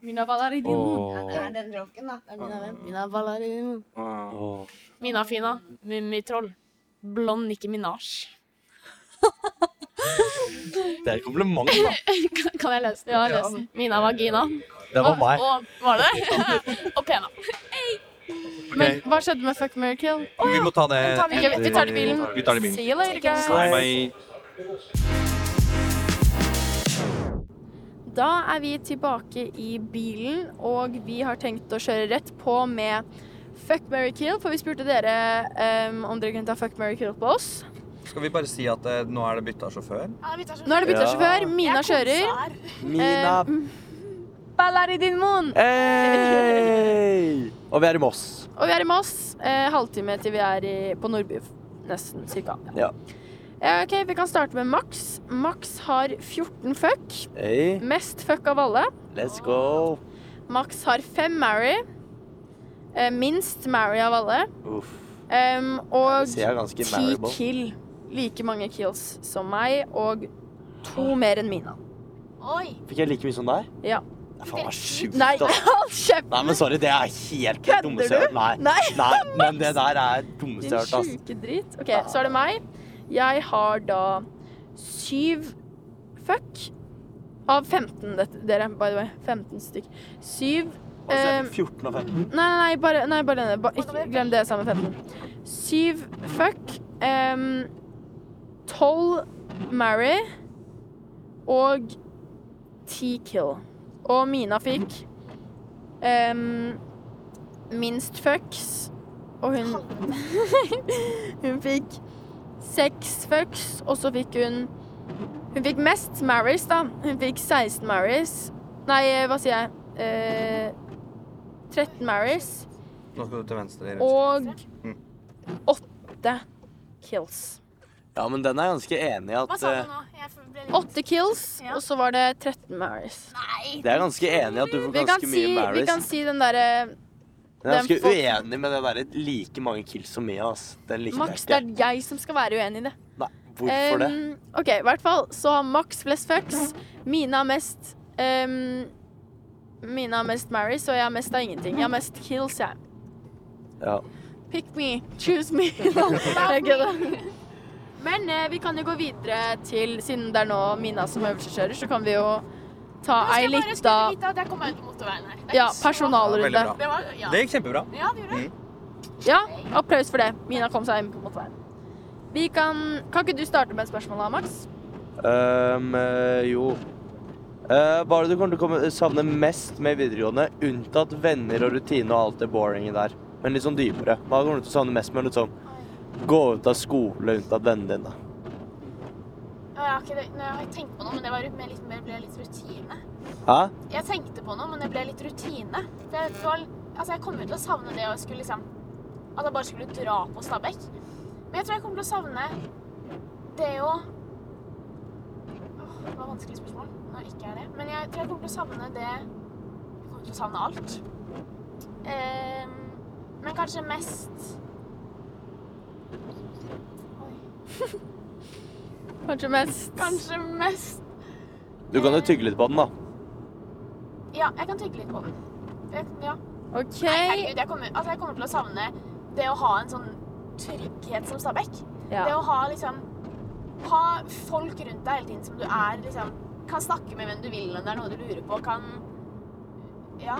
Mina ballerina. i din munn. Den joken, da. Det er Mina hvem? Mina ballerina. munn. Ah. Åh. Mina Fina. Mummitroll. Blond Nikki Minaj. Det er et kompliment, da. Kan jeg lese? Ja, les. Mina Vagina. Det var meg. Og, var det og Pena. Men hva skjedde med Fuck, marry, kill? Vi må ta det tar vi- vi tar det i bilen. Vi tar det i bilen. See you later, guys. Bye. Bye. Da er vi tilbake i bilen, og vi har tenkt å kjøre rett på med Fuck, marry, kill. For vi spurte dere um, om dere kunne ta Fuck, marry, kill på oss. Skal vi bare si at uh, nå er det bytta sjåfør? Nå er det bytta Ja. sjåfør. Mina kjører. Mina. Baller i din munn! Hey! Og vi er i Moss. Og vi er i Moss. Eh, halvtime til vi er i, på Nordby. Nesten, cirka. Ja. Eh, ok, Vi kan starte med Max. Max har 14 fuck. Hey, Mest fuck av alle. let's go. Max har fem marry. Eh, minst marry av alle. Uff. Em, og ti kill. Like mange kills som meg, og to mer enn Mina. Oi. Fikk jeg like mye som deg? Ja. Det faen meg sjukt, Nei, hold kjeft! Nei, men sorry, det er helt Kødder dummeste jeg har hørt. Nei. Nei, Nei, men det der er det dummeste din jeg har hørt, ass. sjuke dritt. OK, så er det meg. Jeg har da syv fuck av 15, dette, dere, by the way. 15 stykk. Syv Og så em, det 14 og 15. Nei, nei, bare, nei, bare denne. Ba, ikke glem det sammen med 15. Syv fuck. em, Tolv marry. Og ti kill. Og Mina fikk um, minst fucks. Og hun Hun fikk seks fucks, og så fikk hun Hun fikk mest marries, da. Hun fikk 16 marries. Nei, hva sier jeg? Eh, 13 marries. Nå skal du til venstre. Rett. Og åtte kills. Ja, men den er jeg ganske enig i Hva sa eh, du nå? Jeg Åtte kills, Ja. og så var det 13 Marys. Nei. Det er ganske enig i at du får Vi kan ganske si, mye vi kan si den derre Jeg er ganske folk- uenig med det derre like mange kills som Mia, ass. Den liker Max, det er jeg som skal være uenig i det. Nei, hvorfor det? OK, i hvert fall så har Max flest fucks. Mina har mest um, Mina har mest Marys, og jeg har mest av ingenting. Jeg har mest kills, jeg. Ja. Pick me, choose me. Jeg kødder. Men eh, vi kan jo gå videre til Siden det er nå Mina som øvelseskjører, så kan vi jo ta ei jeg lita jeg kom meg ut på motorveien her. Det er ja, ikke så- personalrunde. Bra. Det var, ja. Det gikk kjempebra. ja, det gjorde det. Ja, applaus for det. Mina kom seg inn på motorveien. Vi kan Kan ikke du starte med et spørsmål da, Max? Ehm, eh, jo. Eh, hva er det du kommer til å komme, savne mest med videregående, unntatt venner og rutine og alt det boringe der? Men litt sånn dypere. Hva kommer du til å savne mest med liksom gå ut av skole av vennene dine? Jeg har ikke jeg har ikke tenkt på noe, men det var litt, mer, ble litt rutine. Hæ? Jeg tenkte på noe, men det ble litt rutine. For jeg, det var, altså, jeg kommer til å savne det å skulle liksom At jeg bare skulle dra på Stabekk. Men jeg tror jeg kommer til å savne det å Åh, Det var vanskelig spørsmål. Nå ikke er det. Men jeg tror jeg kommer til å savne det Jeg kommer til å savne alt. Ehm, men kanskje mest. Kanskje mest Kanskje mest Du kan jo tygge litt på den, da. Ja, jeg kan tygge litt på den. Ja. OK. Nei, herregud, jeg kommer, altså jeg kommer til å savne det å ha en sånn trygghet som Stabekk. Det å ha liksom Ha folk rundt deg hele tiden som du er liksom Kan snakke med hvem du vil om det er noe du lurer på. Kan Ja.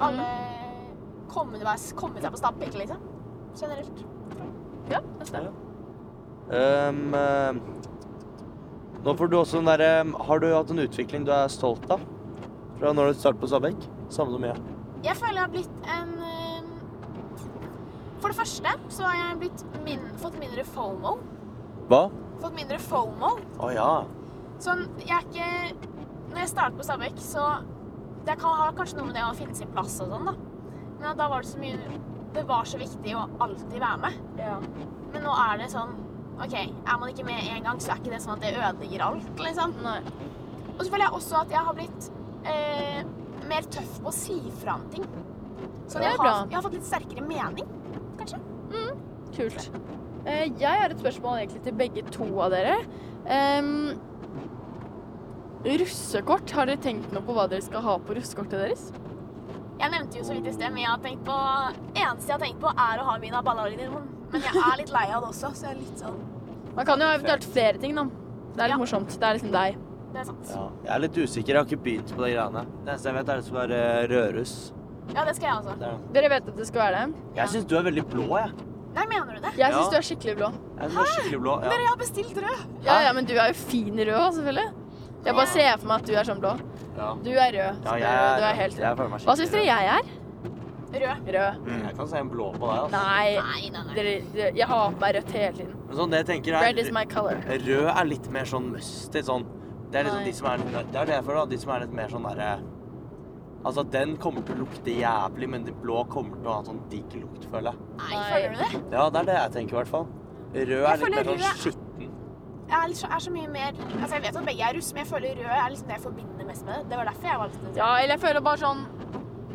Alle komme, komme seg på Stabæk, liksom. Generelt. Ja det stemmer. Um, uh, nå får du også den derre Har du hatt en utvikling du er stolt av? Fra når du startet på Stabekk? Samme som jeg. Jeg føler jeg har blitt en For det første så har jeg blitt min, fått mindre FOMO. Hva? Fått mindre FOMO. Å ja. Sånn, jeg er ikke Når jeg startet på Stabekk, så Det kan ha kanskje noe med det å finne sin plass og sånn, da. Men da var det så mye Det var så viktig å alltid være med. Ja. Men nå er det sånn OK, er man ikke med én gang, så er ikke det sånn at det ødelegger alt, liksom. Nei. Og så føler jeg også at jeg har blitt eh, mer tøff på å si fra om ting. Så Det er jeg, har, jeg har fått litt sterkere mening, kanskje. Kult. Eh, jeg har et spørsmål egentlig til begge to av dere. Um, russekort, har dere tenkt noe på hva dere skal ha på russekortet deres? Jeg nevnte jo så vidt i sted, men jeg har tenkt på eneste jeg har tenkt på, er å ha Mina Ballerinen. Men jeg er litt lei av det også, så jeg er litt sånn Man kan jo ha eventuelt flere ting, da. Det er litt Ja. morsomt. Det er liksom deg. Det er sant. ja. Jeg er litt usikker. Jeg har ikke begynt på de greiene. Det eneste jeg vet, er det skal være Rørus. Ja, det skal jeg også. Er. Dere vet at det skal være det? Jeg syns du er veldig blå, jeg. Nei, mener du det? Jeg syns Ja. du er skikkelig blå. Jeg er skikkelig blå. Ja. Dere har bestilt rød. Ja, ja, men du er jo fin rød òg, selvfølgelig. Jeg bare ser for meg at du er sånn blå. Ja. Du er rød. Ja, jeg, du er helt jeg føler meg Hva syns dere jeg er? Rød. Rød. Mm, Jeg kan se en blå på deg. Altså. Nei, Nei, nei, nei. dere, dere, jeg har på meg rødt hele tiden. Men sånn, det jeg tenker er Red is my color. Rød er litt mer sånn musty. Sånn. Det er liksom de som er Det er det jeg føler. da, De som er litt mer sånn derre Altså, den kommer til å lukte jævlig, men de blå kommer til å ha sånn digg lukt, føler jeg. Nei, føler du det? Ja, det er det jeg tenker, i hvert fall. Rød er litt mer sånn er- skitten. Jeg er, så- er så mye mer Altså, jeg vet at begge er russ, men jeg føler rød er liksom det jeg forbinder mest med det. Det var derfor jeg valgte det. Ja, eller jeg føler bare sånn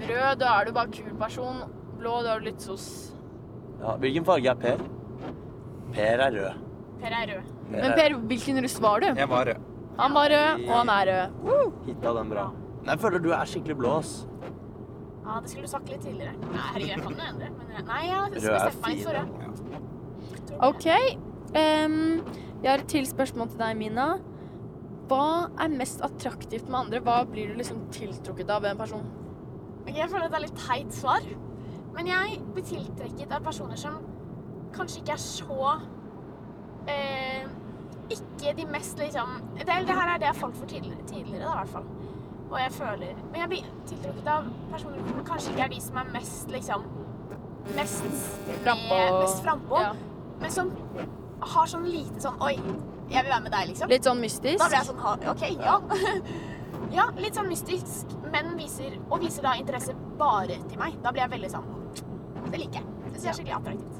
Rød, da er du bare kul person. Blå, da er du litt sos. Ja, hvilken farge er Per? Per er rød. Per er rød. Men Per, hvilken russ var du? Jeg var rød. Han var rød, og han er rød. Hitta den bra. Jeg føler du er skikkelig blå, ass. Ja, det skulle du sagt litt tidligere. Nei, herregud, jeg kan jo endre. Men jeg, nei, jeg er meg for rød. OK. Em, jeg har et til spørsmål til deg, Mina. Hva er mest attraktivt med andre? Hva blir du liksom tiltrukket av ved en person? Okay, Jeg føler at det er litt teit svar. Men jeg blir tiltrekket av personer som kanskje ikke er så eh, Ikke de mest liksom det, det her er det jeg falt for tidligere, tidligere da, i hvert fall. Og jeg føler Men jeg blir tiltrukket av personer som kanskje ikke er de som er mest liksom Mest Frampå. Mest frampå. Ja. Men som har sånn lite sånn Oi, jeg vil være med deg, liksom. Litt sånn mystisk? Da ble jeg sånn OK, ja. ja, litt sånn mystisk, men viser, og viser da interesse bare til meg. Da blir jeg veldig sånn Det liker jeg. Det jeg er skikkelig attraktivt.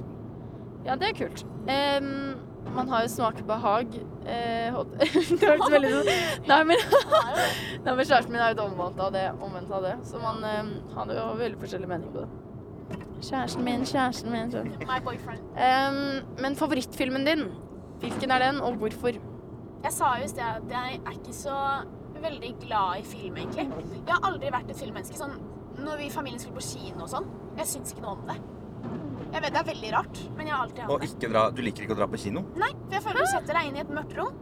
Ja, det er kult. Um, man har jo smak og behag. Eh, det hørtes veldig sånn Nei, men, nei, men kjæresten min er jo omvendt av det. Omvendt av det. Så man um, har jo veldig forskjellig mening på det. Kjæresten min, kjæresten min så. My boyfriend. Em, Men favorittfilmen din, hvilken er den, og hvorfor? Jeg sa jo i sted at jeg er ikke så veldig glad i film, egentlig. Jeg har aldri vært et filmmenneske. Sånn, når vi i familien skulle på kino og sånn, jeg syns ikke noe om det. Jeg vet det er veldig rart, men jeg har alltid hatt Og det. ikke dra, du liker ikke å dra på kino? Nei, for jeg føler du setter deg inn i et mørkt rom.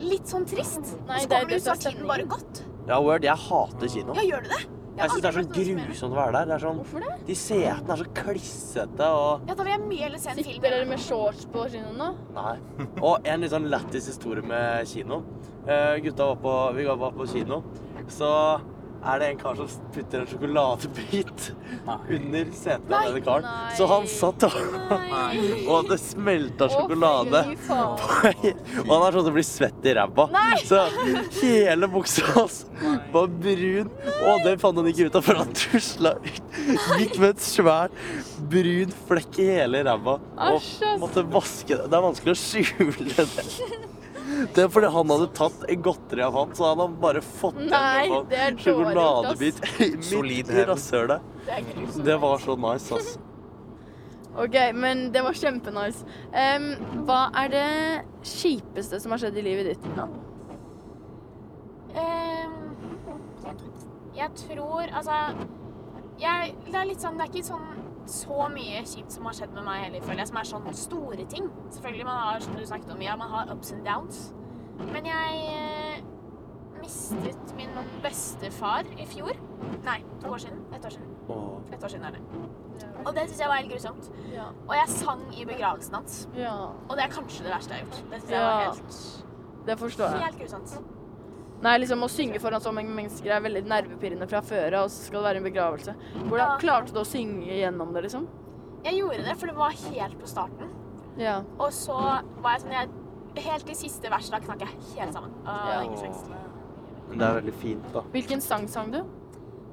Litt sånn trist. Nei, så er kommer du det ut, så har tiden bare gått. Ja, word, jeg hater kino. Ja, gjør du det? Jeg syns det er så grusomt å være der. Det er sånn, Hvorfor det? de setene er så klissete og Ja, da vil jeg mye heller se en film. Sitter dere med shorts på kinoen nå? Nei. Og en litt sånn lættis historie med kino. Eh, gutta var på, vi var på kino, så er det en kar som putter en sjokoladebit under setet av denne karen. Nei. Så han satt og, og det smelta sjokolade. fy. Og han er sånn som blir svett i ræva. Så hele buksa hans var brun. Og det fant han ikke ut av før han tusla ut. Gikk med et svært brun flekk i hele ræva. Og måtte vaske det. Det er vanskelig å skjule det. Det er fordi han hadde tatt en godteri av han, så han hadde bare fått Nei, en det er sjokoladebit midt i rasshølet. Det. Det var så nice, ass. OK, men det var kjempenice. Um, hva er det kjipeste som har skjedd i livet ditt? Ja. Um, jeg tror Altså jeg, Det er litt sånn Det er ikke sånn så mye kjipt som har skjedd med meg heller, føler jeg, som er sånn store ting. Selvfølgelig, man har, som du snakket om, ja, man har ups and downs. Men jeg eh, mistet min bestefar i fjor. Nei, to år siden. Ett år siden. Åh. Et år siden er det. Og det syns jeg var helt grusomt. Og jeg sang i begravelsen hans. Og det er kanskje det verste jeg har gjort. Det synes jeg var helt, Det forstår jeg. helt grusomt. Nei, liksom Å synge foran så mange mennesker er veldig nervepirrende fra før av, og så skal det være en begravelse. Hvordan Ja. klarte du å synge gjennom det, liksom? Jeg gjorde det, for det var helt på starten. Ja. Og så var jeg sånn jeg, Helt i siste vers da knakk jeg helt sammen. Og Ja. ingen. Men det er veldig fint, da. Hvilken sang sang du?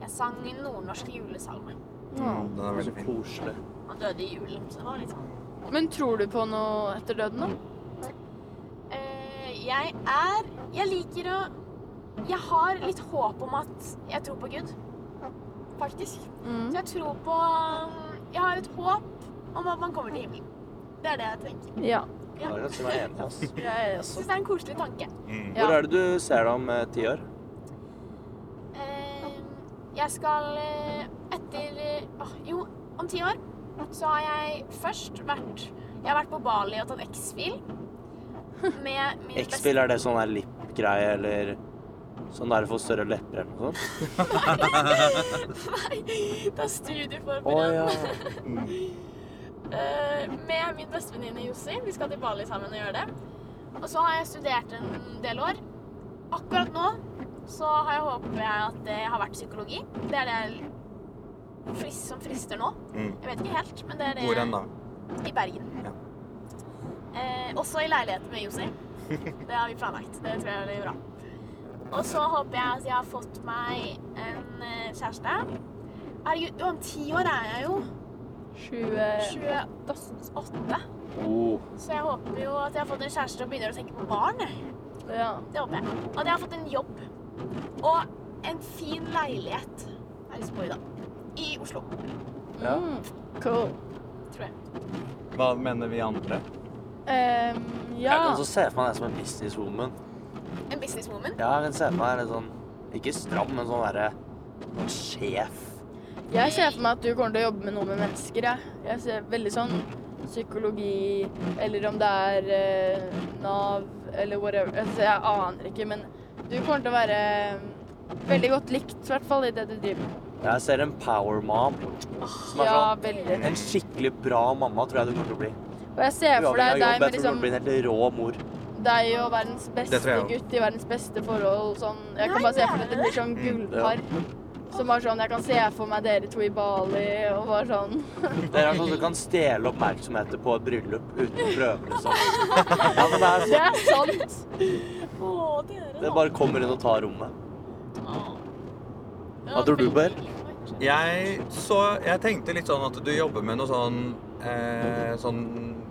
Jeg sang nordnorsk julesalme. Den er veldig fin. koselig. Han døde i julen, så det var litt sånn Men tror du på noe etter døden, da? Uh, Jeg er Jeg liker å Jeg har litt håp om at jeg tror på Gud. Faktisk. Mm. Så jeg tror på Jeg har et håp om at man kommer til himmelen. Det er det jeg tenker. Ja. Ja. Jeg syns det er en koselig tanke. Mm. Hvor er det du ser deg om eh, ti år? Eh, Jeg skal eh, etter Jo, om ti år så har jeg først vært Jeg har vært på Bali og tatt X-fil. Med min beste X-Fil, er det sånn der lip-greie, eller sånn der for større lepper eller noe sånt? Det er studieforberedt. Oh, ja. Eh, med min bestevenninne Jossi. Vi skal til Bali sammen og gjøre det. Og så har jeg studert en del år. Akkurat nå så har jeg håper jeg at det har vært psykologi. Det er det frist, som frister nå. Mm. Jeg vet ikke helt, men det er det Hvor enn da? I Bergen. Ja. Eh, også i leilighet med Jossi. Det har vi planlagt. Det tror jeg blir bra. Og så håper jeg at jeg har fått meg en eh, kjæreste. Herregud, om ti år er jeg jo 28. Oh. Så jeg håper jo at jeg har fått en kjæreste og begynner å tenke på barn. Ja. Det håper jeg. Og at jeg har fått en jobb. Og en fin leilighet. Jeg har lyst i dag. I Oslo, Ja. Mm. Cool. tror jeg. Hva mener vi andre? Jeg ja. kan også se for meg deg som en businesswoman. En businesswoman. Ja, jeg ser se for meg en sånn Ikke stram, men sånn derre sånn sjef. Jeg ser for meg at du kommer til å jobbe med noe med mennesker. Jeg, jeg ser veldig sånn psykologi, eller om det er eh, Nav, eller whatever. Altså, jeg aner ikke, men du kommer til å være eh, veldig godt likt, i hvert fall i det du driver med. Jeg ser en power mom. Som er Ja, sånn veldig. En skikkelig bra mamma tror jeg du kommer til å bli. Og jeg ser for Uavhengig deg av deg jobb. Jeg tror du liksom kommer til å bli en helt rå mor. Deg og verdens beste gutt i verdens beste forhold. Sånn, jeg kan bare se for meg at det blir sånn gullpar. Som bare sånn, Jeg kan se for meg dere to i Bali og bare sånn Dere er sånn som kan stjele oppmerksomheter på et bryllup uten å prøve, liksom. Ja, men det er Det er sant! Å, dere, Det bare kommer inn og tar rommet. Hva tror du, Per? Jeg, så, jeg tenkte litt sånn at du jobber med noe sånn, eh, sånn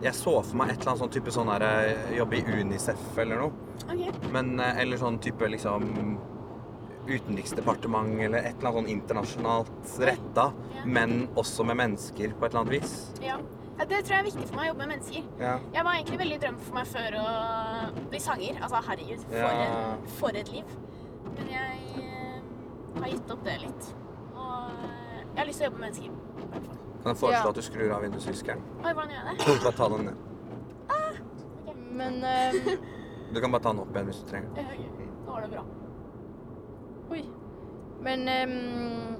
Jeg så for meg et eller annet sånn type sånn her eh, Jobbe i Unicef eller noe. Okay. Men, eh, eller sånn type liksom Utenriksdepartement eller et eller annet sånn internasjonalt retta. Ja. Men også med mennesker på et eller annet vis. Ja. ja. Det tror jeg er viktig for meg å jobbe med mennesker. Ja. Jeg var egentlig veldig drøm for meg før å bli sanger. Altså, herregud, for, Ja. en, for et liv. Men jeg eh, har gitt opp det litt. Og eh, jeg har lyst til å jobbe med mennesker. Kan jeg foreslå Ja. at du skrur av vindusviskeren? Oi, hvordan gjør jeg det? Bare ta den ned. Men ehm, Du kan bare ta den opp igjen hvis du trenger. Ja, ok. Nå var det bra. Oi. Men ehm,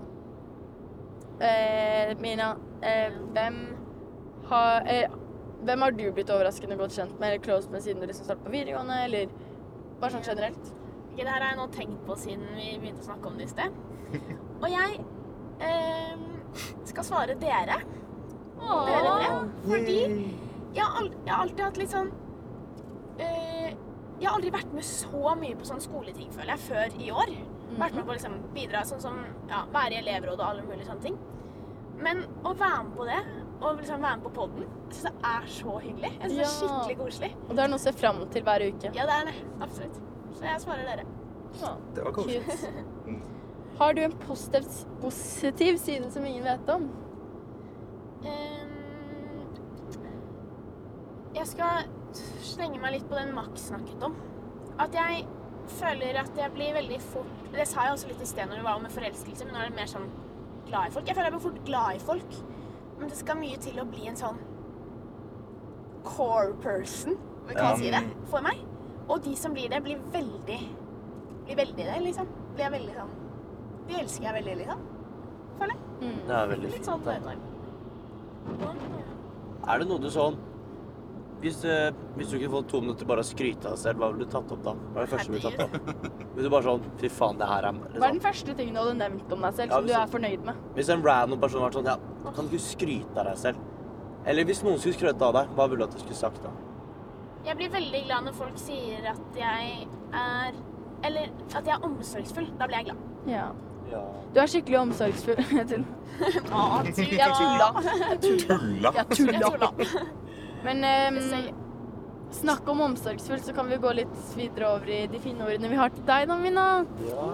eh, Mina, eh, hvem har eh, Hvem har du blitt overraskende godt kjent med eller close med siden du liksom startet på videregående, eller bare sånn generelt? Ok, det her har jeg nå tenkt på siden vi begynte å snakke om det i sted. Og jeg eh, skal svare dere. Dere tre. Fordi jeg har, ald jeg har alltid hatt litt sånn øh, Jeg har aldri vært med så mye på sånn skoleting, føler jeg, før i år. Vært med på å liksom, bidra sånn som ja, være i elevrådet og alle mulige sånne ting. Men å være med på det, og liksom være med på podden, jeg syns det er så hyggelig. Jeg synes det er Ja. skikkelig koselig. Og det er noe å se fram til hver uke. Ja, det er det. Absolutt. Så jeg svarer dere. Ja, Det var koselig. cute. Har du en positiv, positiv side som ingen vet om? Um, jeg skal slenge meg litt på den Max snakket om. At jeg føler at jeg blir veldig fort Det sa jeg også litt i sted når det var med forelskelse, men nå er det mer sånn glad i folk. Jeg føler jeg blir fort glad i folk, men det skal mye til å bli en sånn core person, kan jeg man si det, for meg. Og de som blir det, blir veldig Blir veldig det, liksom. Blir jeg veldig sånn De elsker jeg veldig, liksom. Føler jeg. Mm. Det er veldig Litt sånn fint. da. Er det noe du sånn hvis, eh, hvis du kunne fått to minutter bare å skryte av deg selv, hva ville du tatt opp da? Hva er det første du ville tatt opp? Hvis du bare sånn Fy faen, det her er Hva er liksom. den første tingen du hadde nevnt om deg selv Ja, som du er fornøyd med? Hvis en random person var sånn Ja, kan du ikke skryte av deg selv? Eller hvis noen skulle skryte av deg, hva ville du at du skulle sagt da? Jeg blir veldig glad når folk sier at jeg er Eller at jeg er omsorgsfull. Da blir jeg glad. Ja. Ja. Du er skikkelig omsorgsfull. Jeg tuller. Jeg tulla. Tulla! Jeg tulla. Men um, snakk om omsorgsfull, så kan vi gå litt videre over i de fine ordene vi har til deg, da, Mina. ja.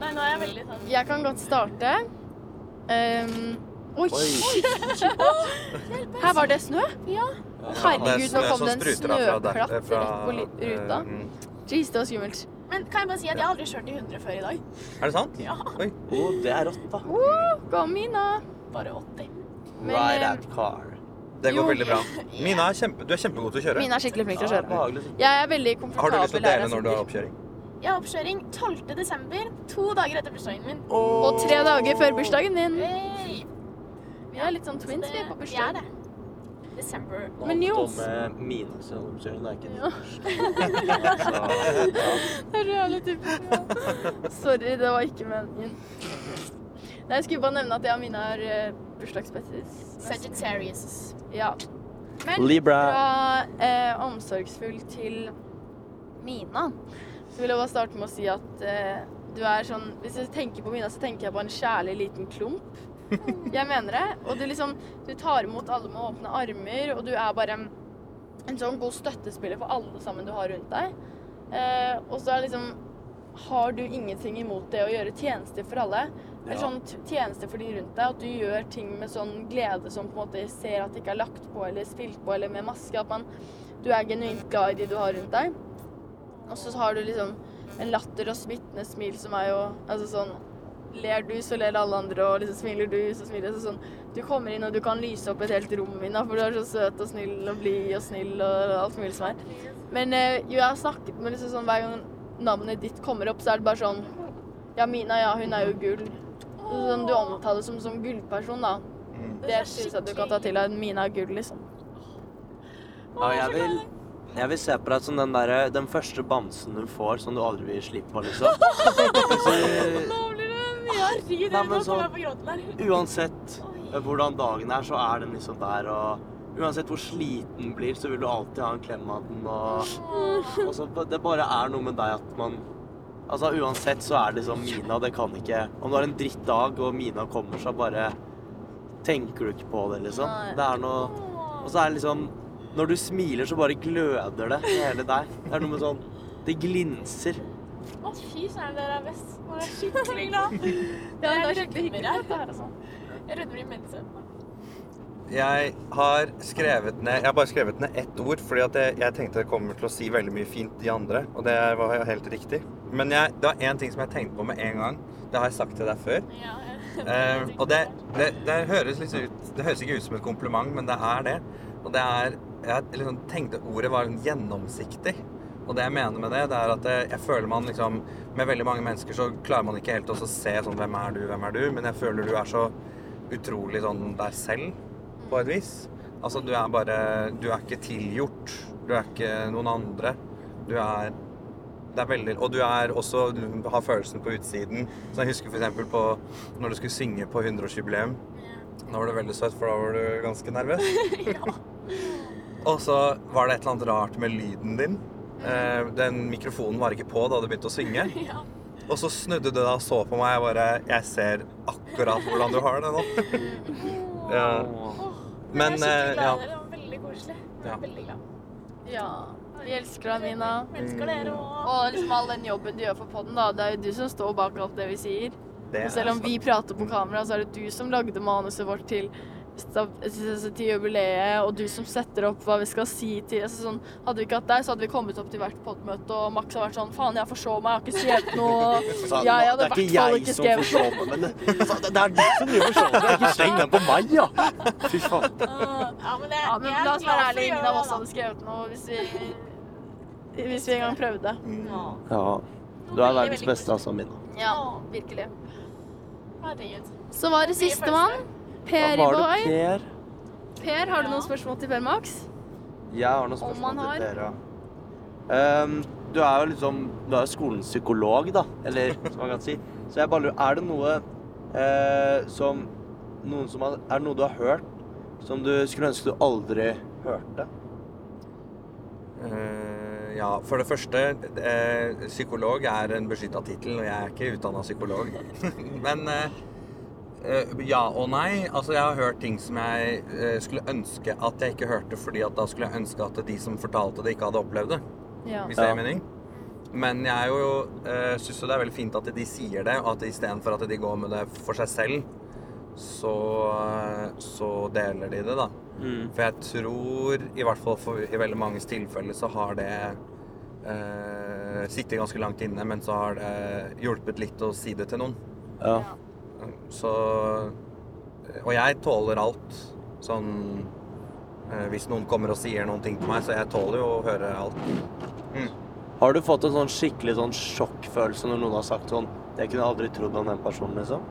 Nei, nå er jeg veldig sånn Jeg kan godt starte. Um, oi! Oi. Her var det snø. Ja. Herregud, nå kom det en snøklatt rett på ruta. eh, mm. Jeez, det var skummelt. Men kan jeg bare si at jeg har aldri kjørt i 100 før i dag. Er det sant? Ja. Oi. Oh, det er rått, da. Gå, Mina. Bare 80. Men, Ride that out car. Det går Jo. veldig bra. Mina er kjempe, du er kjempegod til å kjøre. Mina er skikkelig flink til å kjøre. Ja. Jeg er veldig komfortabel. Har du lyst til å dele når du har oppkjøring? Jeg har oppkjøring 12. desember, to dager etter bursdagen min. Og tre dager før bursdagen min. Hey. Vi er litt sånn twins, vi, på bursdagen. bursdag. Nå Men om, eh, det er ikke Ja. Så. Det er jævlig typisk. Sorry, det var ikke meningen. Nei, jeg skulle bare nevne at jeg og Mina har uh, bursdagsbettis. Sagittarius. Ja. Men Libra. fra uh, omsorgsfull til Mina, så vil jeg bare starte med å si at uh, du er sånn Hvis jeg tenker på Mina, så tenker jeg på en kjærlig liten klump. Jeg mener det. Og du liksom Du tar imot alle med åpne armer, og du er bare en, en sånn god støttespiller for alle sammen du har rundt deg. Eh, og så er liksom Har du ingenting imot det å gjøre tjenester for alle? Eller sånn tjeneste for de rundt deg, at du gjør ting med sånn glede som på en måte ser at det ikke er lagt på eller spilt på eller med maske. At man, du er genuint glad i de du har rundt deg. Og så har du liksom en latter og smittende smil som er jo altså sånn Ler du, så ler alle andre, og liksom smiler du, så smiler så sånn Du kommer inn, og du kan lyse opp et helt rom min, da, for du er så søt og snill og blid og snill og alt mulig som er. Men eh, jo, jeg har snakket med liksom sånn hver gang navnet ditt kommer opp, så er det bare sånn Ja, Mina, ja, hun er jo gull. Så Sånn, du omtaler som som gullperson, da. Det syns jeg du kan ta til deg. Mina er gull, liksom. Ja, jeg vil, jeg vil se på deg som den, der, den første bamsen du får som du aldri vil slippe på, liksom. Så, Herregud, Nei, men så- uansett Oi. hvordan dagen er, så er den liksom der. Og uansett hvor sliten den blir, så vil du alltid ha en klem av den. Og, og så, det bare er noe med deg at man Altså Uansett så er det liksom Mina, det kan ikke Om du har en drittdag og Mina kommer, så bare tenker du ikke på det, liksom. Det er noe Og så er det liksom Når du smiler, så bare gløder det i hele deg. Det er noe med sånn Det glinser. Å, fy søren, dere er best. Nå er jeg skikkelig glad. Det er skikkelig hyggelig, dette her, altså. Jeg rødmer imens. Jeg har skrevet ned Jeg har bare skrevet ned ett ord, fordi at jeg, jeg tenkte jeg kommer til å si veldig mye fint de andre, og det var helt riktig. Men jeg, det var én ting som jeg tenkte på med en gang. Det har jeg sagt til deg før. Ja, Eh, og det, det, det høres litt ut Det høres ikke ut som et kompliment, men det er det. Og det er Jeg liksom tenkte ordet var liksom gjennomsiktig. Og det jeg mener med det, det er at jeg, jeg føler man liksom Med veldig mange mennesker så klarer man ikke helt å se sånn Hvem er du, hvem er du? Men jeg føler du er så utrolig sånn deg selv, på et vis. Altså, du er bare Du er ikke tilgjort. Du er ikke noen andre. Du er det er veldig, og du er også Du har følelsen på utsiden. Så jeg husker f.eks. på når du skulle synge på 100-årsjubileum. Da var du veldig søt, for da var du ganske nervøs. Og så var det et eller annet rart med lyden din. Eh, den mikrofonen var ikke på da du begynte å synge. Ja. Og så snudde du deg og så på meg. Jeg bare Jeg ser akkurat hvordan du har det nå. ja. Men jeg er eh, skikkelig glad ja. dere. Det var veldig koselig. Ja. veldig glad. Ja. Vi elsker deg, Mina. Elsker dere òg. Og liksom all den jobben du gjør for podden, da. Det er jo du som står bak alt det vi sier. Det Og selv om vi prater på kamera, så er det du som lagde manuset vårt til, til jubileet, og du som setter opp hva vi skal si til altså sånn, Hadde vi ikke hatt deg, så hadde vi kommet opp til hvert podmøte, og Max har vært sånn Faen, jeg forså meg, jeg har ikke skrevet noe. Ja, jeg hadde det i hvert fall jeg ikke som skrevet noe. men det, altså, det, det er du som driver og forstår meg. Ikke sleng den på meg, ja. Fy faen. Ja, men, det, Ja, men er la oss være ærlige, ingen av oss hadde skrevet noe hvis vi, hvis vi en gang prøvde. Ja. Ja. Du er verdens beste, altså, Mina. Ja, virkelig. Herregud. Så var det sistemann. Per i Boy. Per? Per, har du Ja. noen spørsmål til Per Max? Jeg har noen spørsmål man har. til dere. Ehm, du er jo liksom Du er jo skolens psykolog, da. Eller som man kan si. Så jeg bare lurer Er det noe uh, som Noen som har Er det noe du har hørt som du skulle ønske du aldri hørte? Uh, ja, for det første uh, Psykolog er en beskytta tittel, og jeg er ikke utdanna psykolog. Men ja og nei. Altså, jeg har hørt ting som jeg eh, skulle ønske at jeg ikke hørte, fordi at da skulle jeg ønske at de som fortalte det, ikke hadde opplevd det. Ja. Hvis det Ja. gir mening. Men jeg er jo, uh, syns jo det er veldig fint at de sier det, og at istedenfor at de går med det for seg selv, så, eh, så deler de det, da. Mm. For jeg tror, i hvert fall for, i veldig manges tilfeller, så har det eh, sittet ganske langt inne, men så har det hjulpet litt å si det til noen. Ja. Så Og jeg tåler alt. Sånn eh, Hvis noen kommer og sier noen ting til meg, så jeg tåler jo å høre alt. Har du fått en sånn skikkelig sånn sjokkfølelse når noen har sagt sånn Det kunne jeg aldri trodd om den personen, liksom?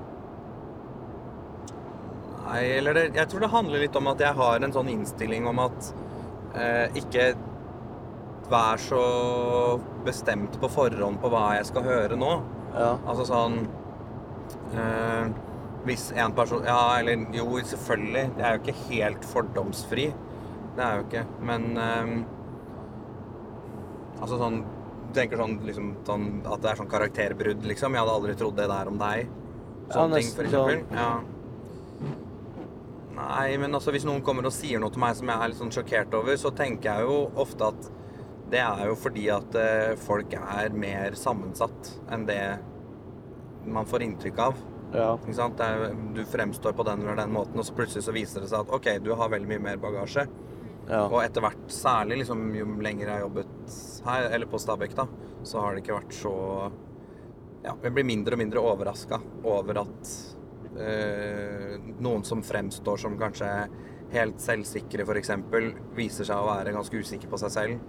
Nei, eller det, jeg tror det handler litt om at jeg har en sånn innstilling om at eh, ikke vær så bestemt på forhånd på hva jeg skal høre nå. Ja. Altså sånn eh, Hvis en person Ja, eller jo, selvfølgelig. Det er jo ikke helt fordomsfri. Det er jo ikke. Men eh, Altså sånn tenker sånn, liksom, sånn at det er sånn karakterbrudd, liksom. Jeg hadde aldri trodd det der om deg. Ja, ting, for nesten sånn. eksempel. Ja. Nei, men altså hvis noen kommer og sier noe til meg som jeg er litt sånn sjokkert over, så tenker jeg jo ofte at det er jo fordi at eh, folk er mer sammensatt enn det man får inntrykk av. Ja. Ikke sant? Det er, du fremstår på den eller den måten, og så plutselig så viser det seg at OK, du har veldig mye mer bagasje. ja. Og etter hvert, særlig liksom, jo lenger jeg har jobbet her, eller på Stabekk, da, så har det ikke vært så Ja, jeg blir mindre og mindre overraska over at øh, noen som fremstår som kanskje helt selvsikre, f.eks., viser seg å være ganske usikker på seg selv.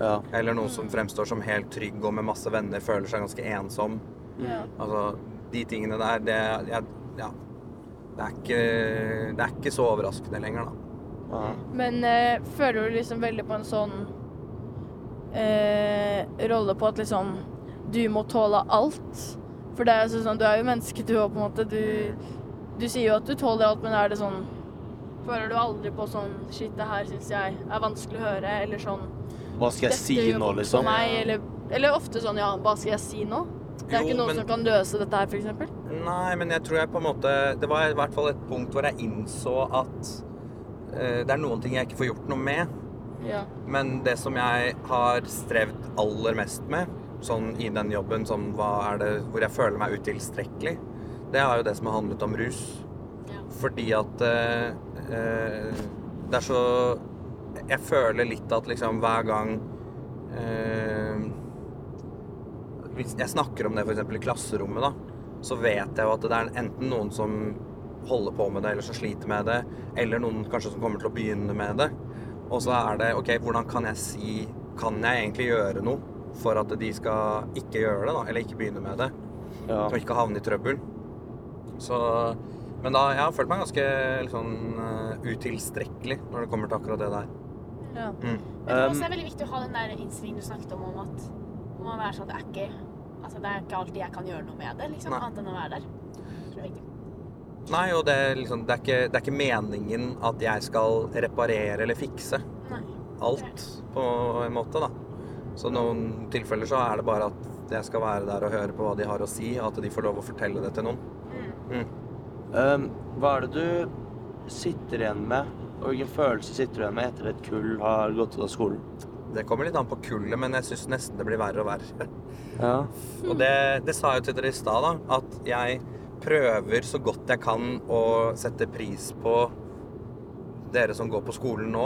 ja. Eller noen som fremstår som helt trygg og med masse venner, føler seg ganske ensom. Ja. Altså, de tingene der, det jeg, Ja. Det er, ikke, det er ikke så overraskende lenger, da. ja. Men eh, føler du liksom veldig på en sånn eh, rolle på at liksom du må tåle alt? For det er jo sånn, du er jo menneske, du òg, på en måte. Du, du sier jo at du tåler alt, men er det sånn Føler du aldri på sånn Shit, det her syns jeg er vanskelig å høre, eller sånn Hva skal jeg si nå, liksom? Meg, eller, eller ofte sånn Ja, hva skal jeg si nå? Det er Jo, ikke noen men- som kan løse dette her, f.eks. Nei, men jeg tror jeg på en måte Det var i hvert fall et punkt hvor jeg innså at uh, det er noen ting jeg ikke får gjort noe med. Ja. Men det som jeg har strevd aller mest med, sånn i den jobben, er det hvor jeg føler meg utilstrekkelig, det er jo det som har handlet om rus. Ja. Fordi at uh, uh, det er så Jeg føler litt at liksom hver gang eh, Hvis jeg snakker om det f.eks. i klasserommet, da, så vet jeg jo at det er enten noen som holder på med det, eller som sliter med det, eller noen kanskje som kommer til å begynne med det. Og så er det OK, hvordan kan jeg si Kan jeg egentlig gjøre noe for at de skal ikke gjøre det, da? Eller ikke begynne med det? Ja. Og ikke havne i trøbbel. Så Men da jeg har følt meg ganske liksom, utilstrekkelig når det kommer til akkurat det der. Ja. Mm. Men det er også er veldig viktig å ha den der innsvingen du snakket om, om at man må være sånn at det er ikke Altså, det er ikke alltid jeg kan gjøre noe med det, liksom, Nei. annet enn å være der. Tror er. Nei, og det, er liksom, det, er ikke, det er ikke meningen at jeg skal reparere eller fikse Nei. alt, på en måte, da. Så noen tilfeller så er det bare at jeg skal være der og høre på hva de har å si, og at de får lov å fortelle det til noen. Mm. Um, hva er det du sitter igjen med, og hvilken følelse sitter du igjen med etter et kull har gått ut av skolen? Det kommer litt an på kullet, men jeg syns nesten det blir verre og verre. Ja. Og det, det sa jeg jo til dere i stad, da. At jeg prøver så godt jeg kan å sette pris på dere som går på skolen nå.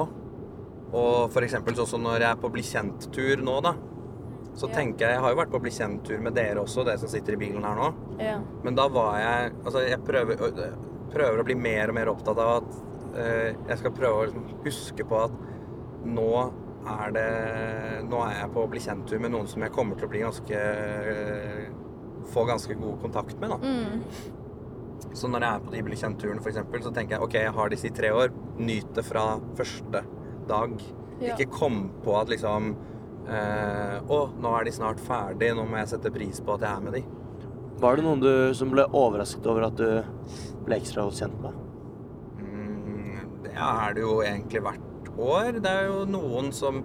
Og for eksempel sånn som når jeg er på bli kjent-tur nå, da. Så Ja. tenker jeg Jeg har jo vært på bli kjent-tur med dere også, dere som sitter i bilen her nå. Ja. Men da var jeg Altså, jeg prøver, prøver å bli mer og mer opptatt av at uh, jeg skal prøve å liksom huske på at nå er det Nå er jeg på å bli kjent-tur med noen som jeg kommer til å bli ganske eh, Få ganske god kontakt med, da. Mm. Så når jeg er på de bli kjent-turene, eksempel, så tenker jeg OK, jeg har disse i tre år. Nyt det fra første dag. Ja. Ikke kom på at liksom eh, Å, nå er de snart ferdig, nå må jeg sette pris på at jeg er med de. Var det noen du som ble overrasket over at du ble ekstra godt kjent med? Mm, det er det jo egentlig hvert år. Det er jo noen som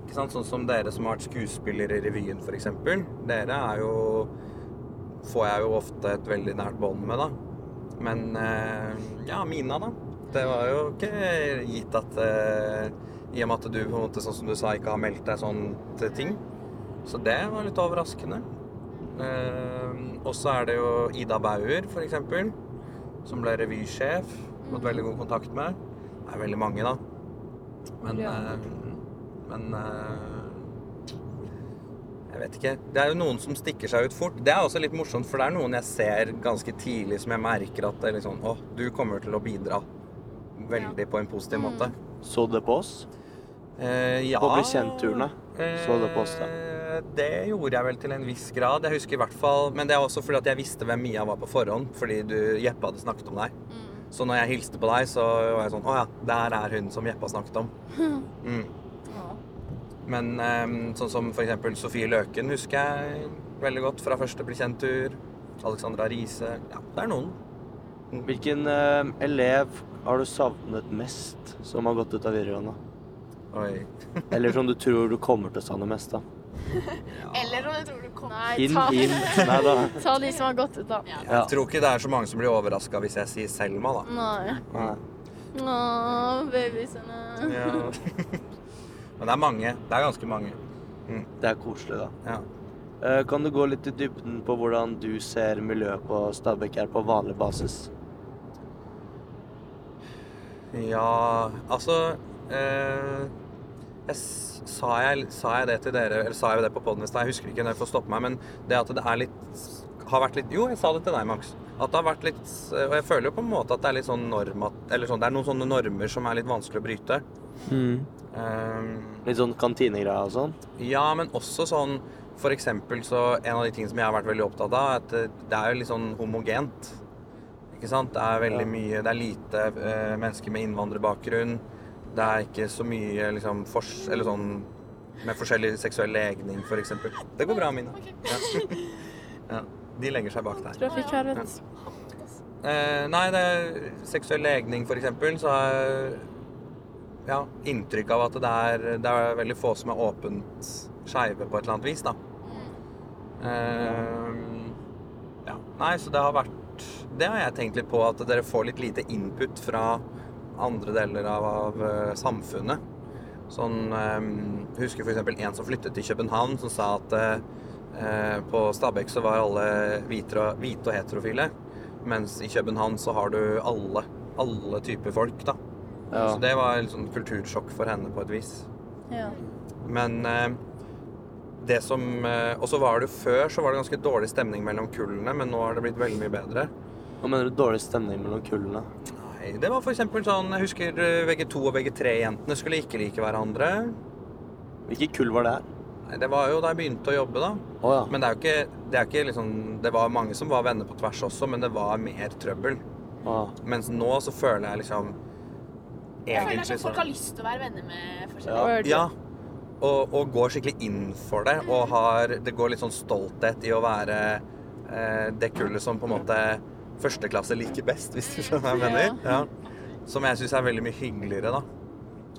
ikke sant, Sånn som dere som har vært skuespillere i revyen, f.eks. Dere er jo Får jeg jo ofte et veldig nært bånd med, da. Men eh, ja, Mina, da. Det var jo ikke gitt at eh, I og med at du på en måte, sånn som du sa, ikke har meldt deg sånn til ting. Så det var litt overraskende. Eh, og så er det jo Ida Bauer, f.eks som ble revysjef. Fått veldig god kontakt med. Det er veldig mange, da. Men eh, Men eh, Jeg vet ikke. Det er jo noen som stikker seg ut fort. Det er også litt morsomt, for det er noen jeg ser ganske tidlig som jeg merker at det er liksom, sånn Å, du kommer til å bidra veldig på en positiv måte. Så det på oss? Eh, ja På bli kjent-turene? Så det på oss, da? Eh, Det gjorde jeg vel til en viss grad. Jeg husker i hvert fall Men det er også fordi at jeg visste hvem Mia var på forhånd, fordi du, Jeppe hadde snakket om deg. Så når jeg hilste på deg, så var jeg sånn Å ja, der er hun som Jeppe har snakket om. Mm. Men eh, sånn som for eksempel Sofie Løken husker jeg veldig godt fra første bli kjent-tur. Alexandra Riise. Ja, det er noen. Hvilken uh, elev har du savnet mest som har gått ut av videregående? Oi. Eller som du tror du kommer til å savne mest, da? Eller om du tror du kommer Nei, Hinn, ta. Nei da. ta de som har gått ut, da. Ja. Jeg tror ikke det er så mange som blir overraska hvis jeg sier Selma, da. Nei. Nei. Åh, babysene. Ja. Men det er mange. Det er ganske mange. Det er koselig, da. Ja. Eh, Kan du gå litt i dybden på hvordan du ser miljøet på Stabekk her på vanlig basis? Ja, altså eh, jeg, sa, jeg, sa jeg det til dere, eller sa jeg det på podden i stad? Jeg husker ikke jeg får stoppe meg, men det at det er litt har vært litt Jo, jeg sa det til deg, Max. At det har vært litt Og jeg føler jo på en måte at det er litt sånn norm at, Eller sånn, det er noen sånne normer som er litt vanskelig å bryte. Eh, Litt sånn kantinegreier og sånn? ja, men også sånn For eksempel så En av de tingene som jeg har vært veldig opptatt av, er at det, det er jo litt sånn homogent. Ikke sant? Det er veldig Ja. mye Det er lite uh, mennesker med innvandrerbakgrunn. Det er ikke så mye liksom fors... Eller sånn med forskjellig seksuell legning, eksempel. Det går bra, Mina. Ja. ja. De legger seg bak der. Tror jeg fikk her, vet du. Eh, nei, det er seksuell legning, eksempel, så har jeg ja, inntrykk av at det er, det er veldig få som er åpent skeive på et eller annet vis, da. Eh, ja. Nei, så det har vært Det har jeg tenkt litt på, at dere får litt lite input fra andre deler av, av eh, samfunnet. Sånn eh, Jeg husker f.eks. en som flyttet til København, som sa at eh, på Stabekk så var alle hvite og, hvite og heterofile. Mens i København så har du alle. Alle typer folk, da. Ja. Så det var litt sånn kultursjokk for henne på et vis. Ja. Men eh, det som eh, Og så var det jo før så var det ganske dårlig stemning mellom kullene, men nå har det blitt veldig mye bedre. Hva mener du dårlig stemning mellom kullene? Nei, det var for eksempel sånn Jeg husker eh, VG2 og VG3-jentene skulle ikke like hverandre. Hvilket kull var det her? Nei, Det var jo da jeg begynte å jobbe, da. Oh, ja. Men det er jo ikke, det er ikke liksom Det var mange som var venner på tvers også, men det var mer trøbbel. Ah. Mens nå så føler jeg liksom Jeg føler er Egentlig sånn folk har lyst til å være venner med forskjellige. Ja. Ja. Og, og går skikkelig inn for det. Og har Det går litt sånn stolthet i å være eh, det kullet som på en måte første klasse liker best, hvis du skjønner hva jeg mener. Ja. Som jeg syns er veldig mye hyggeligere, da.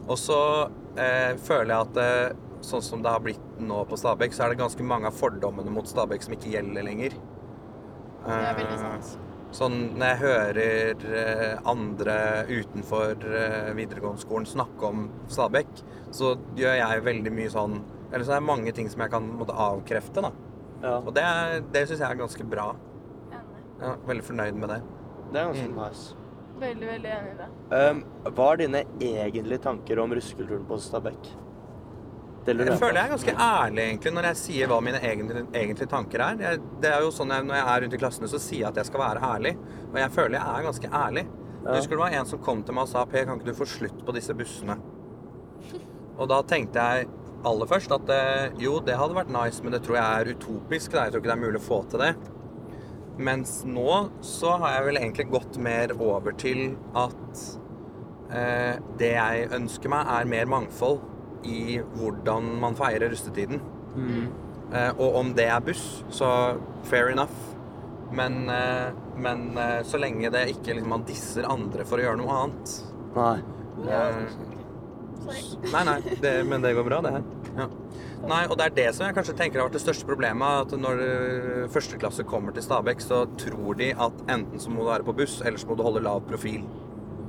Og så eh, føler jeg at det, sånn som det har blitt nå på Stabekk, så er det ganske mange av fordommene mot Stabekk som ikke gjelder lenger. Det er veldig Eh, sant. Sånn når jeg hører eh, andre utenfor eh, videregående-skolen snakke om Stabekk, så gjør jeg veldig mye sånn Eller så er det mange ting som jeg kan måtte avkrefte, da. ja. Og det, det syns jeg er ganske bra. Er veldig fornøyd med det. Det er ganske Mm. nice. Veldig, veldig enig i det. Um, hva er dine egentlige tanker om russekulturen på Stabekk? Jeg føler jeg er ganske ærlig egentlig når jeg sier hva mine egentlige, egentlige tanker er. Jeg, det er jo sånn jeg, Når jeg er rundt i klassene, så sier jeg at jeg skal være ærlig. Og jeg føler jeg er ganske ærlig. Ja. Husker det var en som kom til meg og sa Per, kan ikke du få slutt på disse bussene? Og da tenkte jeg aller først at eh, jo, det hadde vært nice, men det tror jeg er utopisk. Da. Jeg tror ikke det er mulig å få til det. Mens nå så har jeg vel egentlig gått mer over til at eh, det jeg ønsker meg, er mer mangfold i hvordan man feirer rustetiden. Mm. Eh, og om det er buss, så fair enough. Men, eh, men eh, så lenge det ikke liksom, man disser andre for å gjøre noe annet. Nei. Eh, Nei, nei, det, men det går bra, det her. Ja. Nei, og det er det som jeg kanskje tenker har vært det største problemet. At når førsteklasse kommer til Stabekk, så tror de at enten så må du være på buss, eller så må du holde lav profil.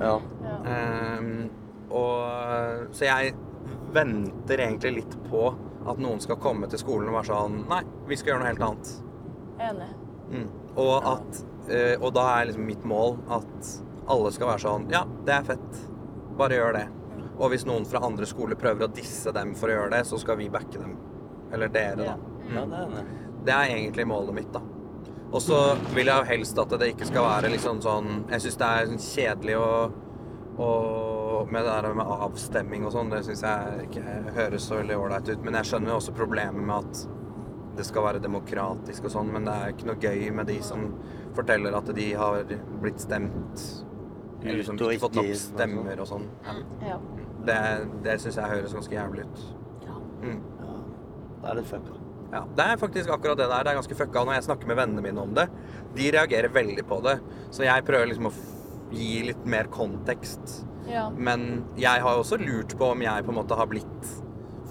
Ja. Ja. Um, og Så jeg venter egentlig litt på at noen skal komme til skolen og være sånn Nei, vi skal gjøre noe helt annet. Enig. Mm. Og, at, eh, og da er liksom mitt mål at alle skal være sånn Ja, det er fett. Bare gjør det. Og hvis noen fra andre skoler prøver å disse dem for å gjøre det, så skal vi backe dem. Eller dere, da. ja, det er. Det er egentlig målet mitt, da. Og så vil jeg jo helst at det ikke skal være liksom sånn Jeg syns det er sånn kjedelig å, å Med det der med avstemming og sånn, det syns jeg ikke høres så veldig ålreit ut. Men jeg skjønner jo også problemet med at det skal være demokratisk og sånn, men det er ikke noe gøy med de som forteller at de har blitt stemt Eller liksom ikke fått nok sånn. stemmer og sånn. Ja. Det, det syns jeg høres ganske jævlig ut. Ja. Mm. Ja. Det er litt fucka. Ja, Det er faktisk akkurat det der. Det er ganske fucka når jeg snakker med vennene mine om det. De reagerer veldig på det. Så jeg prøver liksom å f- gi litt mer kontekst. ja. Men jeg har også lurt på om jeg på en måte har blitt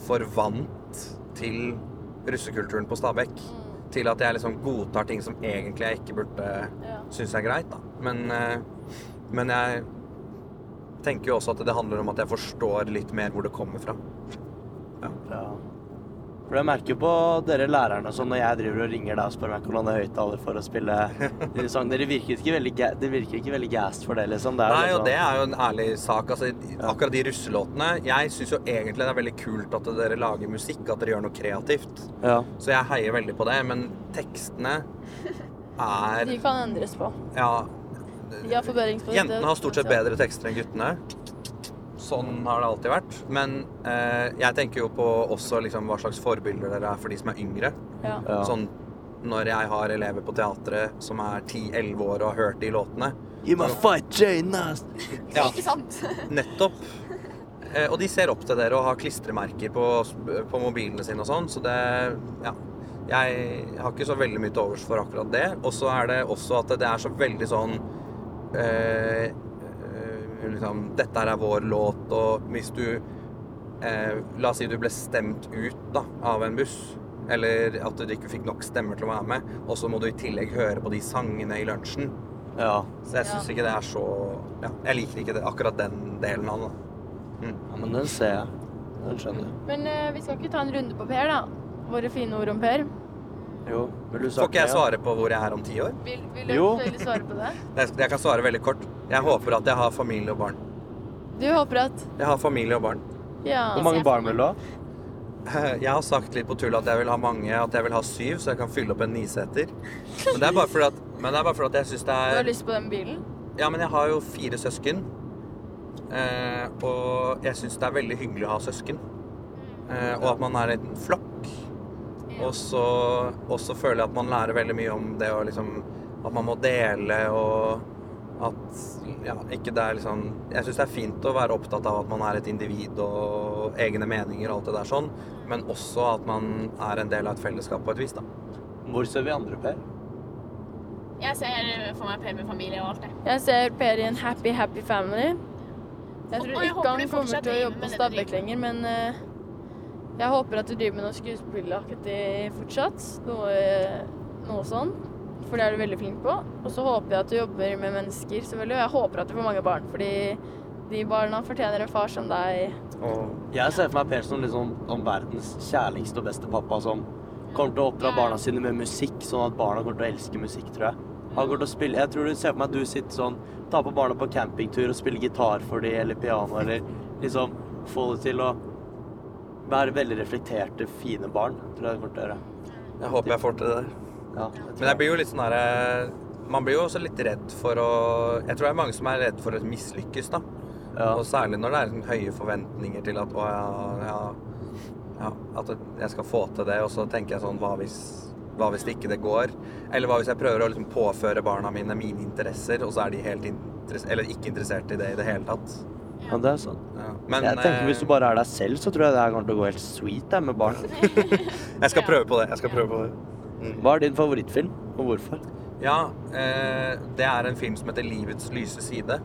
for vant til russekulturen på Stabekk. Til at jeg liksom godtar ting som egentlig jeg ikke burde Ja. synes er greit. da. Men, eh, men jeg tenker jo også at det handler om at jeg forstår litt mer hvor det kommer fra. Ja. For jeg merker jo på dere lærerne sånn når jeg driver og ringer deg og spør meg hvordan det er høyttaler for å spille dine sang. Dere virker ikke veldig, ga- virker ikke veldig gassed for det, liksom. Det er Nei, og det er jo en ærlig sak. Altså, akkurat de russelåtene Jeg syns jo egentlig det er veldig kult at dere lager musikk, at dere gjør noe kreativt. Ja. Så jeg heier veldig på det. Men tekstene er De kan endres på. Ja. Forbedringspotensial. Jentene har stort sett bedre tekster enn guttene. Sånn har det alltid vært. Men eh, jeg tenker jo på også liksom, hva slags forbilder dere er for de som er yngre. Ja. Ja. Sånn når jeg har elever på teatret som er 10-11 år og har hørt de låtene. You must fight Jane Nast. Ja. Ikke sant? Nettopp. Eh, og de ser opp til dere og har klistremerker på, på mobilene sine og sånn, så det Ja. Jeg har ikke så veldig mye til overs for akkurat det. Og så er det også at det er så veldig sånn eh, eh, liksom, Dette er vår låt, og hvis du eh, La oss si du ble stemt ut da, av en buss. Eller at du ikke fikk nok stemmer til å være med, og så må du i tillegg høre på de sangene i lunsjen. Ja. Så jeg syns Ja. ikke det er så ja, Jeg liker ikke det, akkurat den delen av det. ja, men den ser jeg. Den skjønner jeg. Men eh, vi skal ikke ta en runde på Per, da. Våre fine ord om Per. Jo. Vil du Får ikke jeg svare på hvor jeg er om ti år? Vil, vil du Jo. svare på det? Jeg, jeg kan svare veldig kort. Jeg håper at jeg har familie og barn. Du håper at Jeg har familie og barn. Ja. Hvor mange barn vil du ha? Jeg har sagt litt på tull at jeg vil ha mange, at jeg vil ha syv, så jeg kan fylle opp en niseter. Men det er bare fordi at, men det er bare fordi at jeg syns det Du har er lyst på den bilen? Ja, men jeg har jo fire søsken. Eh, og jeg syns det er veldig hyggelig å ha søsken. Eh, og at man er en flokk. Og så, føler jeg at man lærer veldig mye om det å liksom At man må dele og at ja, ikke det er liksom Jeg syns det er fint å være opptatt av at man er et individ og egne meninger og alt det der sånn, men også at man er en del av et fellesskap på et vis, da. Hvor ser vi andre, Per? Jeg ser for meg Per med familie og alt det. Jeg ser Per i en happy, happy family. Jeg tror Og jeg ikke han kommer til å jobbe på Stabekk lenger, men eh, jeg håper at du driver med noe skuespilleraktig fortsatt. Noe, noe sånn. For det er du veldig flink på. Og så håper jeg at du jobber med mennesker, selvfølgelig. Og jeg håper at du får mange barn, fordi de barna fortjener en far som deg. Og Jeg ser for meg Per som liksom om verdens kjærligste og beste pappa som kommer til å oppdra barna sine med musikk, sånn at barna kommer til å elske musikk, tror jeg. Han går til å spille Jeg tror du ser for meg at du sitter sånn, tar på barna på campingtur og spiller gitar for dem, eller piano, eller liksom få det til å være veldig reflekterte, fine barn, tror jeg det kommer til å gjøre. jeg håper jeg får til det der. Ja, Men jeg blir jo litt sånn derre Man blir jo også litt redd for å Jeg tror det er mange som er redd for å mislykkes, da. Ja. Og særlig når det er sånn høye forventninger til at å ja, ja, at jeg skal få til det, og så tenker jeg sånn hva hvis, hva hvis det ikke det går? Eller hva hvis jeg prøver å liksom påføre barna mine mine interesser, og så er de helt eller ikke interessert i det i det hele tatt? Ja, det er sant. Ja. Men jeg tenker Hvis du eh, bare er deg selv, så tror jeg det her kommer til å gå helt sweet der med barn. jeg skal prøve på det. Jeg skal prøve på det. Mm. Hva er din favorittfilm, og hvorfor? Ja, eh, det er en film som heter 'Livets lyse side'.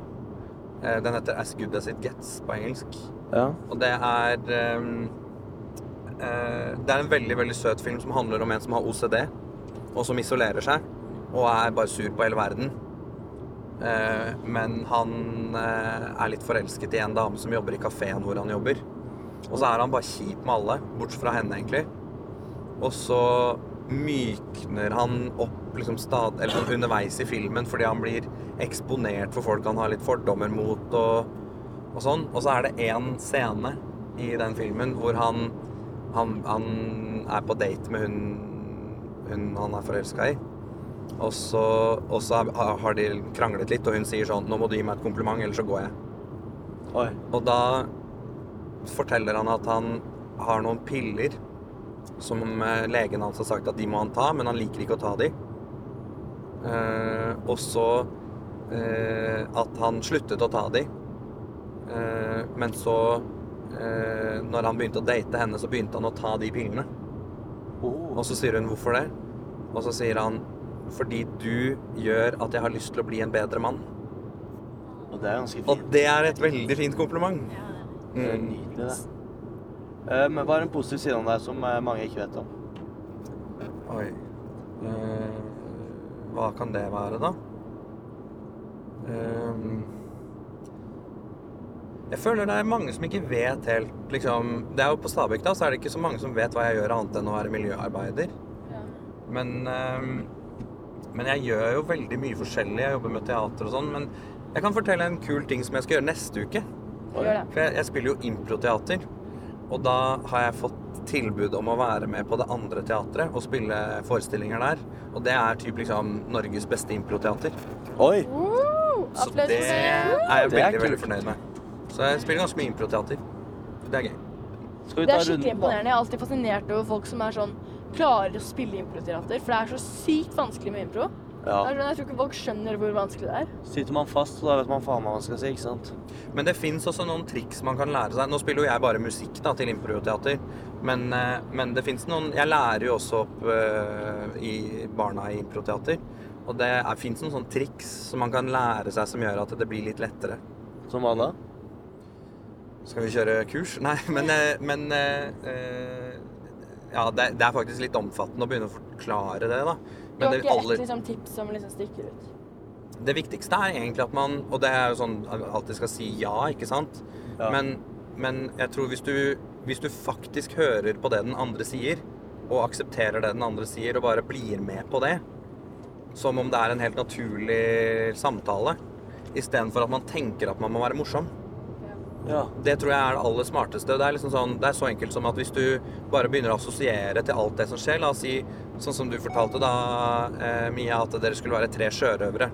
Eh, den heter 'As Good As It Gets' på engelsk. Ja. Og det er ehm, eh, Det er en veldig veldig søt film som handler om en som har OCD, og som isolerer seg. Og er bare sur på hele verden. Eh, men han eh, er litt forelsket i en dame som jobber i kafeen hvor han jobber. Og så er han bare kjip med alle, bortsett fra henne, egentlig. Og så mykner han opp liksom stad, eller sånn underveis i filmen fordi han blir eksponert for folk han har litt fordommer mot og, og sånn. Og så er det én scene i den filmen hvor han, han, han er på date med hun, hun han er forelska i. Og så, og så har de kranglet litt, og hun sier sånn 'Nå må du gi meg et kompliment, ellers så går jeg'. Oi. Og da forteller han at han har noen piller som eh, legen hans har sagt at de må han ta, men han liker ikke å ta de. Eh, og så eh, at han sluttet å ta de. Eh, men så, eh, når han begynte å date henne, så begynte han å ta de pillene. Og så sier hun 'hvorfor det?' Og så sier han 'fordi du gjør at jeg har lyst til å bli en bedre mann'. Og det er ganske Og det er et veldig fint kompliment. Det er Mm. nydelig, det. Eh, Men hva er en positiv side om deg som eh, mange ikke vet om? Oi. Eh, hva kan det være, da? Ehm, jeg føler det er mange som ikke vet helt liksom, Det er jo På Stabekk da, så er det ikke så mange som vet hva jeg gjør annet enn å være miljøarbeider. Men, ehm, men jeg gjør jo veldig mye forskjellig. Jeg jobber med teater og sånn. Men jeg kan fortelle en kul ting som jeg skal gjøre neste uke. For jeg, jeg spiller jo improteater. Og da har jeg fått tilbud om å være med på det andre teatret og spille forestillinger der. Og det er typ liksom Norges beste improteater. Oi! Så det er jeg er veldig, veldig fornøyd med. Så jeg spiller ganske mye improteater. Det er gøy. Skal vi Det er skikkelig imponerende. Jeg er alltid fascinert over folk som er sånn klarer å spille improteater, for det er så sykt vanskelig med impro. Ja. sånn, Jeg tror ikke folk skjønner hvor vanskelig det er. Sitter man fast, så da vet man faen hva man skal si, ikke sant? Men det fins også noen triks man kan lære seg. Nå spiller jo jeg bare musikk da, til improteater, men, eh, men det fins noen Jeg lærer jo også opp uh, i barna i improteater. Og det fins noen sånne triks som man kan lære seg som gjør at det blir litt lettere. Som hva da? Skal vi kjøre kurs? Nei, men, eh, men uh, eh, Ja, det, det er faktisk litt omfattende å begynne å forklare det, da. Du Men har det, ikke aller, ett liksom, tips som liksom stikker ut. det viktigste er egentlig at man Og det er jo sånn at man alltid skal si ja, ikke sant? Ja. Men, men jeg tror hvis du, hvis du faktisk hører på det den andre sier, og aksepterer det den andre sier, og bare blir med på det, som om det er en helt naturlig samtale, istedenfor at man tenker at man må være morsom, Ja. Det tror jeg er det aller smarteste. Det er, liksom sånn, det er så enkelt som at hvis du bare begynner å assosiere til alt det som skjer La oss si, sånn som du fortalte da, eh, Mia, at dere skulle være tre sjørøvere.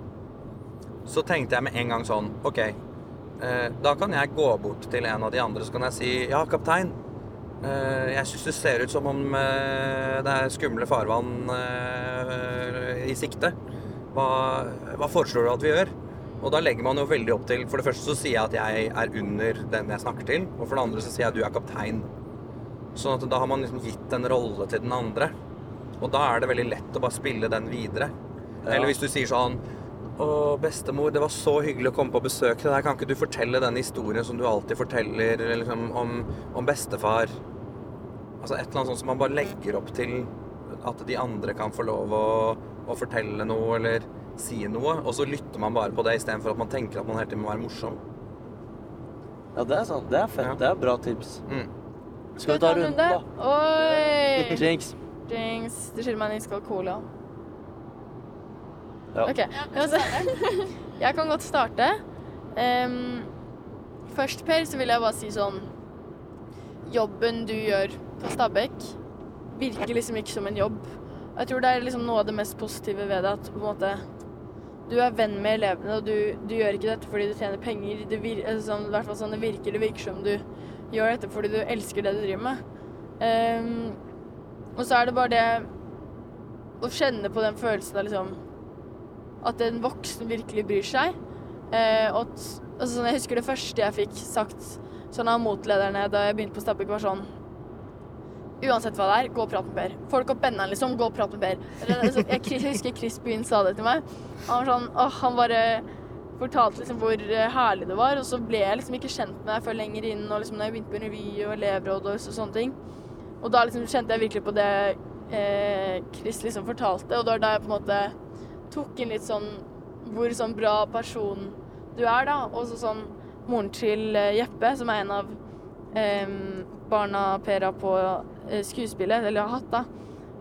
Så tenkte jeg med en gang sånn OK, eh, da kan jeg gå bort til en av de andre så kan jeg si Ja, kaptein. Eh, jeg syns det ser ut som om eh, det er skumle farvann eh, i sikte. Hva, hva foreslår du at vi gjør? Og da legger man jo veldig opp til For det første så sier jeg at jeg er under den jeg snakker til. Og for det andre så sier jeg at du er kaptein. Sånn at da har man liksom gitt en rolle til den andre. Og da er det veldig lett å bare spille den videre. Ja. Eller hvis du sier sånn Å, bestemor, det var så hyggelig å komme på besøk til deg. Kan ikke du fortelle den historien som du alltid forteller liksom, om, om bestefar? Altså et eller annet sånt som man bare legger opp til at de andre kan få lov å, å fortelle noe eller si noe. Og så lytter man bare på det istedenfor at man tenker at man hele tiden må være morsom. ja, det er sant. Det er fett. Ja. Det er bra tips. Mm. Skal vi ta runden, da? Oi! Jinx. Jinx. Du skylder meg en iskald cola. Ja. OK. Altså, jeg kan godt starte. Um, først, Per, så vil jeg bare si sånn Jobben du gjør på Stabekk, virker liksom ikke som en jobb. Jeg tror det er liksom noe av det mest positive ved det, at på en måte du er venn med elevene, og du, du gjør ikke dette fordi du tjener penger. Det, vir, altså, sånn, hvert fall sånn det virker. Det virker som du gjør dette fordi du elsker det du driver med. Um, og så er det bare det å kjenne på den følelsen av liksom At en voksen virkelig bryr seg. Uh, at, altså, sånn, jeg husker det første jeg fikk sagt sånn av motlederne da jeg begynte på Stabekk, var sånn Uansett hva det er, gå og prat med Per. Folk opp benneren, liksom, gå og prat med Per. Altså, jeg, husker Chris Breen sa det til meg. Han var sånn, åh, han bare fortalte liksom hvor eh, herlig det var, og så ble jeg liksom ikke kjent med deg før lenger inn, og liksom når jeg begynte på revy og elevråd og sånne ting. Og da liksom kjente jeg virkelig på det eh, Chris liksom fortalte, og det var da jeg på en måte tok inn litt sånn hvor sånn bra person du er, da. Og så sånn moren til eh, Jeppe, som er en av eh, barna Pera på skuespillet, eller har hatt, da.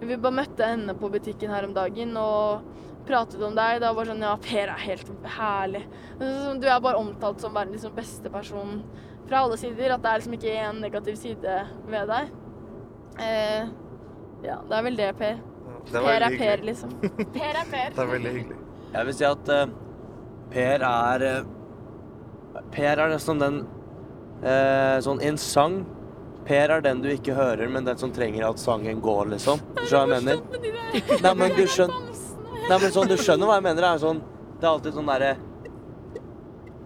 Vi bare møtte henne på butikken her om dagen og pratet om deg. Da var sånn Ja, Per er helt herlig. Du er bare omtalt som verdens liksom, beste person fra alle sider. At det er liksom ikke én negativ side ved deg. Eh, ja, det er vel det, Per. Det Per er Per, liksom. Per er Per. Det er veldig hyggelig. Jeg vil si at uh, Per er uh, Per er nesten den uh, Sånn en sang Per er den du ikke hører, men den som trenger at sangen går, liksom. Du skjønner hva jeg mener? Nei, men du skjønner Nei, men sånn, du skjønner hva jeg mener. Det er, sånn, det er alltid sånn derre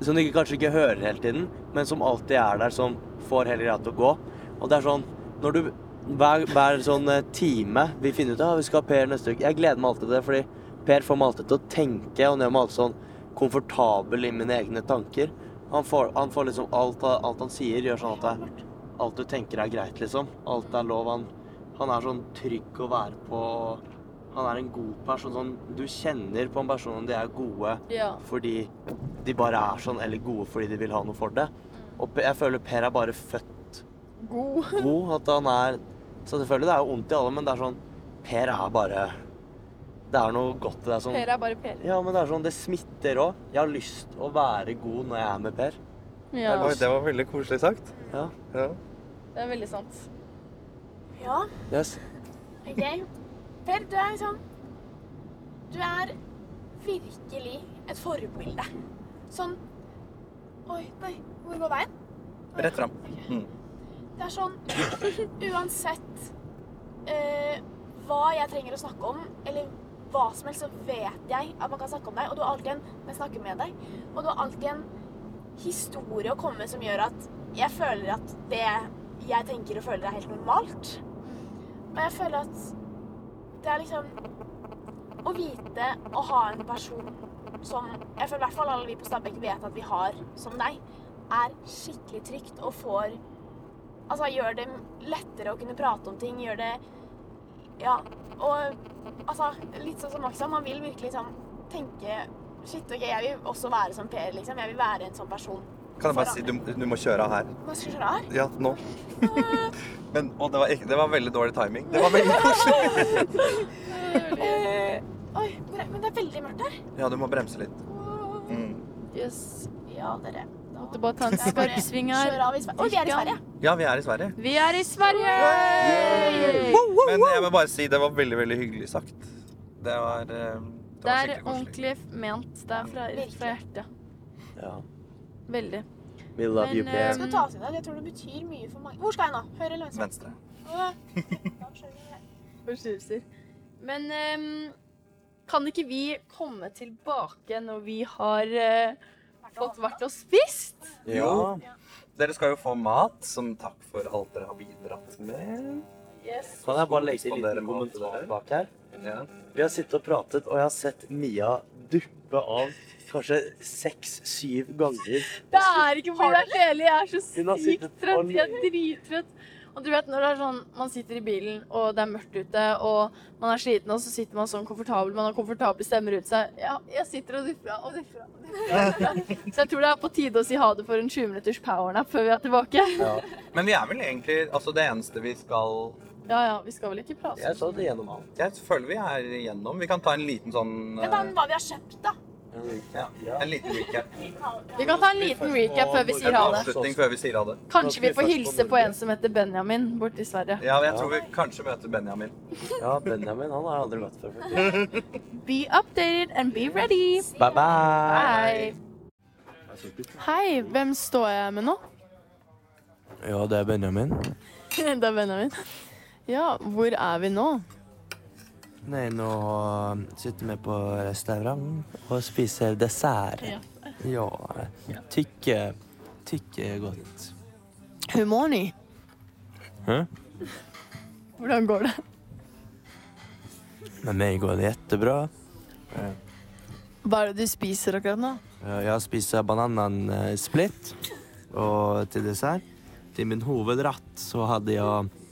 Som du ikke, kanskje ikke hører hele tiden, men som alltid er der, som får hele greia til å gå. Og det er sånn Når du hver, hver sånn eh, time vi finner ut at vi skal ha Per neste uke Jeg gleder meg alltid til det, fordi Per får meg alltid til å tenke, og gjør meg alltid sånn komfortabel i mine egne tanker. Han får, han får liksom alt, alt han sier, gjør sånn at det, alt du tenker er greit, liksom. Alt er lov. Han, han er sånn trygg å være på. Han er en god person. Sånn, du kjenner på en person om de er gode Ja. fordi de bare er sånn, eller gode fordi de vil ha noe for det. Og jeg føler Per er bare født God. god. At han er Så selvfølgelig, det er jo vondt i alle, men det er sånn Per er bare Det er noe godt i deg Sånn, Per er bare Per. ja, men det er sånn, det smitter òg. Jeg har lyst å være god når jeg er med Per. Ja, Oi, det var veldig koselig sagt. Ja. Ja. det er veldig sant. Ja, Yes. OK. Per, du er liksom Du er virkelig et forbilde. Sånn Oi, nei, hvor går veien? Rett fram. Mm. Det er sånn Uansett uh, hva jeg trenger å snakke om, eller hva som helst, så vet jeg at man kan snakke om deg. Og du har alltid en jeg snakker med deg, og du har alltid en historie å komme med som gjør at jeg føler at det jeg tenker og føler, er helt normalt. Og jeg føler at det er liksom Å vite å ha en person som Jeg føler i hvert fall alle vi på Stabekk vet at vi har som deg, er skikkelig trygt og får Altså gjør det lettere å kunne prate om ting, gjør det Ja. Og altså, litt sånn som Max sa, man vil virkelig sånn tenke Shit, OK, jeg vil også være som Per, liksom. Jeg vil være en sånn person. Kan jeg bare si, du, du må kjøre av her. Hva skal jeg kjøre av? Ja, nå. Men, å, det var, ikke, det var veldig dårlig timing. Det var veldig koselig. Eh, oi, hvor er- men det er veldig mørkt her. Ja, du må bremse litt. Mm. Yes. Ja, dere. Da Måtte bare ta en skarp sving her. Kjøre av i Sverige. Oi, vi er i Sverige. Ja, vi er i Sverige. Vi er i Sverige! Men jeg vil bare si det var veldig, veldig hyggelig sagt. Det var, eh, det Det var er skikkelig koselig. ordentlig ment. Det er fra, fra hjertet. Ja. Veldig. We love you, Men, Pierre. Jeg skal ta oss inn det. Jeg tror det betyr mye for mange. Hvor skal jeg nå? Høyre eller venstre? Venstre. Forstyrrelser. Men ehm, kan ikke vi komme tilbake når vi har eh, fått vært og spist? Ja. Dere skal jo få mat som takk for alt dere har bidratt med. Kan jeg bare legge til en Spandere liten kommentar bak her? Ja. Vi har sittet og pratet, og jeg har sett Mia duppe av kanskje seks-syv ganger. Det er ikke fordi det er kjedelig. Jeg er så sykt trøtt. Jeg er drittrøtt. Og du vet når det er sånn, man sitter i bilen, og det er mørkt ute, og man er sliten, og så sitter man sånn komfortabel, man har komfortable stemmer ut seg. Ja, jeg sitter og duffer og duffer og duffer. Så jeg tror det er på tide å si ha det for en 20 minutters powernap før vi er tilbake. Men vi er vel egentlig altså det eneste vi skal Ja, ja, vi skal vel ikke prate. Jeg sa det gjennom alt. Jeg føler vi er igjennom. Vi kan ta en liten sånn Men ta hva vi har kjøpt, da. ja, En liten recap. Vi kan ta en liten recap før vi sier En ha det. avslutning før vi sier ha det. Kanskje vi får hilse på en som heter Benjamin borte i Sverige. Ja, jeg tror vi kanskje møter Benjamin. Ja, Benjamin han har jeg aldri møtt før. faktisk. Be updated and be ready. Bye bye. Hei. Hei, hvem står jeg med nå? Ja, det er Benjamin. Det er Benjamin. Ja, hvor er vi nå? Nei, nå sitter vi på restaurant og spiser dessert. Ja. Tykke, tykke godt. Hur? Hæ? Hvordan går det? Med meg går det jettebra. Hva er det du spiser akkurat nå? Jeg spiser bananen eh, split. Og til dessert, til min hovedrett, så hadde jeg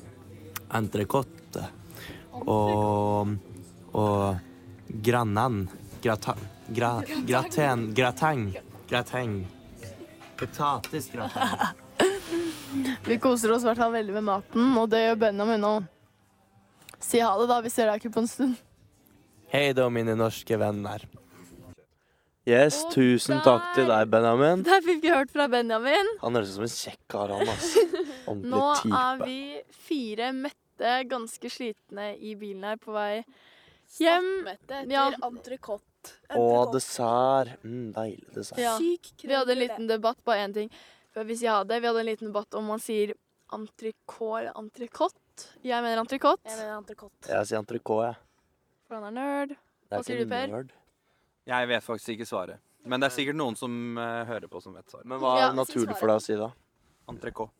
entrecôte. Og, og grannen grata, gra, Graten Grateng. Grateng. Potetgrateng. Vi koser oss i hvert fall veldig med maten, og det gjør Benjamin òg. Si ha det, da. Vi ser deg ikke på en stund. Hei da, mine norske venner. Yes, oh, tusen der- takk til deg, Benjamin. Der fikk vi hørt fra Benjamin. Han høres ut som en kjekk kar, han. Altså. Nå er vi fire mette, ganske slitne i bilen her på vei hjem. Stappmette etter Ja. entrecôte. Og dessert. Mm, deilig dessert. Ja. Vi hadde en liten debatt, bare én ting før vi sier ha det. Vi hadde en liten debatt om man sier entrecôte eller entrecôte. Jeg mener entrecôte, Jeg mener entrecôte. Jeg sier entrecôte, jeg. for han er nerd. Er Hva sier du, Per? nerd. Jeg vet faktisk ikke svaret. Men det er sikkert noen som uh, hører på, som vet svaret. Men hva Ja, er naturlig for deg å si, da? Entrecôte.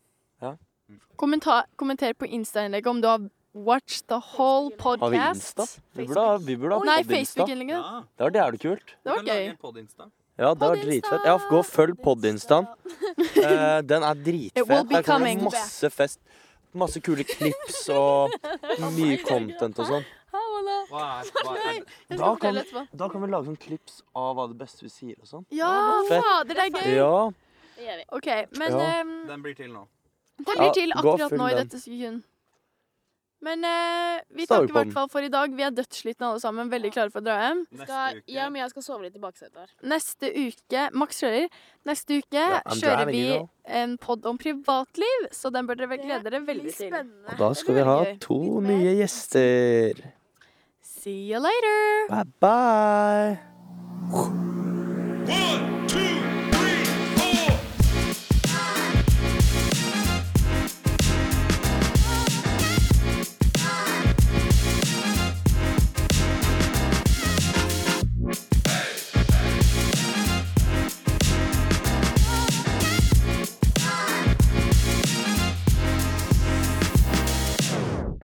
Kommentar, kommenter på Insta-innlegget om du har watch the whole Har vi podcast. Insta? Vi burde ha, vi burde ha Nei. Facebook-innlegget. Ja, Det var jævlig kult. Det var gøy. Ja, det var dritfett. Ja, gå og følg pod-instaen. Eh, den er dritfett. Der kommer det masse fest. Masse kule klips og mye content og sånn. Hva er, hva er Da kan, da kan vi lage sånn klips av hva det beste vi sier og sånn. Ja, fader, det er gøy. Ja. OK, men Ja. um, Den blir til nå. Det blir Ja, til akkurat nå i den. dette sekund. Men eh, vi takker i på hvert den. fall for i dag. Vi er dødsslitne alle sammen. Veldig klare for å dra hjem. Neste Skal, uke jeg og Mia skal sove litt i baksetet her. Neste uke Max kjører. Neste uke Ja, I'm kjører driving, vi you know. en pod om privatliv, så den bør dere vel glede dere veldig til. Og da skal vi ha to nye gjester. See you later! Bye bye. One,